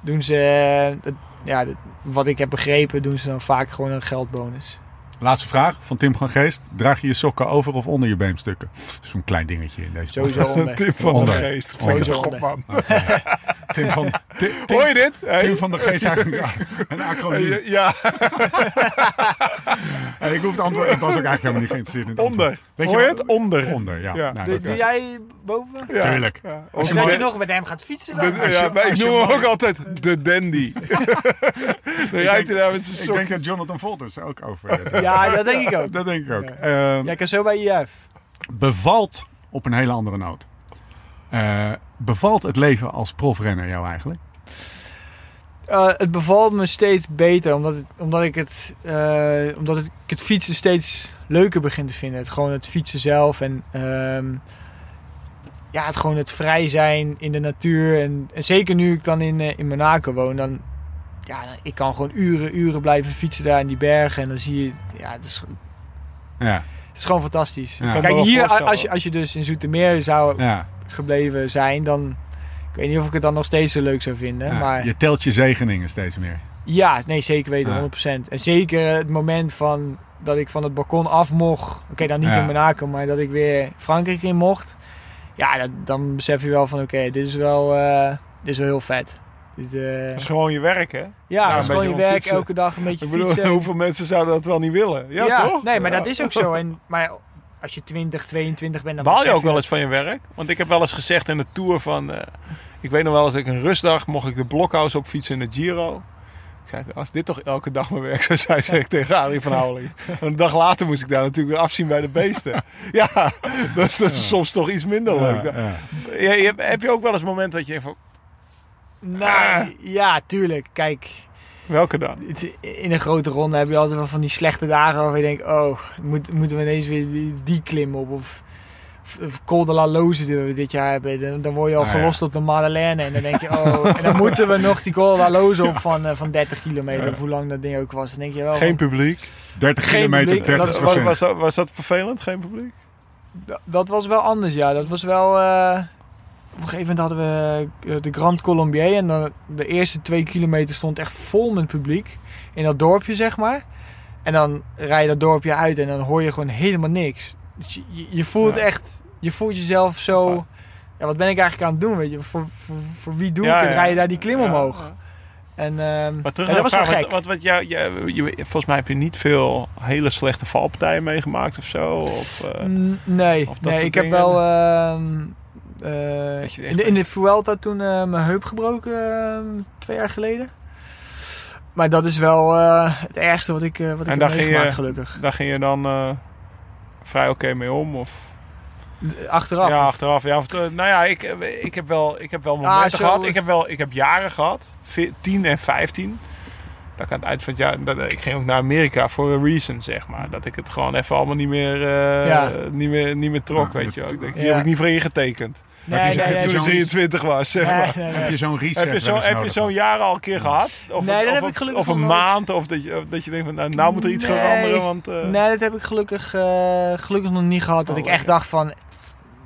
doen ze... het- ja, wat ik heb begrepen, doen ze dan vaak gewoon een geldbonus. Laatste vraag van Tim van Geest. Draag je je sokken over of onder je beemstukken? Zo'n klein dingetje in deze Sowieso onder. Tip van Onder. geest. Onder. Sowieso op, man. Tim van, Tim, Tim, Hoor je dit? Hey. Tim van de Geest eigenlijk een acroniem. Ja, *laughs* En ik hoef het antwoord. Ik was ook eigenlijk helemaal niet geïnteresseerd in het onder. antwoord. Weet Hoor je wat- het? Onder. Onder, ja. Ja. Nou, Doe, jij boven? Ja. Tuurlijk. Ja. Als dat je- je nog met hem gaat fietsen dan? de- Als ja, je- maar ik noem hem ook *laughs* altijd de dandy. *laughs* Dan rijdt hij daar met zijn Ik denk dat Jonathan Volters ook over. Ja, dat denk ik ook. Dat denk ik ook. Ehm, Jij kan zo bij IF. bevalt op een hele andere noot. Eh, bevalt het leven als profrenner jou eigenlijk? Eh, het bevalt me steeds beter, omdat, het, omdat, ik het, eh, omdat het, ik het fietsen steeds leuker begin te vinden. Het, gewoon het fietsen zelf en ehm, ja, het, gewoon het vrij zijn in de natuur. En, en zeker nu ik dan in, eh, in Monaco woon, dan ja, dan- ik kan gewoon uren, uren blijven fietsen daar in die bergen. En dan zie je, ja, het is, Ja. het is gewoon fantastisch. Ja. Kijk, hier, als je, als je dus in Zoetermeer zou Ja. Gebleven zijn, dan... Ik weet niet of ik het dan nog steeds zo leuk zou vinden, Ja. maar... Je telt je zegeningen steeds meer. Ja, nee, zeker weten, Ja. 100%. En zeker het moment van dat ik van het balkon af mocht. Oké, dan niet Ja. in Monaco, maar dat ik weer Frankrijk in mocht. Ja, dat, dan besef je wel van oké, dit is wel eh, dit is wel heel vet. Dit, eh, Dat is gewoon je werk, hè? ja, ja, dat is gewoon je werk, fietsen. elke dag een beetje Ik bedoel, fietsen. *laughs* hoeveel mensen zouden dat wel niet willen? Ja, toch? Nee, maar Ja. dat is ook zo. En, maar als je 20, 22 bent, dan Baal je ook wel eens van je werk? Want ik heb wel eens gezegd in de Tour van... eh, ik weet nog wel eens, ik een rustdag mocht ik de blokhuis op fietsen in de Giro. Ik zei, als dit toch elke dag mijn werk zou zijn, zeg ik tegen Adrie van Houweling. En *laughs* een dag later moest ik daar natuurlijk weer afzien bij de beesten. *laughs* Ja, dat is dus soms toch iets minder leuk. Ja, ja. Ja, je, heb je ook wel eens een moment dat je denkt van, Nou, ja, tuurlijk. Kijk, welke dan? in een grote ronde heb je altijd wel van die slechte dagen waar je denkt, oh, moet, moeten we ineens weer die, die klim op? Of, of, Col de la Loze die we dit jaar hebben. Dan, dan word je al Ah, ja. gelost op de Madeleine. En dan denk je, oh, en dan moeten we nog die Col de la Loze op van, eh, van 30 kilometer. Of hoe lang dat ding ook was. Dan denk je wel, Geen publiek. 30 Geen kilometer, publiek, 30 dat is- Was, was, dat, was dat vervelend? Geen publiek? dat, dat was wel anders, ja. Dat was wel... eh, op een gegeven moment hadden we eh, de Grand Colombier. En dan, de eerste twee kilometer stond echt vol met publiek. In dat dorpje, zeg maar. En dan rij je dat dorpje uit en dan hoor je gewoon helemaal niks. Dus je, je, voelt Ja. echt... Je voelt jezelf zo... Ja, wat ben ik eigenlijk aan het doen, weet je? Voor, voor, voor wie doe ik Ja, het? ja. Rij je daar die klim omhoog? En ehm, Maar terug naar dat was wel vraag, gek. wat, wat, jou, volgens mij heb je niet veel hele slechte valpartijen meegemaakt of zo. Of, eh, Nee, Of nee ik heb wel ehm, eh, echt in, de, in de Vuelta toen eh, mijn heup gebroken ehm, twee jaar geleden. Maar dat is wel eh, het ergste wat ik, wat ik heb meegemaakt, gelukkig. daar ging je dan vrij oké mee om? Of? Achteraf. ja, of- achteraf. Ja, of, nou ja, ik, ik, heb wel, ik heb wel momenten Ah, zo- gehad. Ik heb, wel, ik heb jaren gehad. Ve- 10 en 15. Dat ik aan het eind van het jaar... Dat, ik ging ook naar Amerika voor een reason, zeg maar. Dat ik het gewoon even allemaal niet meer, Ja. niet meer, niet meer trok, Ja, weet je wel. Ik denk, hier Ja. heb ik niet voor ingetekend. Nee, heb je nee, zo- nee, Toen ik zo'n- 23 was, zeg nee, maar. nee, nee. Heb je zo'n reset Heb je, zo, zo'n jaar al een keer gehad? Of, Nee, een- dat of, heb ik gelukkig Of een maand? Of dat je, dat je denkt, van, nou, nou moet er iets Nee. veranderen. Want, eh, Nee, dat heb ik gelukkig, eh, gelukkig nog niet gehad. Dat Oh, ik echt dacht van,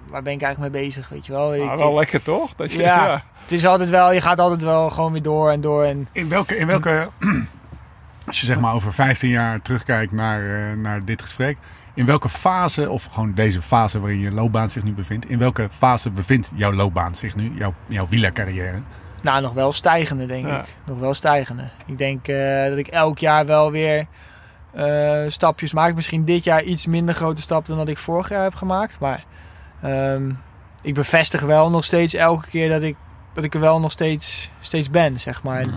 waar ben ik eigenlijk mee bezig, weet je wel. nou, Ik- wel lekker toch? Dat je, Ja. ja. het is altijd wel, je gaat altijd wel gewoon weer door en door. En In welke, in welke *clears throat* als je zeg maar over 15 jaar terugkijkt naar, eh, naar dit gesprek. In welke fase, of gewoon deze fase waarin je loopbaan zich nu bevindt. In welke fase bevindt jouw loopbaan zich nu? Jouw, jouw wielercarrière? Nou, nog wel stijgende, denk Ja. ik. Nog wel stijgende. Ik denk eh, dat ik elk jaar wel weer eh, stapjes maak. Misschien dit jaar iets minder grote stappen dan dat ik vorig jaar heb gemaakt. Maar ehm, ik bevestig wel nog steeds elke keer dat ik, dat ik er wel nog steeds, steeds ben, zeg maar. En,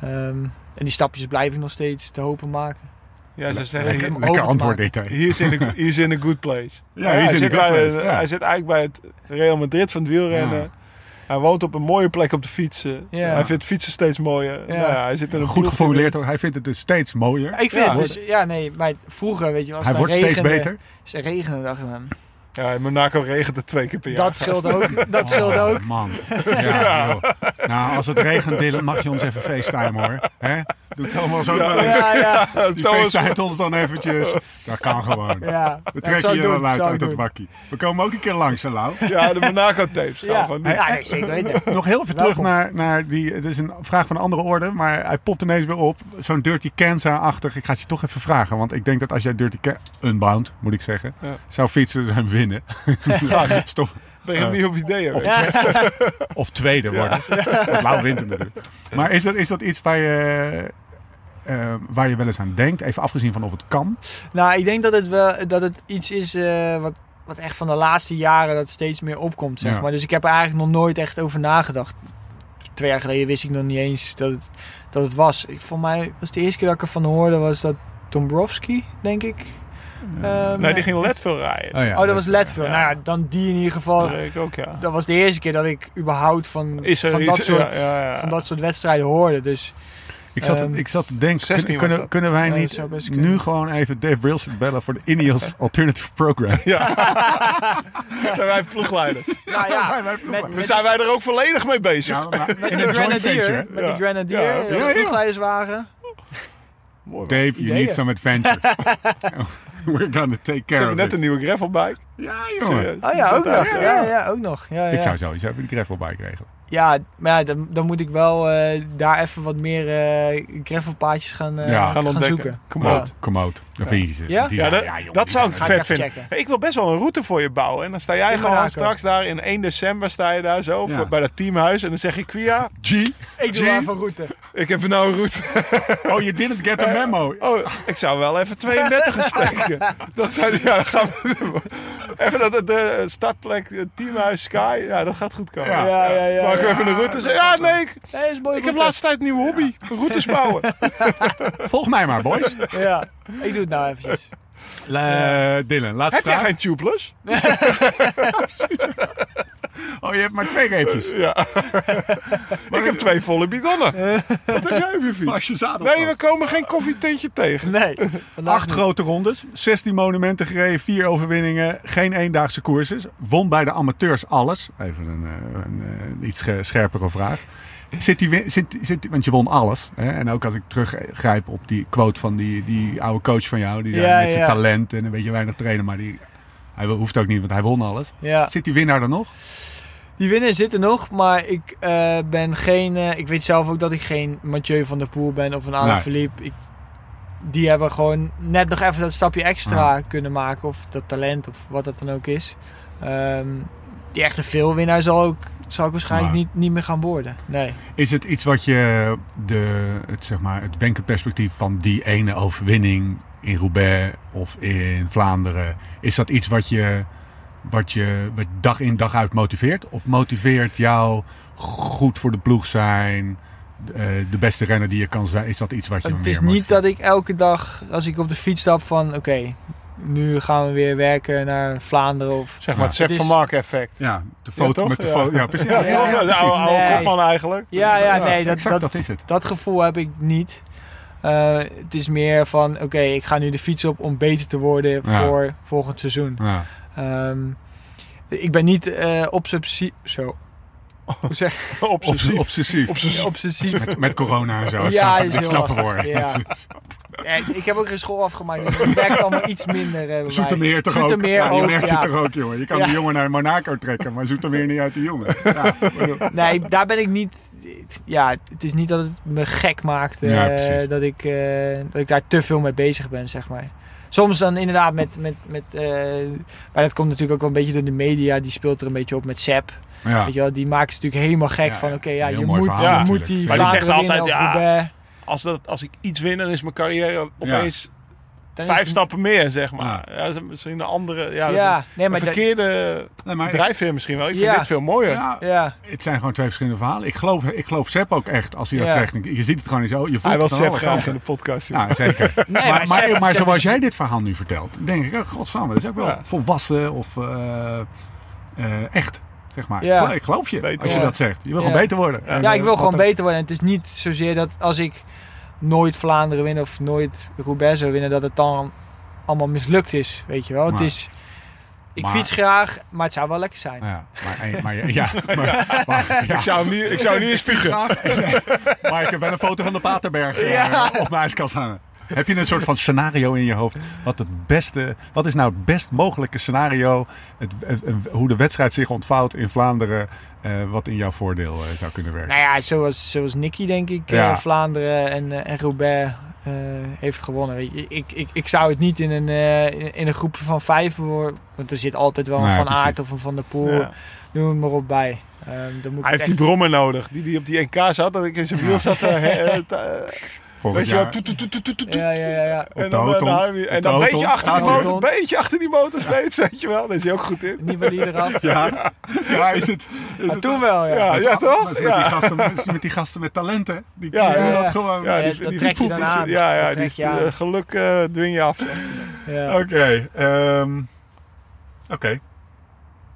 ehm, en die stapjes blijf ik nog steeds te hopen maken. Ja, ze zeggen, Lekker, antwoord dit. hè. hier is in a, hier is in a good place. *laughs* Ja, hij, zit good bij, place, ja. hij zit eigenlijk bij het Real Madrid van het wielrennen. Ja. Hij woont op een mooie plek op de fietsen. Ja. Hij vindt fietsen steeds mooier. Ja. Nou ja, hij zit in een Goed geformuleerd hoor. Hij vindt het dus steeds mooier. Ik vind Ja. het dus, ja nee, maar vroeger weet je, als Hij wordt steeds beter. Het regende, dacht ik, man, Ja, in Monaco regent het twee keer per jaar. dat scheelt ook. Dat scheelt Oh, ook. Man. *laughs* Ja. Nou, als het regent, Dylan, mag je ons even facetimen hoor. Hè? Doe het allemaal zo. Ja, *laughs* ja, Die Thomas- facetimet ons dan eventjes. Dat kan *laughs* gewoon. ja. We Ja, trekken je wel uit, uit het bakkie. We komen ook een keer langs, Lau. Ja, de Monaco tapes. Ja, gewoon ja nee, zeker weten. *laughs* Nog heel even terug naar, naar die. Het is een vraag van een andere orde, maar hij popt ineens weer op. Zo'n Dirty Kansas-achtig. Ik ga het je toch even vragen, want ik denk dat als jij Dirty Kansas. Unbound, moet ik zeggen. Ja. Zou fietsen zijn winnen. Stop. Ben je niet op ideeën? Of, of tweede worden. Lau wint hem natuurlijk. Maar is dat, is dat iets waar je, eh, waar je wel eens aan denkt? Even afgezien van of het kan. Nou, ik denk dat het wel dat het iets is eh, wat, wat echt van de laatste jaren dat steeds meer opkomt, zeg Ja. maar. Dus ik heb er eigenlijk nog nooit echt over nagedacht. Twee jaar geleden wist ik nog niet eens dat het, dat het was. Ik, voor mij was de eerste keer dat ik ervan hoorde, was dat Dombrowski, denk ik. Ehm, Nee, die ging Leadville rijden. Oh, ja, Oh, dat was Leadville. Ja. Nou ja, dan die in ieder geval. Dat ik ook, ja. Dat was de eerste keer dat ik überhaupt van, er van, dat, soort, ja, ja, ja. van dat soort wedstrijden hoorde. Dus Ik zat, Ehm, ik zat te denken, 16 kunnen, kunnen, wij Ja, niet best nu gewoon even Dave Brailsford bellen voor de Ineos *laughs* Alternative Program? Zijn wij ploegleiders. *laughs* nou ja, met, Dan met, zijn wij er ook volledig mee bezig. Ja, maar *laughs* met in de een Grenadier, met Ja. de Grenadier, Ja, ja, ja, ja. ploegleiderswagen. Mooi. Dave, you Ideeën. need some adventure. We're gonna take Ze care hebben of net it. een nieuwe gravelbike. Ja, jongen. Oh ja, ook Ja, nog. ja, Ja, ja. ja, ook nog. Ja, Ik ja. zou sowieso even die gravelbike regelen. Ja, maar ja, dan, dan moet ik wel eh, daar even wat meer eh gravelpaadjes gaan, eh, Ja, gaan, gaan ontdekken. zoeken. Kom Ja. Commode. Dan vind je ze. Ja? Die Ja, zijn- dat, jongen, dat zou ik ik vet vinden. checken. Ik wil best wel een route voor je bouwen. En dan sta jij gewoon straks daar in 1 december sta je daar zo Ja. voor- bij dat teamhuis. En dan zeg je Quia, G, Ik G, doe even route. ik heb nou een route. Oh, you didn't get a memo. Oh, ik zou wel even 32 gaan steken. Dat zou, ja, dan gaan we doen. Even dat het de startplek, teamhuis Sky, ja, dat gaat goed komen. Ja. Ja, ja, ja. Maak ja. even een route. Zeg, ja, nee, ik, Nee, is ik heb route. laatste tijd een nieuwe hobby. Routes bouwen. *laughs* Volg mij maar, boys. Ja, ik doe het nou eventjes. Eh, Dylan, laatste heb jij vraag. geen tubeless? *laughs* *laughs* Oh, je hebt maar twee reepjes. Ja. *laughs* ik heb twee volle bidonnen. Wat heb jij fiets? Als je zadel Nee, we komen geen koffietentje tegen. Nee, Acht niet. grote rondes, 16 monumenten gereden, vier overwinningen, geen eendaagse courses. Won bij de amateurs alles. Even een, eh, een, eh, iets sche- scherpere vraag. Zit die, win- zit, zit, want je won alles. Hè? En ook als ik teruggrijp op die quote van die, die oude coach van jou. Die Ja, zei met zijn ja. talent en een beetje weinig trainen. Maar die, hij hoeft ook niet, want hij won alles. Ja. Zit die winnaar er nog? Die winnaar zit er nog, maar ik eh, ben geen. eh, ik weet zelf ook dat ik geen Mathieu van der Poel ben of een Alain Nee. Philippe. Ik, die hebben gewoon net nog even dat stapje extra kunnen maken, of dat talent, of wat dat dan ook is. Ehm, die echte veelwinnaar zal, ook, zal ik waarschijnlijk niet, niet meer gaan worden. Nee. Is het iets wat je de, het, zeg maar, het wenkenperspectief van die ene overwinning in Roubaix of in Vlaanderen, is dat iets wat je, wat je wat dag in dag uit motiveert? Of motiveert jou goed voor de ploeg zijn, eh, de beste renner die je kan zijn? Is dat iets wat je Het is niet dat ik elke dag, als ik op de fiets stap, van oké, nu gaan we weer werken naar Vlaanderen. Of, Zeg maar het Sepp is- van Mark effect. Ja, de foto met de Ja. foto. Ja, precies. Ja, de oude, oude Nee. kopman eigenlijk. Ja, ja, nee, dat, exact, dat, dat is het. dat gevoel heb ik niet. Eh, het is meer van, oké, ik ga nu de fiets op om beter te worden Ja. voor volgend seizoen. Ja. Ehm, ik ben niet eh obsessief... Zo. *laughs* Hoe zeg je? Obsessief. Obsessief. Obsessief. Obsessief. Met, met corona en zo. Het Ja, dat is heel lastig, ja. Ja, ik heb ook geen school afgemaakt, dus het werkt allemaal iets minder. eh. Zoetermeer toch Zoetermeer ook? Ja, ook, je merkt ja. het toch ook, jongen. Je kan Ja. die jongen naar Monaco trekken, maar Zoetermeer niet uit de jongen. *laughs* Nee, daar ben ik niet... Ja, het is niet dat het me gek maakt eh, dat, ik, eh, dat ik daar te veel mee bezig ben, zeg maar. Soms dan inderdaad met... met, met eh, maar dat komt natuurlijk ook wel een beetje door de media. Die speelt er een beetje op met Sepp. ja. Weet je wel, die maken ze natuurlijk helemaal gek Ja, van... Oké, ja, een je moet, verhaal je moet die Maar die zegt Vlaanderen winnen altijd, of ja, Roubaix. Als, dat, als ik iets win, dan is mijn carrière opeens vijf stappen meer, zeg maar. Ja. dat is misschien een andere... Ja, dat is Ja, een, nee, een maar... dat- verkeerde Nee, maar ik- drijfveer misschien wel. Ik vind Ja. dit veel mooier. ja, Ja, het zijn gewoon twee verschillende verhalen. Ik geloof, ik geloof Sepp ook echt als hij dat zegt. Je ziet het gewoon niet zo. Je voelt Hij wil Sepp graag in de podcast. Ja, zeker. *laughs* Nee, maar, maar maar, Sepp- maar Sepp zoals is- jij dit verhaal nu vertelt, denk ik, oh, godsamme, dat is ook wel Ja. volwassen of eh, eh, echt. Zeg maar. Ja. Ik geloof- je Beter als je worden. dat zegt. Je wil Ja. gewoon beter worden. Ja, En, Ja, ik wil gewoon beter worden. En het is niet zozeer dat als ik nooit Vlaanderen win of nooit Roubaix zou winnen, dat het dan allemaal mislukt is. Weet je wel. Maar- het is, ik maar- fiets graag, maar het zou wel lekker zijn. Ja, maar, maar, ja, *laughs* maar, ja. Ik zou hem niet, ik zou hem niet eens spiegen. *laughs* maar ik heb wel een foto van de Paterberg eh, op mijn ijskast hangen. Heb je een soort van scenario in je hoofd? Wat, het beste, wat is nou het best mogelijke scenario? Het, het- het- hoe de wedstrijd zich ontvouwt in Vlaanderen. eh, wat in jouw voordeel eh, zou kunnen werken? Nou ja, zoals, zoals Nicky denk ik eh. Vlaanderen en, en Roubaix eh, heeft gewonnen. Weet je. Ik, ik, ik zou het niet in een, eh, in- een groepje van vijf behoor- Want er zit altijd wel een Nee, Van precies. Aert of een Van der Poel. Ja. Noem het maar op bij. Ehm, dan moet ik Hij heeft echt- die brommer nodig. Die die op die NK zat. Dat ik in zijn wiel zat. *laughs* eh, eh, Weet je wel. jaar. toet, toet, toet, toet, toet, toet. Ja, ja, ja. ja. de En dan, eh, je- Op en de dan een beetje achter die motor. Een beetje achter die motor steeds. Weet je wel. Daar is hij ook goed in. Niet die eraf. Ja, ja is het... Is Maar toen wel, ja. Ja, toch? Met, Ja. die gasten, met, die gasten met talenten. Die, doen dat gewoon. Ja, die, trek je dan aan. Ja, ja die, eh, geluk eh, dwing je af. zeg. Ja. Oké. ehm, Oké.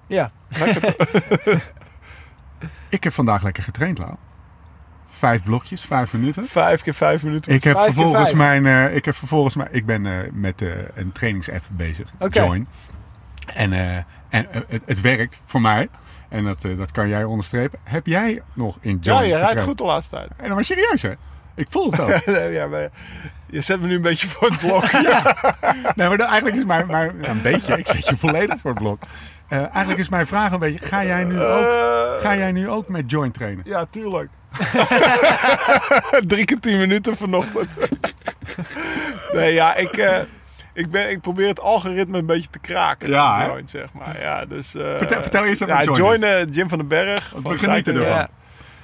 Ja. *laughs* Ik heb vandaag lekker getraind, Lau. Vijf blokjes, vijf minuten. Vijf keer vf minuten. Ik heb Vijf vervolgens vijf. mijn. eh, ik heb vervolgens mijn. Ik ben eh, met eh, een trainingsapp bezig. Join. En, en het, het werkt voor mij. En dat, dat kan jij onderstrepen. Heb jij nog in Ja, Join je rijdt goed de laatste tijd. En maar serieus hè? Ik voel het ook. *laughs* ja, maar je zet me nu een beetje voor het blok. *laughs* nee, maar dan- eigenlijk is mijn, mijn ja, een beetje. Ik zet je volledig voor het blok. Eigenlijk is mijn vraag een beetje. Ga jij nu ook, ga jij nu ook met Join trainen? Ja, tuurlijk. *laughs* Drie keer tien minuten vanochtend. nee, ja, ik, eh, ik, ben, ik probeer het algoritme een beetje te kraken. Ja, van hè? Join, zeg maar. Ja, dus, eh, Vertel- vertel eerst even ja, wat Join, Join Jim van den Berg. Van we genieten ervan. Ja.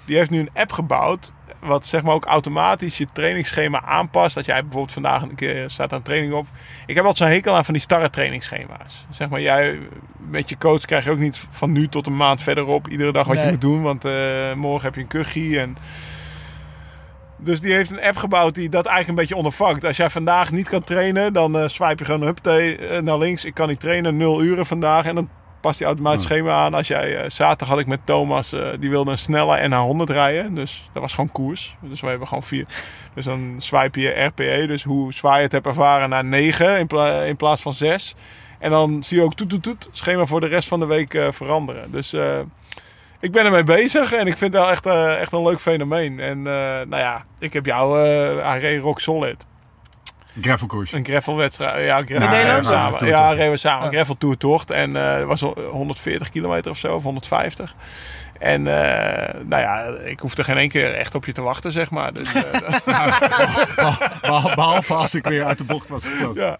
Die heeft nu een app gebouwd. Wat zeg maar ook automatisch je trainingsschema aanpast. Dat jij bijvoorbeeld vandaag een keer staat aan training op. Ik heb altijd zo'n hekel aan van die starre trainingsschema's. Zeg maar, jij met je coach krijg je ook niet van nu tot een maand verderop iedere dag wat je moet doen. Want eh, morgen heb je een kuchie en... Dus die heeft een app gebouwd die dat eigenlijk een beetje ondervangt. Als jij vandaag niet kan trainen, dan eh swipe je gewoon huppatee eh, naar links. Ik kan niet trainen, nul uren vandaag. En dan past die automatisch Hmm. schema aan. Als jij, eh, zaterdag had ik met Thomas, eh, die wilde een snelle NH100 rijden. Dus dat was gewoon koers. Dus we hebben gewoon vier. Dus dan swipe je RPE, dus hoe zwaar je het hebt ervaren, naar 9 in, pla- in plaats van 6. En dan zie je ook toet toet toet schema voor de rest van de week eh, veranderen. Dus ik ben ermee bezig en ik vind het wel echt, echt een leuk fenomeen. En nou ja, ik heb jou, reed rock solid. Gravelkoers. Een gravelwedstrijd. Ja, gravel Nee, samen. Ja, reden we samen. Een gravel tour tocht. En eh het was 140 kilometer of zo, of 150. En eh, nou ja, ik hoefde geen één keer echt op je te wachten, zeg maar. Dus, eh, *laughs* *laughs* Behal- Behalve als ik weer uit de bocht was ja,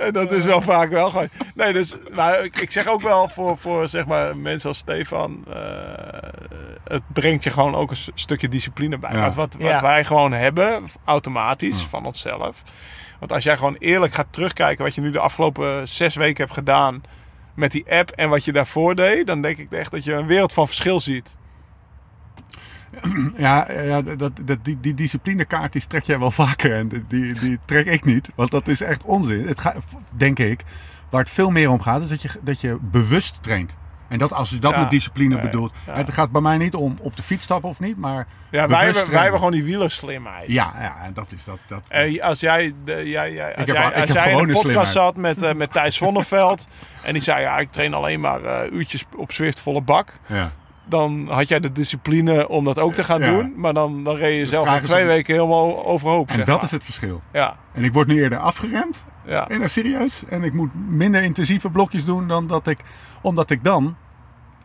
en dat is wel vaak wel gewoon. Nee, dus maar ik, ik zeg ook wel voor, voor zeg maar, mensen als Stefan. eh, het brengt je gewoon ook een stukje discipline bij. Ja. Wat, wat, wat Ja. wij gewoon hebben, automatisch van onszelf. Want als jij gewoon eerlijk gaat terugkijken wat je nu de afgelopen zes weken hebt gedaan met die app en wat je daarvoor deed, dan denk ik echt dat je een wereld van verschil ziet. Ja, ja dat, dat, die, die disciplinekaart die trek jij wel vaker en die, die, trek ik niet. Want dat is echt onzin. Het gaat, denk ik, waar het veel meer om gaat, is dat je, dat je bewust traint. En dat, als je dat Ja, met discipline bedoelt. ja. Het gaat bij mij niet om op de fiets stappen of niet, maar Ja, wij, hebben, wij hebben gewoon die wielerslimheid. Ja, ja, en dat is dat. dat als jij, de, jij, jij, als jij, als in een podcast slimheid. zat met, eh, met Thijs Zonneveld *laughs* en die zei ja, ik train alleen maar eh, uurtjes op Zwift volle bak. ja. Dan had jij de discipline om dat ook te gaan Ja. doen. Maar dan, dan reed je zelf is twee weken helemaal overhoop. En dat maar. is het verschil. Ja, En ik word nu eerder afgeremd. Ja. En dat serieus. En ik moet minder intensieve blokjes doen dan dat ik. Omdat ik dan.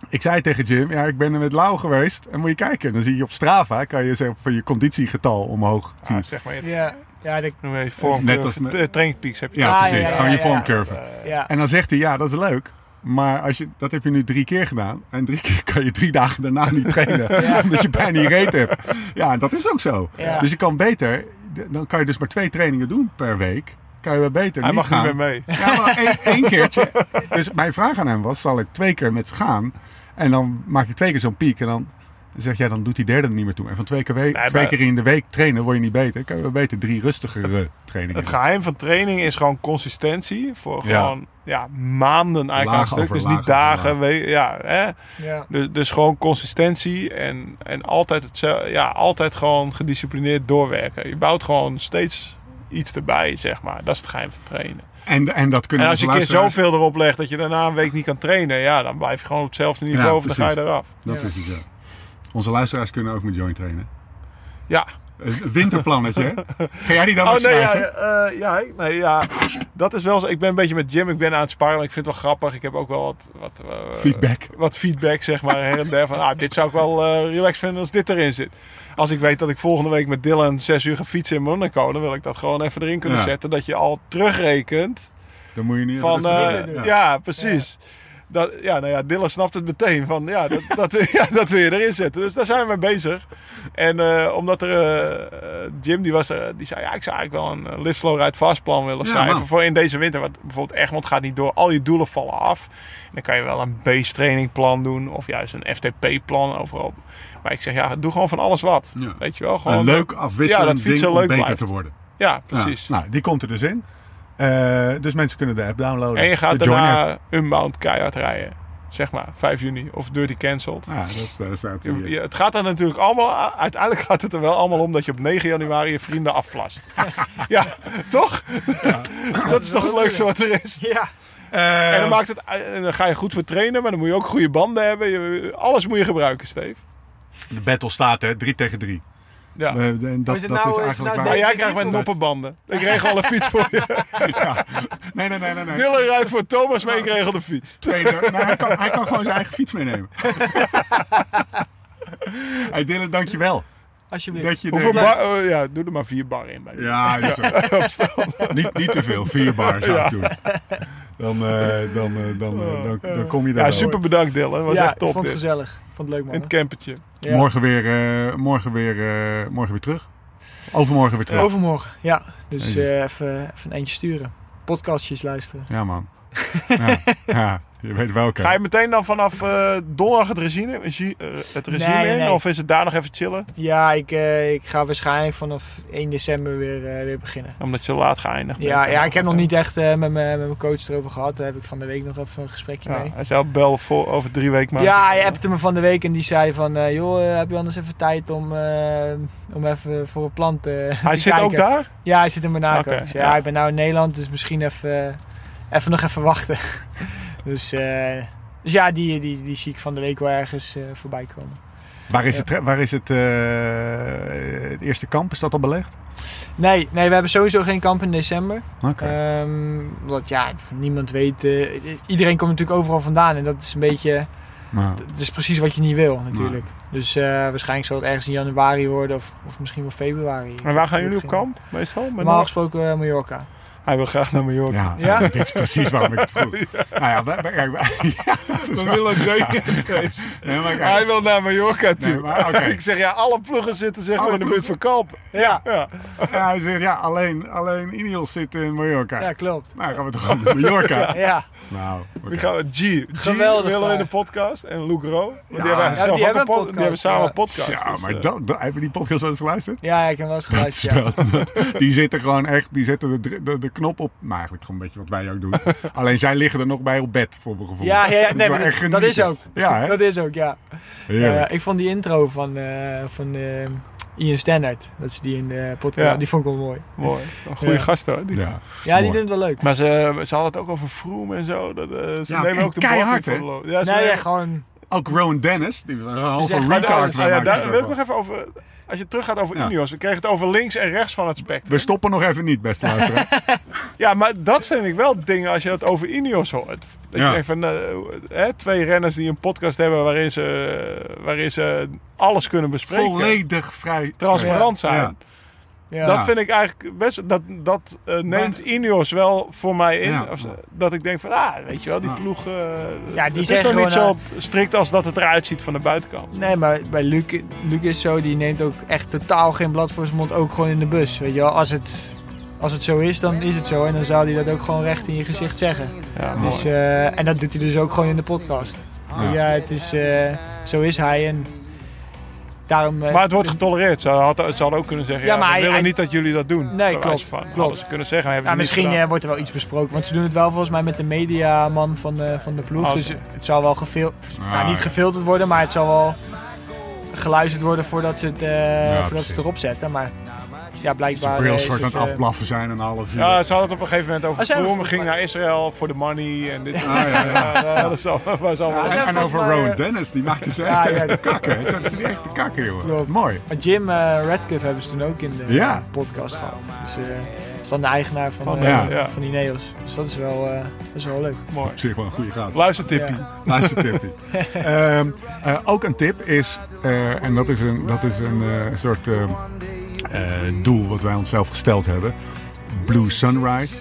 Ik zei tegen Jim, ja, ik ben er met Lau geweest. En moet je kijken. Dan zie je op Strava, kan je zeg, van je conditiegetal omhoog zien. Ah, zeg maar, Ja, ja, de, noem je vorm, Net als met- eh, trainingpeaks heb je. Ja, Ah, precies. ja, ja, Gewoon je ja, ja. vormcurve. ja. En dan zegt hij, ja, dat is leuk. Maar als je, dat heb je nu drie keer gedaan. En drie keer kan je drie dagen daarna niet *laughs* trainen. Omdat je bijna niet reet hebt. Ja, dat is ook zo. Ja. Dus je kan beter... Dan kan je dus maar twee trainingen doen per week. Kan je wel beter Hij niet mag gaan. niet meer mee. Ja, maar één, keertje. Dus mijn vraag aan hem was, zal ik twee keer met ze gaan? En dan maak je twee keer zo'n piek. En dan zeg jij, dan doet die derde er niet meer toe. En van twee keer, we- Nee, twee keer in de week trainen word je niet beter. Kan je wel beter drie rustigere trainingen Het geheim van training is gewoon consistentie. Voor Ja. gewoon ja, maanden eigenlijk aan Laag een stuk. over Dus niet dagen. we- ja, hè? Ja. Dus, dus gewoon consistentie en, en altijd, hetzelfde, ja, altijd gewoon gedisciplineerd doorwerken. Je bouwt gewoon steeds iets erbij, zeg maar. Dat is het geheim van trainen. En, en dat kunnen En als je een keer zoveel erop legt dat je daarna een week niet kan trainen, ja, dan blijf je gewoon op hetzelfde niveau Ja, of dan ga je eraf. Dat Ja. is het zo. Onze luisteraars kunnen ook met joint trainen. Ja. Een winterplannetje, hè? *laughs* Ga jij die dan Oh ook nee, ja, eh, ja, ik- nee, ja, dat is wel zo. Ik ben een beetje met Jim, ik ben aan het sparren. Ik vind het wel grappig. Ik heb ook wel wat, wat, eh, Feedback. wat feedback, zeg maar, her en der. Van, ah, dit zou ik wel eh relaxed vinden als dit erin zit. Als ik weet dat ik volgende week met Dylan zes uur ga fietsen in Monaco, dan wil ik dat gewoon even erin kunnen Ja. zetten. Dat je al terugrekent Dan moet je niet van, rustig ja. Dat, ja, nou ja, Dylan snapt het meteen. Van, ja, dat, *laughs* dat, wil, ja, dat wil je erin zetten. Dus daar zijn we mee bezig. En eh, omdat er... eh, Jim, die, was er, die zei... Ja, ik zou eigenlijk wel een uh, live slow ride fast plan willen Ja, schrijven. voor in deze winter. Want bijvoorbeeld Egmond gaat niet door. Al je doelen vallen af. En dan kan je wel een base training plan doen. Of juist een FTP plan overal. Maar ik zeg, ja, doe gewoon van alles wat. Ja. Weet je wel? Gewoon, Een leuk Ja, afwisselend dat ding fietsen om leuk beter blijft. te worden. Ja, precies. Ja, nou, die komt er dus in. Eh, dus mensen kunnen de app downloaden. En je gaat daarna Unbound keihard rijden. Zeg maar, 5 juni. Of Dirty Cancelled. Ja, dat eh, staat hier. Je- je- het gaat er natuurlijk allemaal... Uiteindelijk gaat het er wel allemaal om dat je op 9 januari je vrienden afplast. *laughs* ja, toch? *laughs* dat is toch het leukste wat er is. Ja. Eh, En dan, maakt het, en dan ga je goed voor trainen, maar dan moet je ook goede banden hebben. Je- alles moet je gebruiken, Steve. De battle staat, hè? 3 tegen 3. Ja. Eh, en dat, is het nou- is is het eigenlijk nou waar- maar jij krijgt mijn noppenbanden. Ik regel al een fiets voor je. *laughs* Nee, nee, nee, nee. nee. Dylan rijdt voor Thomas, maar ik regel de fiets. Tweede. Maar hij kan, hij kan gewoon zijn eigen fiets meenemen. *laughs* hey Dylan, dankjewel. Alsjeblieft. Dat je Hoeveel bar, oh, ja, doe er maar vier bar in bij. Ja, dat is *laughs* zo. niet, niet te veel. Vier bar zou ik doen. Dan, eh, dan, eh, dan, eh, dan, dan kom je daar Ja, super bedankt Dylan. Was ja, echt ik top vond het dit. gezellig. Ik vond het leuk man. In het campertje. Ja. Morgen, weer, eh, morgen, weer, eh, morgen weer terug. Overmorgen weer terug. Overmorgen, ja. Dus even, even een eentje sturen. Podcastjes luisteren. Ja, man. *laughs* ja, ja, je weet welke. Ga je meteen dan vanaf eh, donderdag het regime, regie- eh, het regime Nee, in? nee. Of is het daar nog even chillen? Ja, ik, eh, ik ga waarschijnlijk vanaf 1 december weer, eh, weer beginnen. Omdat je laat geëindigd bent. Ja, ja, ik heb nog niet echt eh, met, mijn- met mijn coach erover gehad. Daar heb ik van de week nog even een gesprekje Ja, mee. hij zei bel voor over drie weken maar. Ja, hij appte me van de week en die zei van... eh, joh, eh, heb je anders even tijd om, eh, om even voor een plant eh, *laughs* Hij te zit ook daar? Ja, hij zit in Monaco. Zei, ja. ja, ik ben nou in Nederland, dus misschien even, eh, even nog even wachten. Dus, eh, dus ja, die, die, die zie ik van de week wel ergens eh, voorbij komen. Waar is het, waar is het, eh, het eerste kamp? Is dat al belegd? Nee, nee, we hebben sowieso geen kamp in december. Oké. Ehm, omdat ja, niemand weet. iedereen komt natuurlijk overal vandaan. En dat is een beetje. Nou, Dat is precies wat je niet wil, natuurlijk. Dus eh, waarschijnlijk zal het ergens in januari worden. Of, of misschien wel februari. En waar gaan jullie op kamp? Meestal? Normaal gesproken Mallorca. Hij wil graag naar Mallorca. ja, Ja? dit is precies waarom ik het vroeg. *laughs* Nou ja, *laughs* ja, is We willen. Nee, maar kijk, Hij wil naar Mallorca toe. Nee, maar *laughs* ik zeg ja, alle pluggen zitten zeg maar Alle in de buurt van Kalp. Ja, Ja. ja, hij zegt ja, alleen, alleen Ineos zit in Mallorca. ja klopt. Nou, gaan we toch gewoon naar Mallorca. Ja, Nou. Wie gaan we? G. G Geweldig willen we in de podcast. En Luke Ro. Want Ja, die hebben ja, zelf die ook hebben een een pod- podcast, Die hebben samen een podcast. Ja, dus, maar eh, dat, dat, heb je die podcast wel eens geluisterd? ja, ik heb wel eens geluisterd. Die zitten gewoon echt, die de, de, de knop op. Maar eigenlijk gewoon een beetje wat wij ook doen. *laughs* Alleen zij liggen er nog bij op bed, voor mijn gevoel. Ja, ja, ja, Dat nee, is ook. Ja, hè? Dat is ook, ja. Ik vond die intro van, eh, van eh, Ian Standard, dat is die in de podcast, Ja. die vond ik wel mooi. Mooi. Een goede Ja. gast hoor. Die. ja. Ja, die Mooi. doen het wel leuk. Maar ze, ze hadden het ook over Froome en zo. Dat, eh, ze Ja, nemen en ook de keihard, hè? Ja, ze Nee, nemen- ja, gewoon... Ook Rowan Dennis, die een halve retard daar- wil ik nog even over. Als je terug gaat over Ja. Ineos, we kregen het over links en rechts van het spectrum. We stoppen nog even niet, beste luisteraar. *laughs* Ja, maar dat vind ik wel dingen als je het over Ineos hoort. Dat Ja. je denkt van, eh, hè, twee renners die een podcast hebben waarin ze, waarin ze alles kunnen bespreken. Volledig vrij. Transparant zijn. Ja. Dat vind ik eigenlijk best. Dat, dat eh, neemt Ineos wel voor mij in. Ja. Of dat ik denk van, ah, weet je wel, die ploeg. eh Ja, die het is nog niet zo gewoon, strikt als dat het eruit ziet van de buitenkant. Nee, maar bij Luc, Luc is zo, die neemt ook echt totaal geen blad voor zijn mond, ook gewoon in de bus. Weet je wel, als het, als het zo is, dan is het zo. En dan zou hij dat ook gewoon recht in je gezicht zeggen. Ja, Dus, mooi. eh, en dat doet hij dus ook gewoon in de podcast. Ja. Ja, het is, eh, zo is hij. En daarom, eh, Maar het wordt getolereerd. Ze, had, ze hadden ook kunnen zeggen, Ja, ja, maar we hij- willen hij- niet dat jullie dat doen. Nee, klopt, Van. klopt. Ze kunnen zeggen, hebben ja, misschien eh, wordt er wel iets besproken. Want ze doen het wel volgens mij met de mediaman van de, van de ploeg. Oh, Dus het zal wel gefil Ah, nou, niet gefilterd worden, maar het zal wel geluisterd worden voordat ze het, eh, voordat ze het erop zetten. Maar ja, De blijkbaar soort aan het, eh, afblaffen zijn een half uur. Ja, ze hadden het op een gegeven moment over Ah, zijn Vroom. We volgens gingen naar Israël voor de money en dit. Ah, ja, ja. *laughs* Ja, dat is al- was allemaal... Ja, En, zijn over Rowan eh, Dennis, die maakte ze *laughs* echt, Ja, echt dat- kakken. Ze die echt te kakken, joh. Klopt. Mooi. Maar Jim Radcliffe hebben ze toen ook in de Ja. podcast gehad. Dus eh is dan de eigenaar van, Van, ja. ja. van Ineos. Dus dat is wel, eh, dat is wel leuk. Mooi. Op zich wel een goede gast. Luister tippie. Ja. *laughs* Luistertippie. Ehm eh, ook een tip is, eh, en dat is een, dat is een eh, soort eh, eh, doel wat wij onszelf gesteld hebben. Blue Sunrise.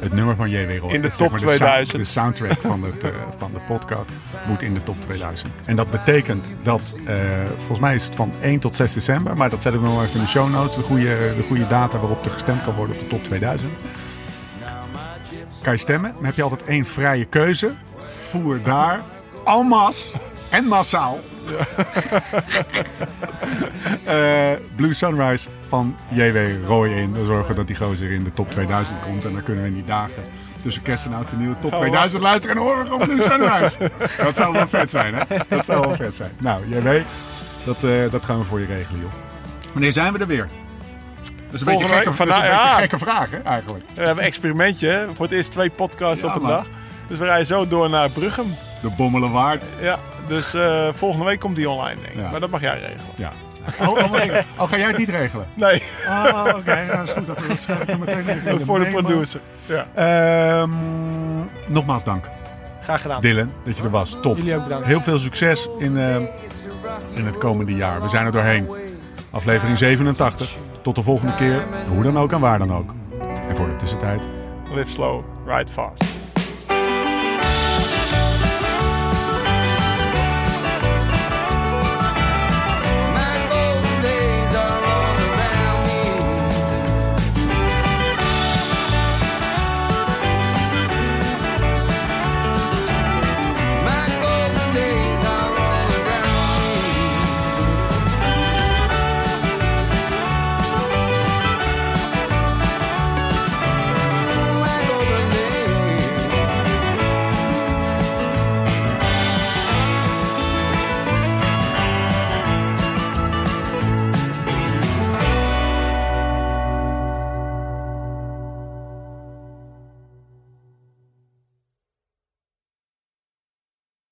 Het nummer van J.W. Roy. In de Zeg top maar de sound- 2000. De soundtrack van, het, eh, van de podcast moet in de top 2000. En dat betekent dat, eh, volgens mij is het van 1 tot 6 december. Maar dat zetten we nog even in de show notes. De goede, de goede data waarop er gestemd kan worden op de top 2000. Kan je stemmen? Dan heb je altijd één vrije keuze. Voer daar masse en massaal *laughs* eh, Blue Sunrise van J.W. Roy in. We zorgen dat die gozer in de top 2000 komt. En dan kunnen we in die dagen tussen kerst en oud en nieuw top Gaan we 2000 luisteren en horen gewoon Blue Sunrise. *laughs* dat zou wel vet zijn, hè? Dat zou wel vet zijn. Nou, J.W., dat, eh, dat gaan we voor je regelen, joh. Wanneer zijn we er weer? Dat is een beetje gekke, vandaag, ja. gekke vraag, hè, eigenlijk. We hebben een experimentje. hè. Voor het eerst twee podcasts Ja, op een man. dag. Dus we rijden zo door naar Bruggem. De Bommelenwaard. Ja, dus eh, volgende week komt die online, denk ik. Ja. Maar dat mag jij regelen. Ja. Oh, oh, *laughs* oh, ga jij het niet regelen? Nee, Oh, oké. Nou, dat is goed dat we schrijf ik er meteen even voor de producer. Ja. Ehm, nogmaals dank, Graag gedaan. Dylan, dat je er was. Top. Jullie ook bedankt. Heel veel succes in, eh, in het komende jaar. We zijn er doorheen. Aflevering 87. Tot de volgende keer. Hoe dan ook en waar dan ook. En voor de tussentijd. Live slow, ride fast.